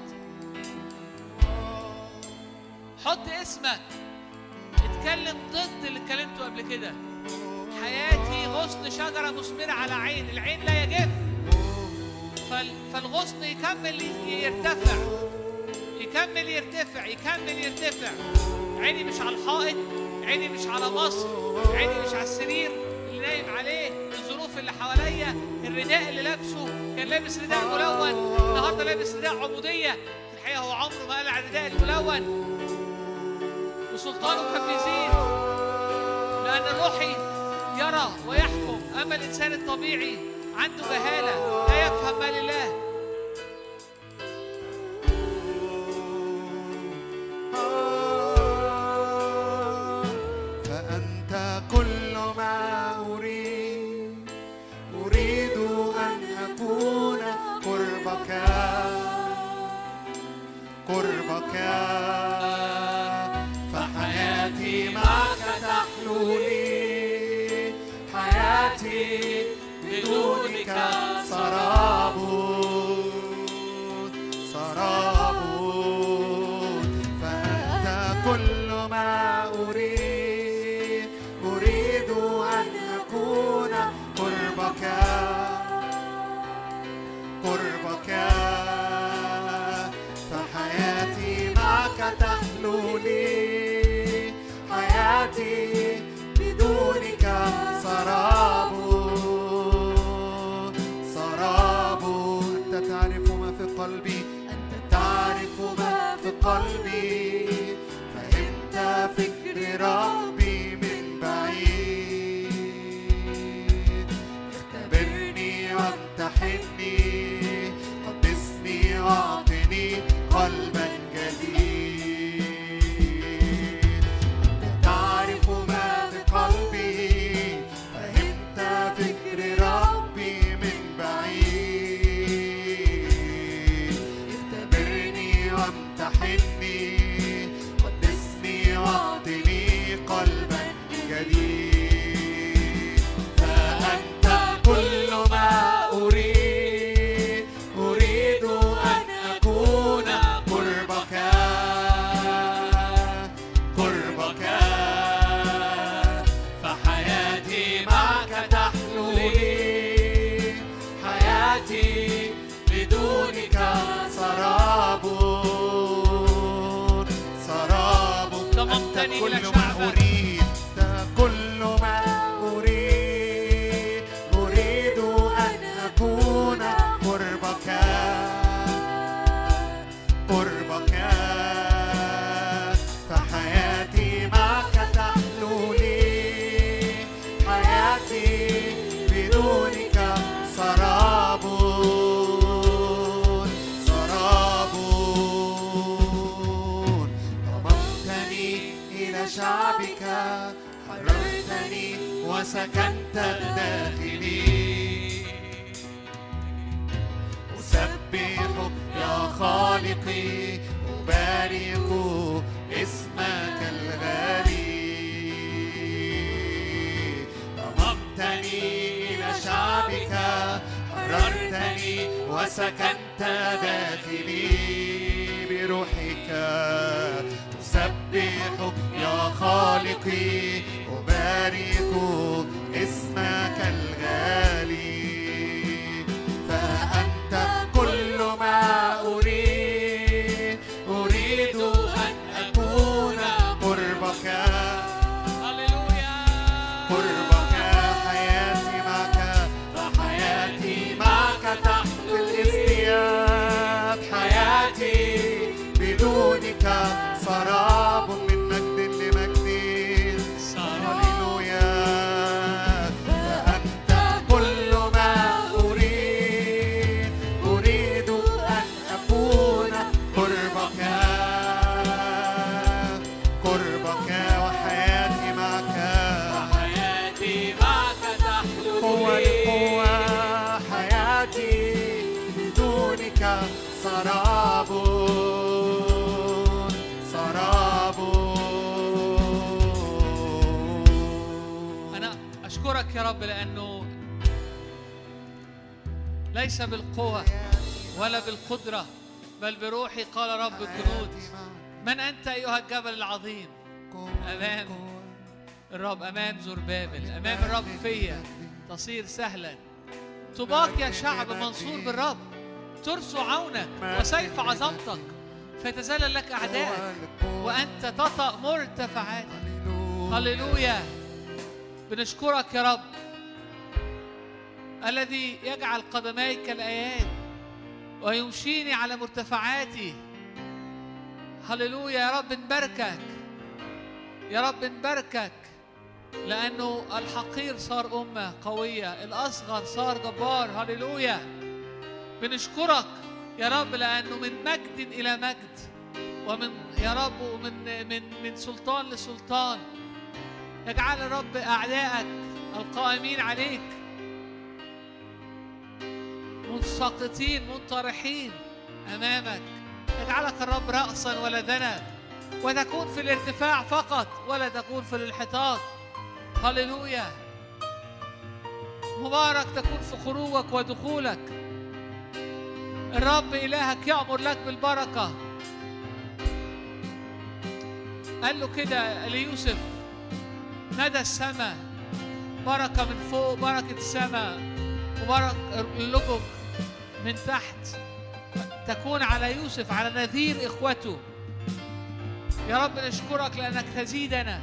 حط اسمك. اتكلم ضد اللي اتكلمته قبل كده. حياتي غصن شجرة مثمرة على عين العين لا يجف. فال- فالغصن يكمل يرتفع. يكمل يرتفع يكمل يرتفع. عيني مش على الحائط. عيني مش على مصر عيني مش على السرير اللي نايم عليه الظروف اللي حواليا الرداء اللي لابسه كان لابس رداء ملون النهارده لابس رداء عمودية في الحقيقة هو عمره ما قلع الرداء الملون. وسلطانه كان بيزيد لأن الروحي يرى ويحكم أما الإنسان الطبيعي عنده جهالة لا يفهم ما لله. قلبي. أنت تعرف ما وسكنت داخلي أسبحك يا خالقي أبارك اسمك الغالي. ضممتني إلى شعبك حررتني وسكنت داخلي بروحك. أسبحك يا خالقي أبارك اسمك الغالي فأنت كل ما أريد أريد أن أكون قربك. بدونك سراب أنا أشكرك يا رب لأنه ليس بالقوة ولا بالقدرة بل بروحي قال رب الجنود من أنت أيها الجبل العظيم؟ أمام الرب أمام زربابل أمام الرب فيا تصير سهلا. طباك يا شعب منصور بالرب. ترس عونك وسيف عظمتك فيتذلل لك أعدائك. وأنت تطأ مرتفعات هللويا. بنشكرك يا رب. الذي يجعل قدمي كالآيات ويمشيني على مرتفعاتي. هللويا يا رب نباركك يا رب نباركك لأنه الحقير صار أمة قوية الأصغر صار جبار. هللويا. بنشكرك يا رب لأنه من مجد إلى مجد ومن يا رب ومن من من سلطان لسلطان. يجعل رب أعدائك القائمين عليك منسقطين منطرحين أمامك. يجعلك الرب رأسا ولا ذنب وتكون في الارتفاع فقط ولا تكون في الانحطاط. هللويا. مبارك تكون في خروجك ودخولك. الرب إلهك يأمر لك بالبركة. قال له كده ليوسف ندى السماء؟ بركة من فوق بركة السماء وبرك اللجب من تحت تكون على يوسف على نذير إخوته. يا رب نشكرك لأنك تزيدنا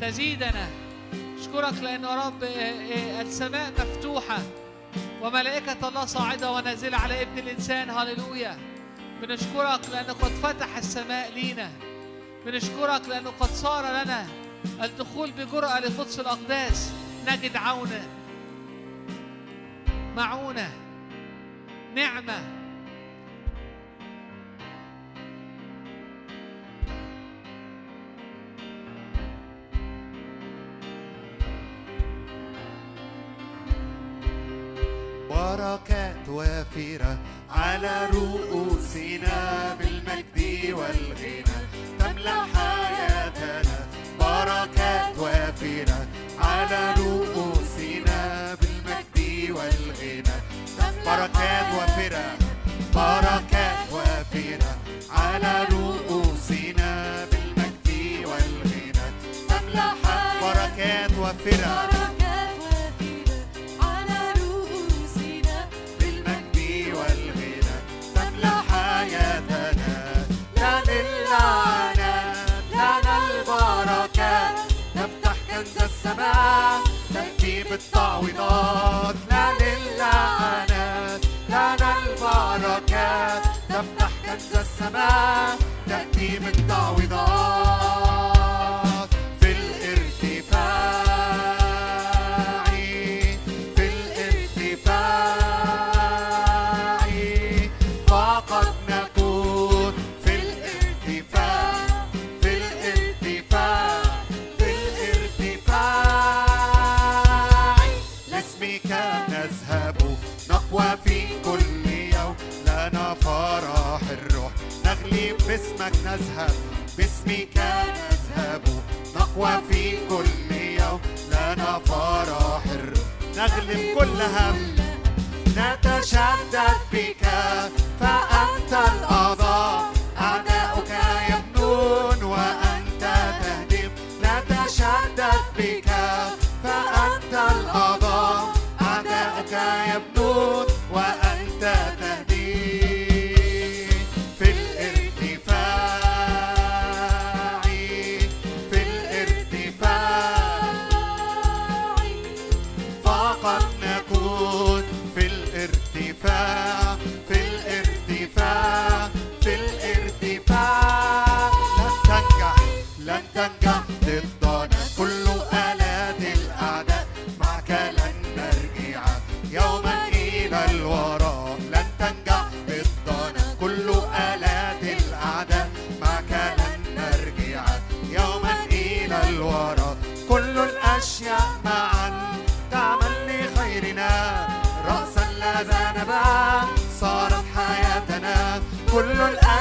تزيدنا. نشكرك لأنه رب آه، آه، السماء مفتوحة. وملائكة الله صاعدة ونازلة على ابن الإنسان. هللويا. بنشكرك لأنه قد فتح السماء لينا. بنشكرك لأنه قد صار لنا الدخول بجرأة لقدس الأقداس. نجد عونا معونة. نعمة. بركات وافرة على رؤوسنا بالمجد والغنى. تملأ حياتنا بركات وافرة على رؤوسنا بالمجد والغنى. بركات وافرة بركات وافرة على رؤوسنا بالمجد والغنى. تملأ بركات وافرة السماء تأتي بالتعويضات لا للعنة لنا البركات. نفتح كنز السماء تأتي بالتعويضات باسمك نذهب باسمك نذهب. نقوى في كل يوم. لنا فرح نغلب كل هم. نتشدد بك. فأنت الأعضاء.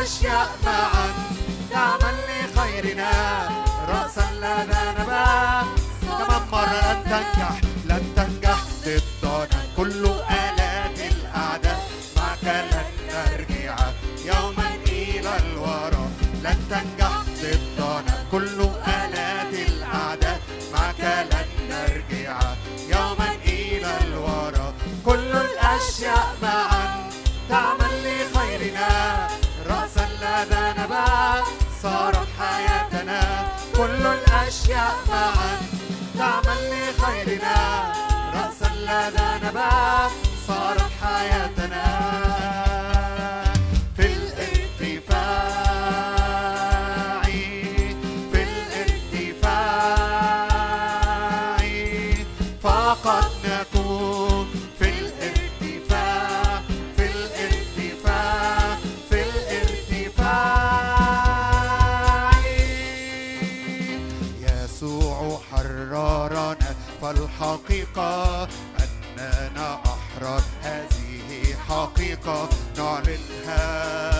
الأشياء معا تعمل لخيرنا. رأسا لا ذنبا كمان مرة لن تنجح لن تنجح ضدنا. كل آلات الأعداء معك لن نرجع يوما إلى الوراء لن تنجح ضدنا. كل آلات الأعداء معك لن نرجع يوما إلى الوراء كل الأشياء معا تعمل صارت حياتنا كل الأشياء معا. تعمل لخيرنا رأسا لدى نبات صارت حياتنا it has.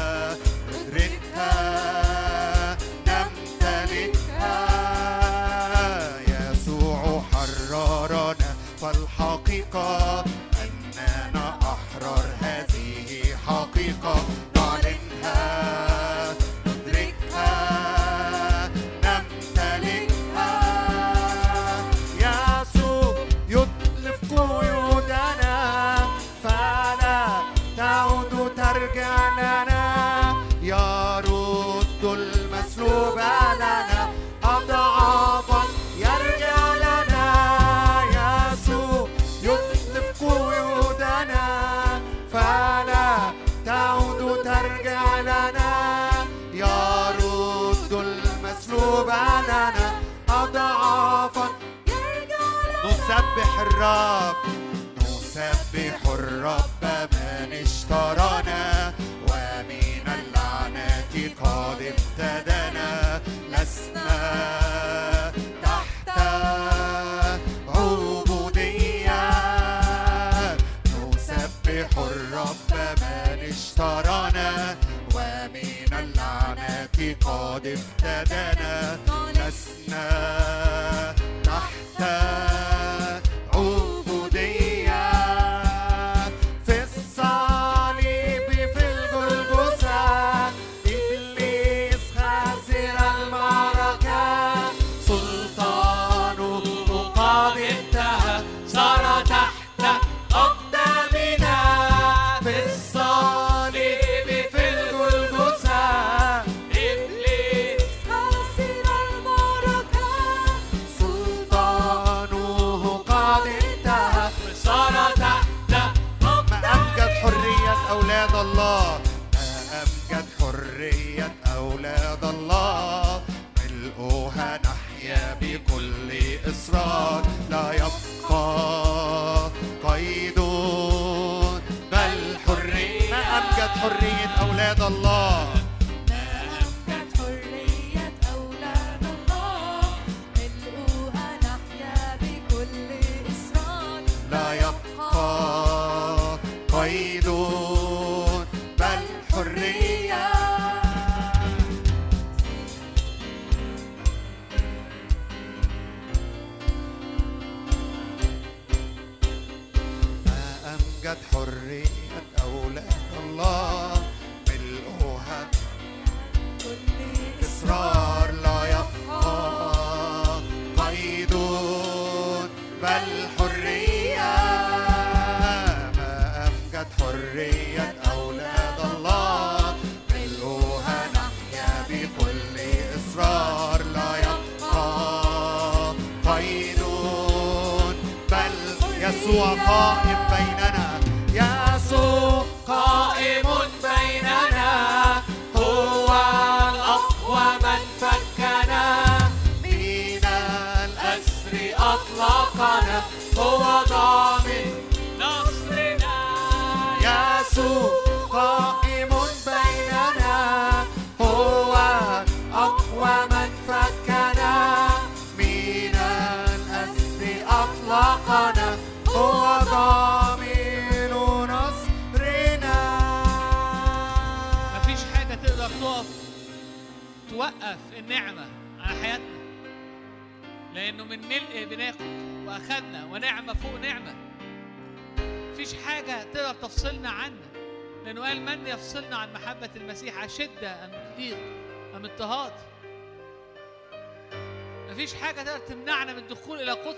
الرب. نسبح الرب من اشترانا ومن اللعنة قد ابتدانا لسنا تحت عبودية. نسبح الرب من اشترانا ومن اللعنة قد افتدانا.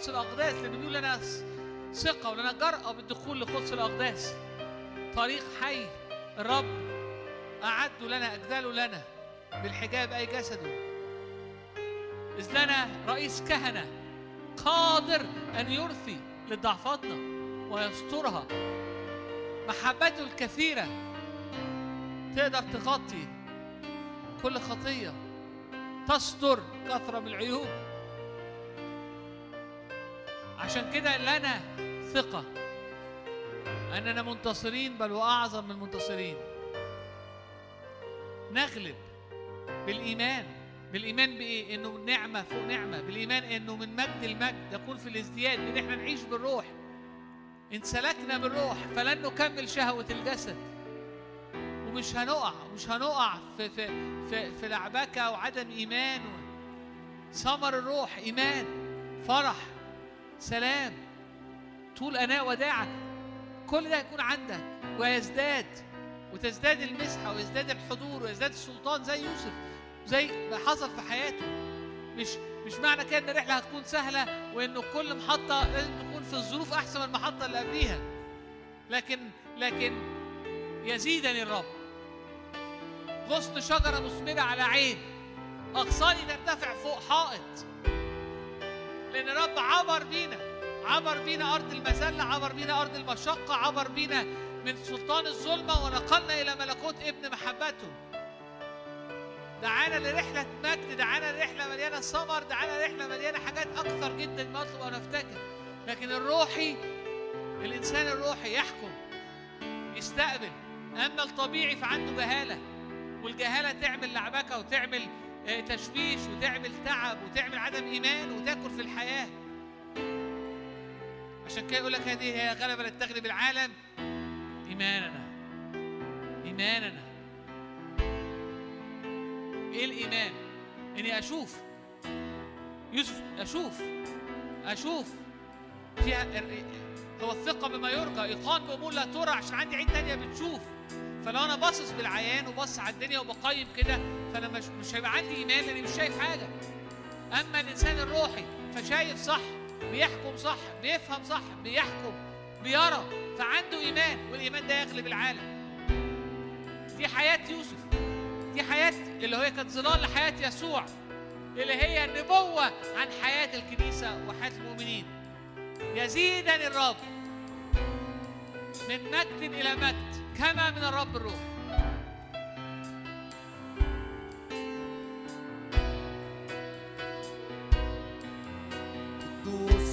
قدس الأقداس لأنه بيقول لنا ثقة ولنا جرأة بالدخول لقدس الأقداس. طريق حي الرب أعده لنا أجدله لنا بالحجاب أي جسده. إذ لنا رئيس كهنة قادر أن يرثي لضعفاتنا ويسترها. محبته الكثيرة تقدر تغطي كل خطية تستر كثرة من العيوب. عشان كده لنا ثقة. أننا منتصرين بل وأعظم من المنتصرين. نغلب بالإيمان. بالإيمان بإيه؟ إنه نعمة فوق نعمة. بالإيمان إنه من مجد المجد يكون في الازدياد إن إحنا نعيش بالروح. إن سلكنا بالروح فلن نكمل شهوة الجسد. ومش هنقع مش هنقع في في في, في لعبكة وعدم إيمان. ثمر الروح إيمان فرح. سلام. طول أناء وداعة كل ده يكون عندك ويزداد وتزداد المسحة ويزداد الحضور ويزداد السلطان زي يوسف زي ما حصل في حياته. مش مش معنى كده إن الرحلة هتكون سهلة وإنه كل محطة لازم تكون في الظروف أحسن من المحطة اللي قبليها. لكن لكن يزيدني الرب. غصن شجرة مثمرة على عين. أغصاني ترتفع فوق حائط. لأن الرب عبر بينا عبر بينا أرض المذله عبر بينا أرض المشقة عبر بينا من سلطان الظلمة ونقلنا إلى ملكوت ابن محبته. دعانا لرحلة مجد دعانا لرحلة مليانة ثمر دعانا لرحلة مليانة حاجات أكثر جدا ما نطلب أو نفتكر. لكن الروحي الإنسان الروحي يحكم يستقبل. أما الطبيعي فعنده جهالة والجهالة تعمل لعبكة وتعمل تشويش وتعمل تعب وتعمل عدم إيمان وتاكل في الحياة. عشان كده يقول لك هذه هي غلبة التي تغلب العالم. إيماننا إيماننا. إيه الإيمان؟ إني أشوف. يوسف أشوف أشوف. فيها هو الثقة بما يرجى إيقان بأمور لا ترى عشان عندي عين تانية بتشوف. فلو أنا باصص بالعيان وبص على الدنيا وبقيم كده فأنا مش مش هيبقى عندي إيمان لأني مش شايف حاجة. أما الإنسان الروحي فشايف صح بيحكم صح بيفهم صح بيحكم بيرى فعنده إيمان والإيمان ده يغلب العالم. دي حياة يوسف. دي حياة اللي هي كانت ظلال لحياة يسوع اللي هي النبوة عن حياة الكنيسة وحياة المؤمنين. يزيدني الرب من مجد إلى مجد. كما من الرب الروح قدوس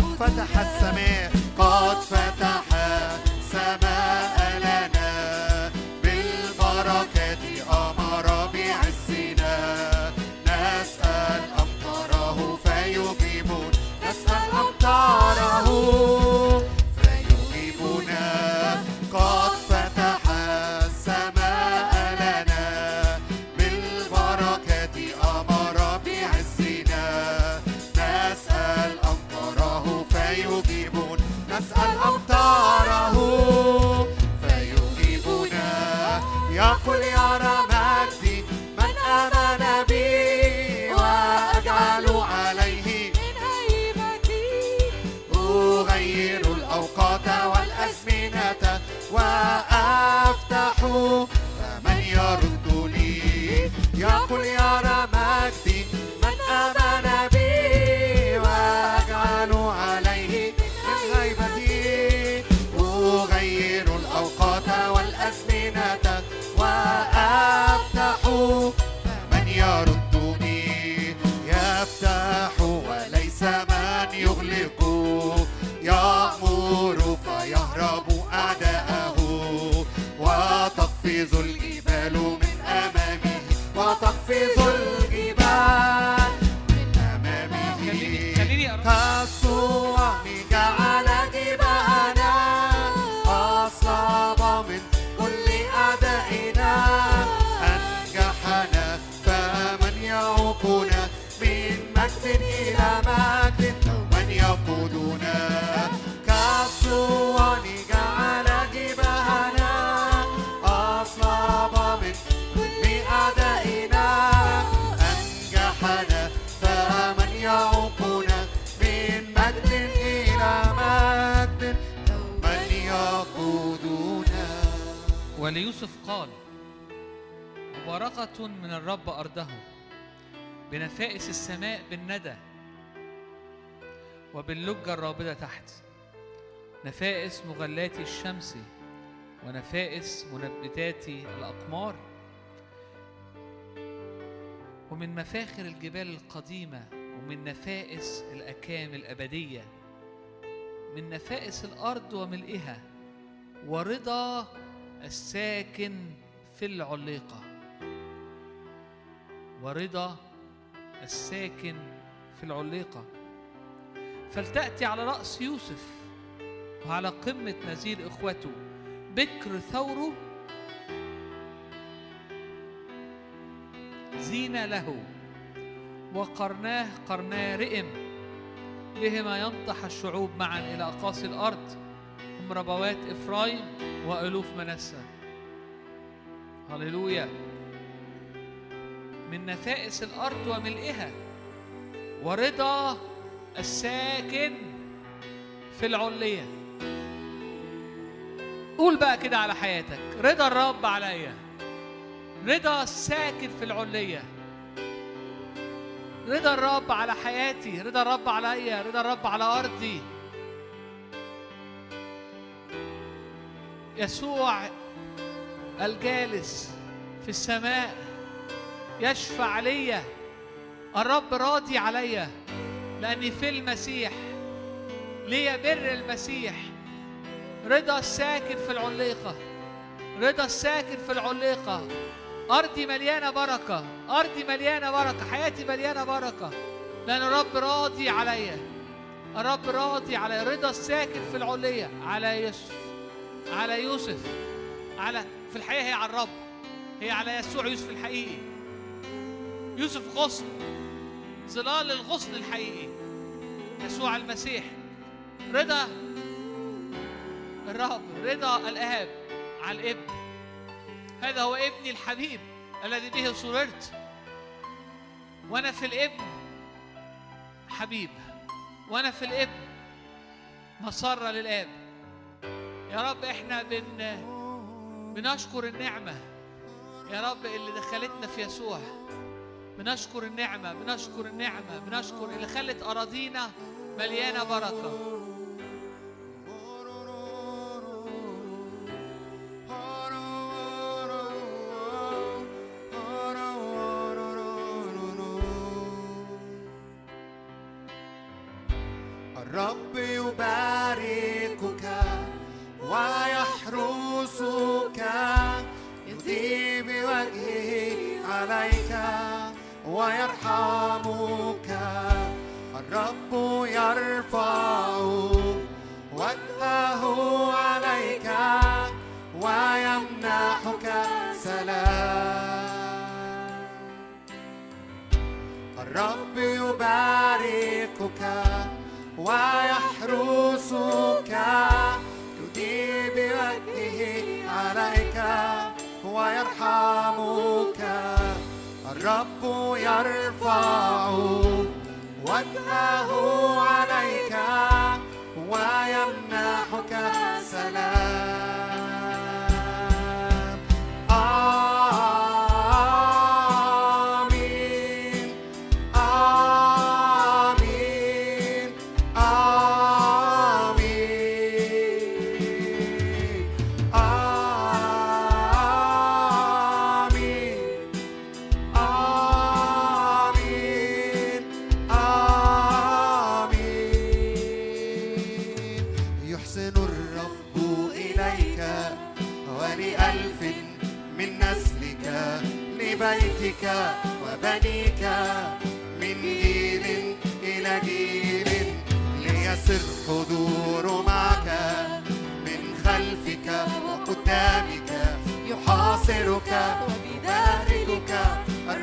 فتح السماء. مباركة من الرب أرضه بنفائس السماء بالندى وباللجة الرابضة تحت نفائس مغلات الشمس ونفائس منبتات الأقمار ومن مفاخر الجبال القديمة ومن نفائس الأكام الأبدية من نفائس الأرض وملئها ورضا الساكن في العليقة. ورضا الساكن في العليقة. فلتأتي على رأس يوسف وعلى قمة نزيل إخوته بكر ثوره زين له وقرناه قرنا رئم بهما ينطح الشعوب معا إلى أقاصي الأرض هم ربوات إفرايم وألوف منسى هللويا. من نفائس الأرض وملئها ورضا الساكن في العلية قول بقى كده على حياتك رضا الرب عليا رضا الساكن في العلية رضا الرب على حياتي رضا الرب عليا رضا الرب على أرضي. يسوع الجالس في السماء. يشفع ليا الرب راضي عليا لأني في المسيح. ليا بر المسيح. رضا الساكن في العليقة. رضا الساكن في العليقة. أرضي مليانة بركة. أرضي مليانة بركة. حياتي مليانة بركة. لأن الرب راضي عليا. الرب راضي على رضا الساكن في العلية على يوسف. على يوسف. على في الحقيقة هي على الرب. هي على يسوع يوسف الحقيقي يوسف غصن ظلال الغصن الحقيقي يسوع المسيح رضا الرب رضا الآب على الابن. هذا هو ابني الحبيب الذي به سررت وأنا في الابن حبيب وأنا في الابن مسرة للآب. يا رب إحنا بن بنشكر النعمة. يا رب اللي دخلتنا في يسوع. بنشكر النعمة بنشكر النعمة بنشكر اللي خلت أراضينا مليانة بركة. ويرحمك الرب يرفع وجهه عليك ويمنحك سلام. الرب يباركك ويحرسك. يدي بوجهه عليك ويرحمك. الرب يرفع وجهه عليك ويمنحك سلام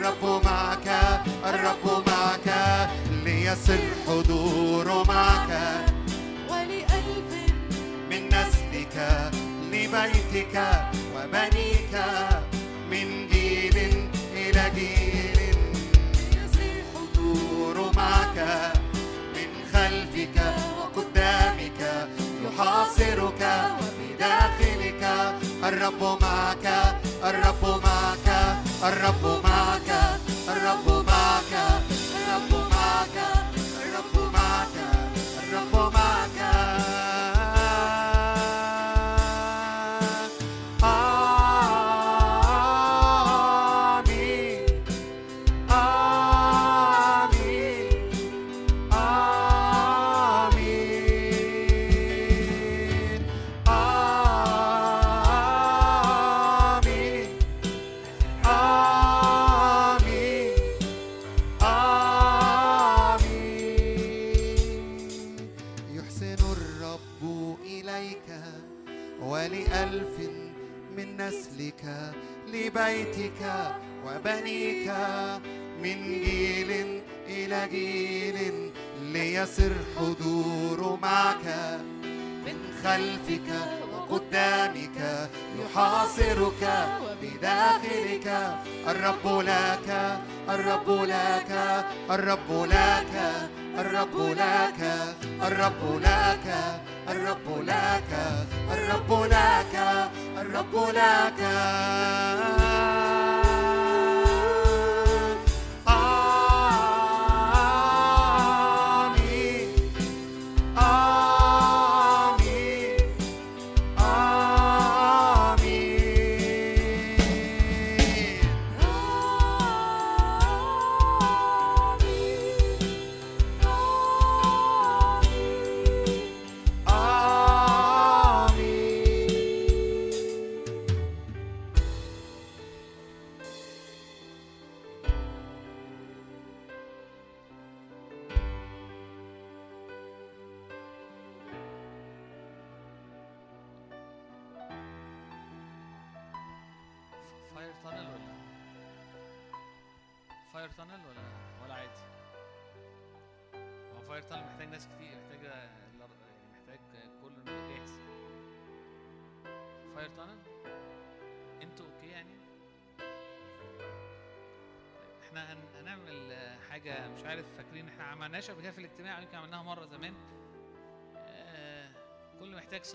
الرب معك الرب معك ليسر حضور معك. ولألف من نسلك لبيتك وبنيك من جيل إلى جيل يصير حضور معك. من خلفك وقدامك يحاصرك وبداخلك. الرب معك الرب معك الرب معك. trouble. ليسر حضور معك. من خلفك وقدامك يحاصرك. بداخلك الرب لك الرب لك الرب لك الرب لك الرب لك الرب لك الرب لك الرب لك.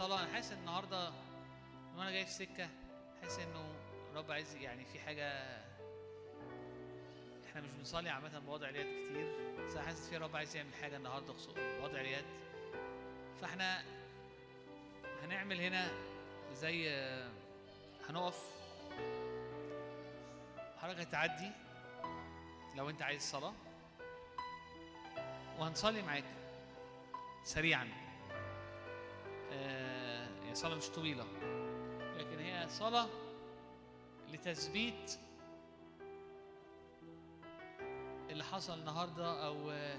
كل محتاج صلاة. أنا حاسس النهارده وأنا جاي في سكة حاسس إنه رب عايز يعني في حاجة إحنا مش بنصلي عامة بوضع اليد كتير بس أنا حاسس في رب عايز يعمل حاجة النهاردة خصوصا بوضع اليد. فإحنا هنعمل هنا زي هنقف. حركة تعدي لو أنت عايز صلاة وهنصلي معاك سريعا. هي صلاة مش طويلة. لكن هي صلاة لتثبيت اللي حصل النهارده أو آه،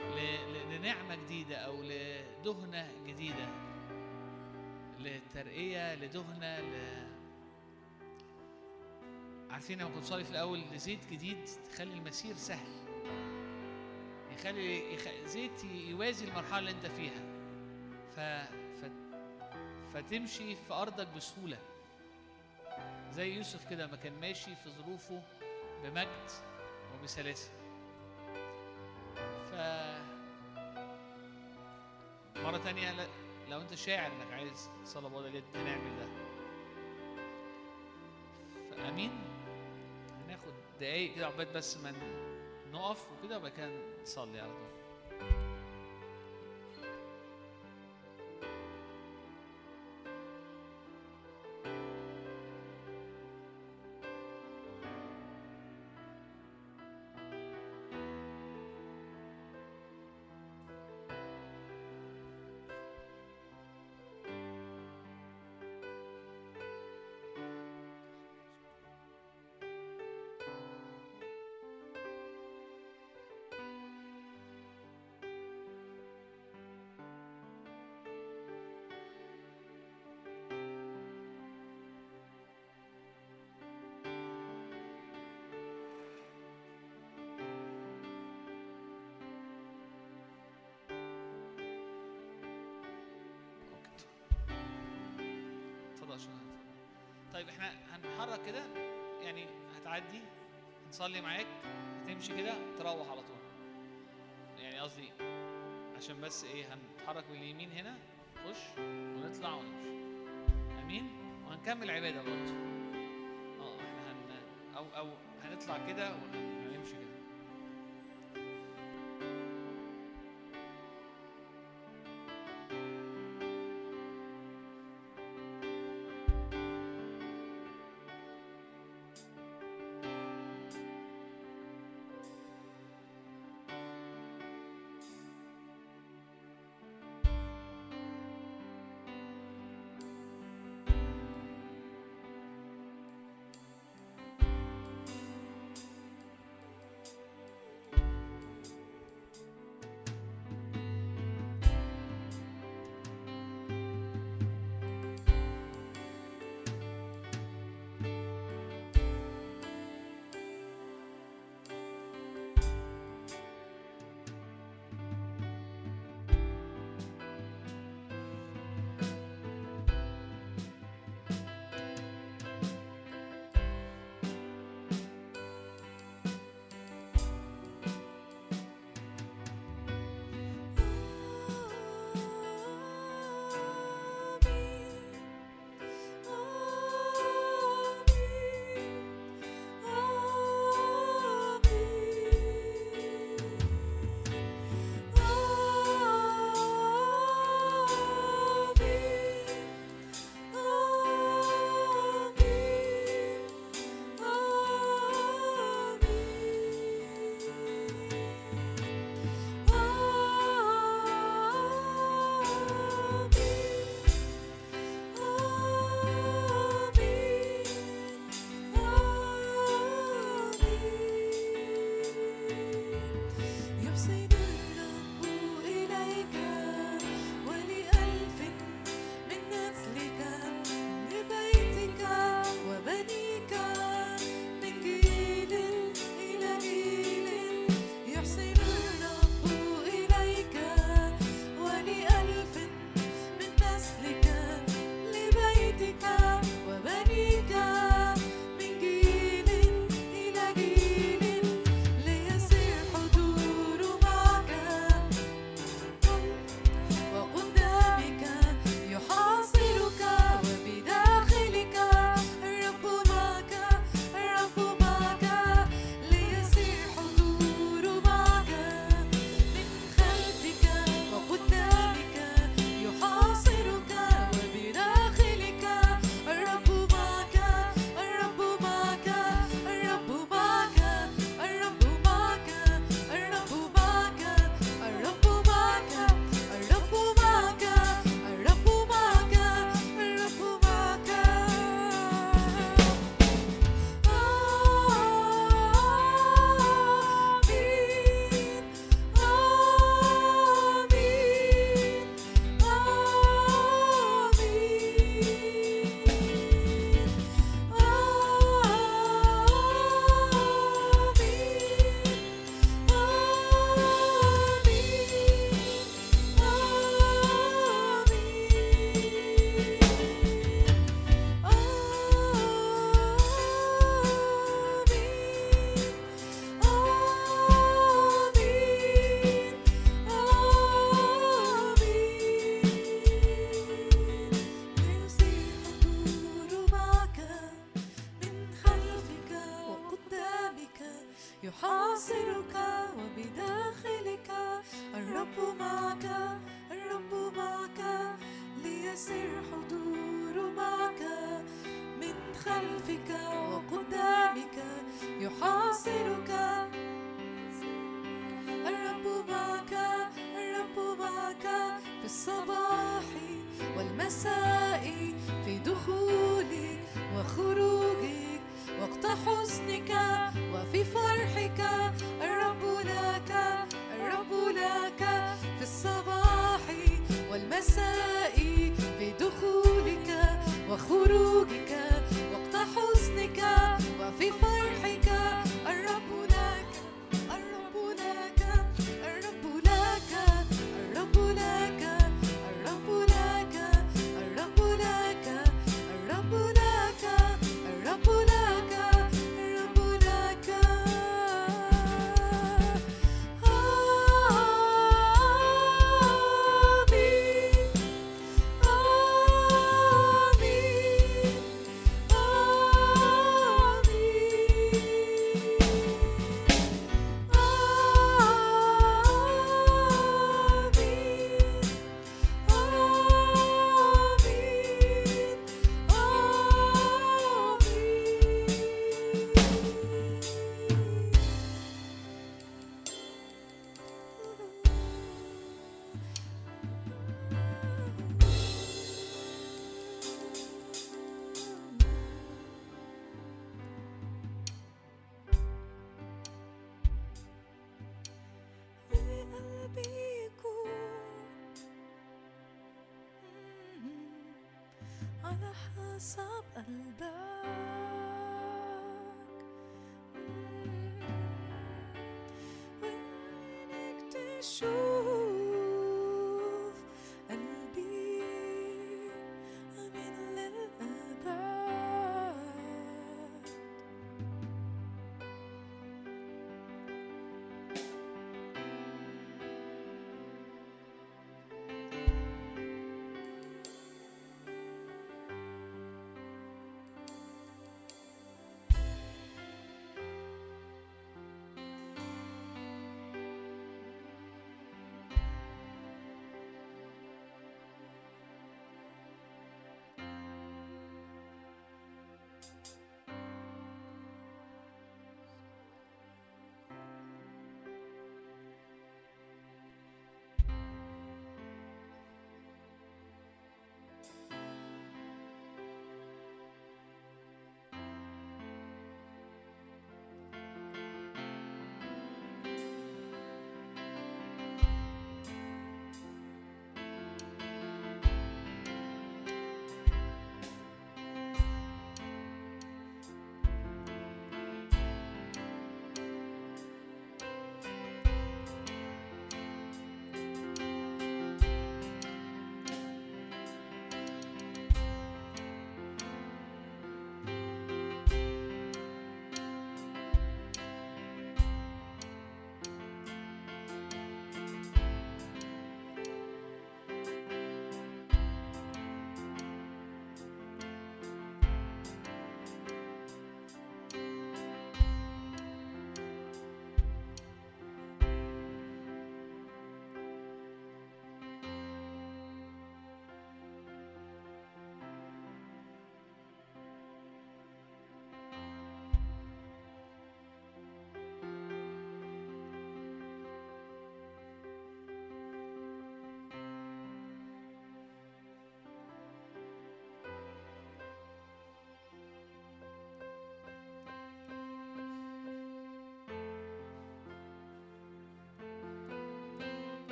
ل- ل- لنعمة جديدة أو لدهنة جديدة. لترقية لدهنة ل... عارفين لما كنت صلي في الأول لزيت جديد تخلي المسير سهل. يخلي يخ... زيت يوازي المرحلة اللي أنت فيها. ف... ف... فتمشي في أرضك بسهولة. زي يوسف كده ما كان ماشي في ظروفه بمجد وبسلاسة. ف مرة تانية لا- لو أنت شاعر إنك عايز صلاة بوضع هنعمل ده. فامين هناخد دقايق كده عقبال بس ما نقف وكده وبعد كده نصلي على طول. طيب إحنا هنحرك كده يعني هتعدي هنصلي معاك هتمشي كده تروح على طول. يعني قصدي عشان بس إيه هنتحرك باليمين هنا نخش ونطلع ونمشي. آمين؟ وهنكمل عبادة برضه. آه إحنا هن أو أو هنطلع كده وهنمشي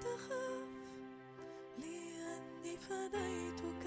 تخاف لأني فديتك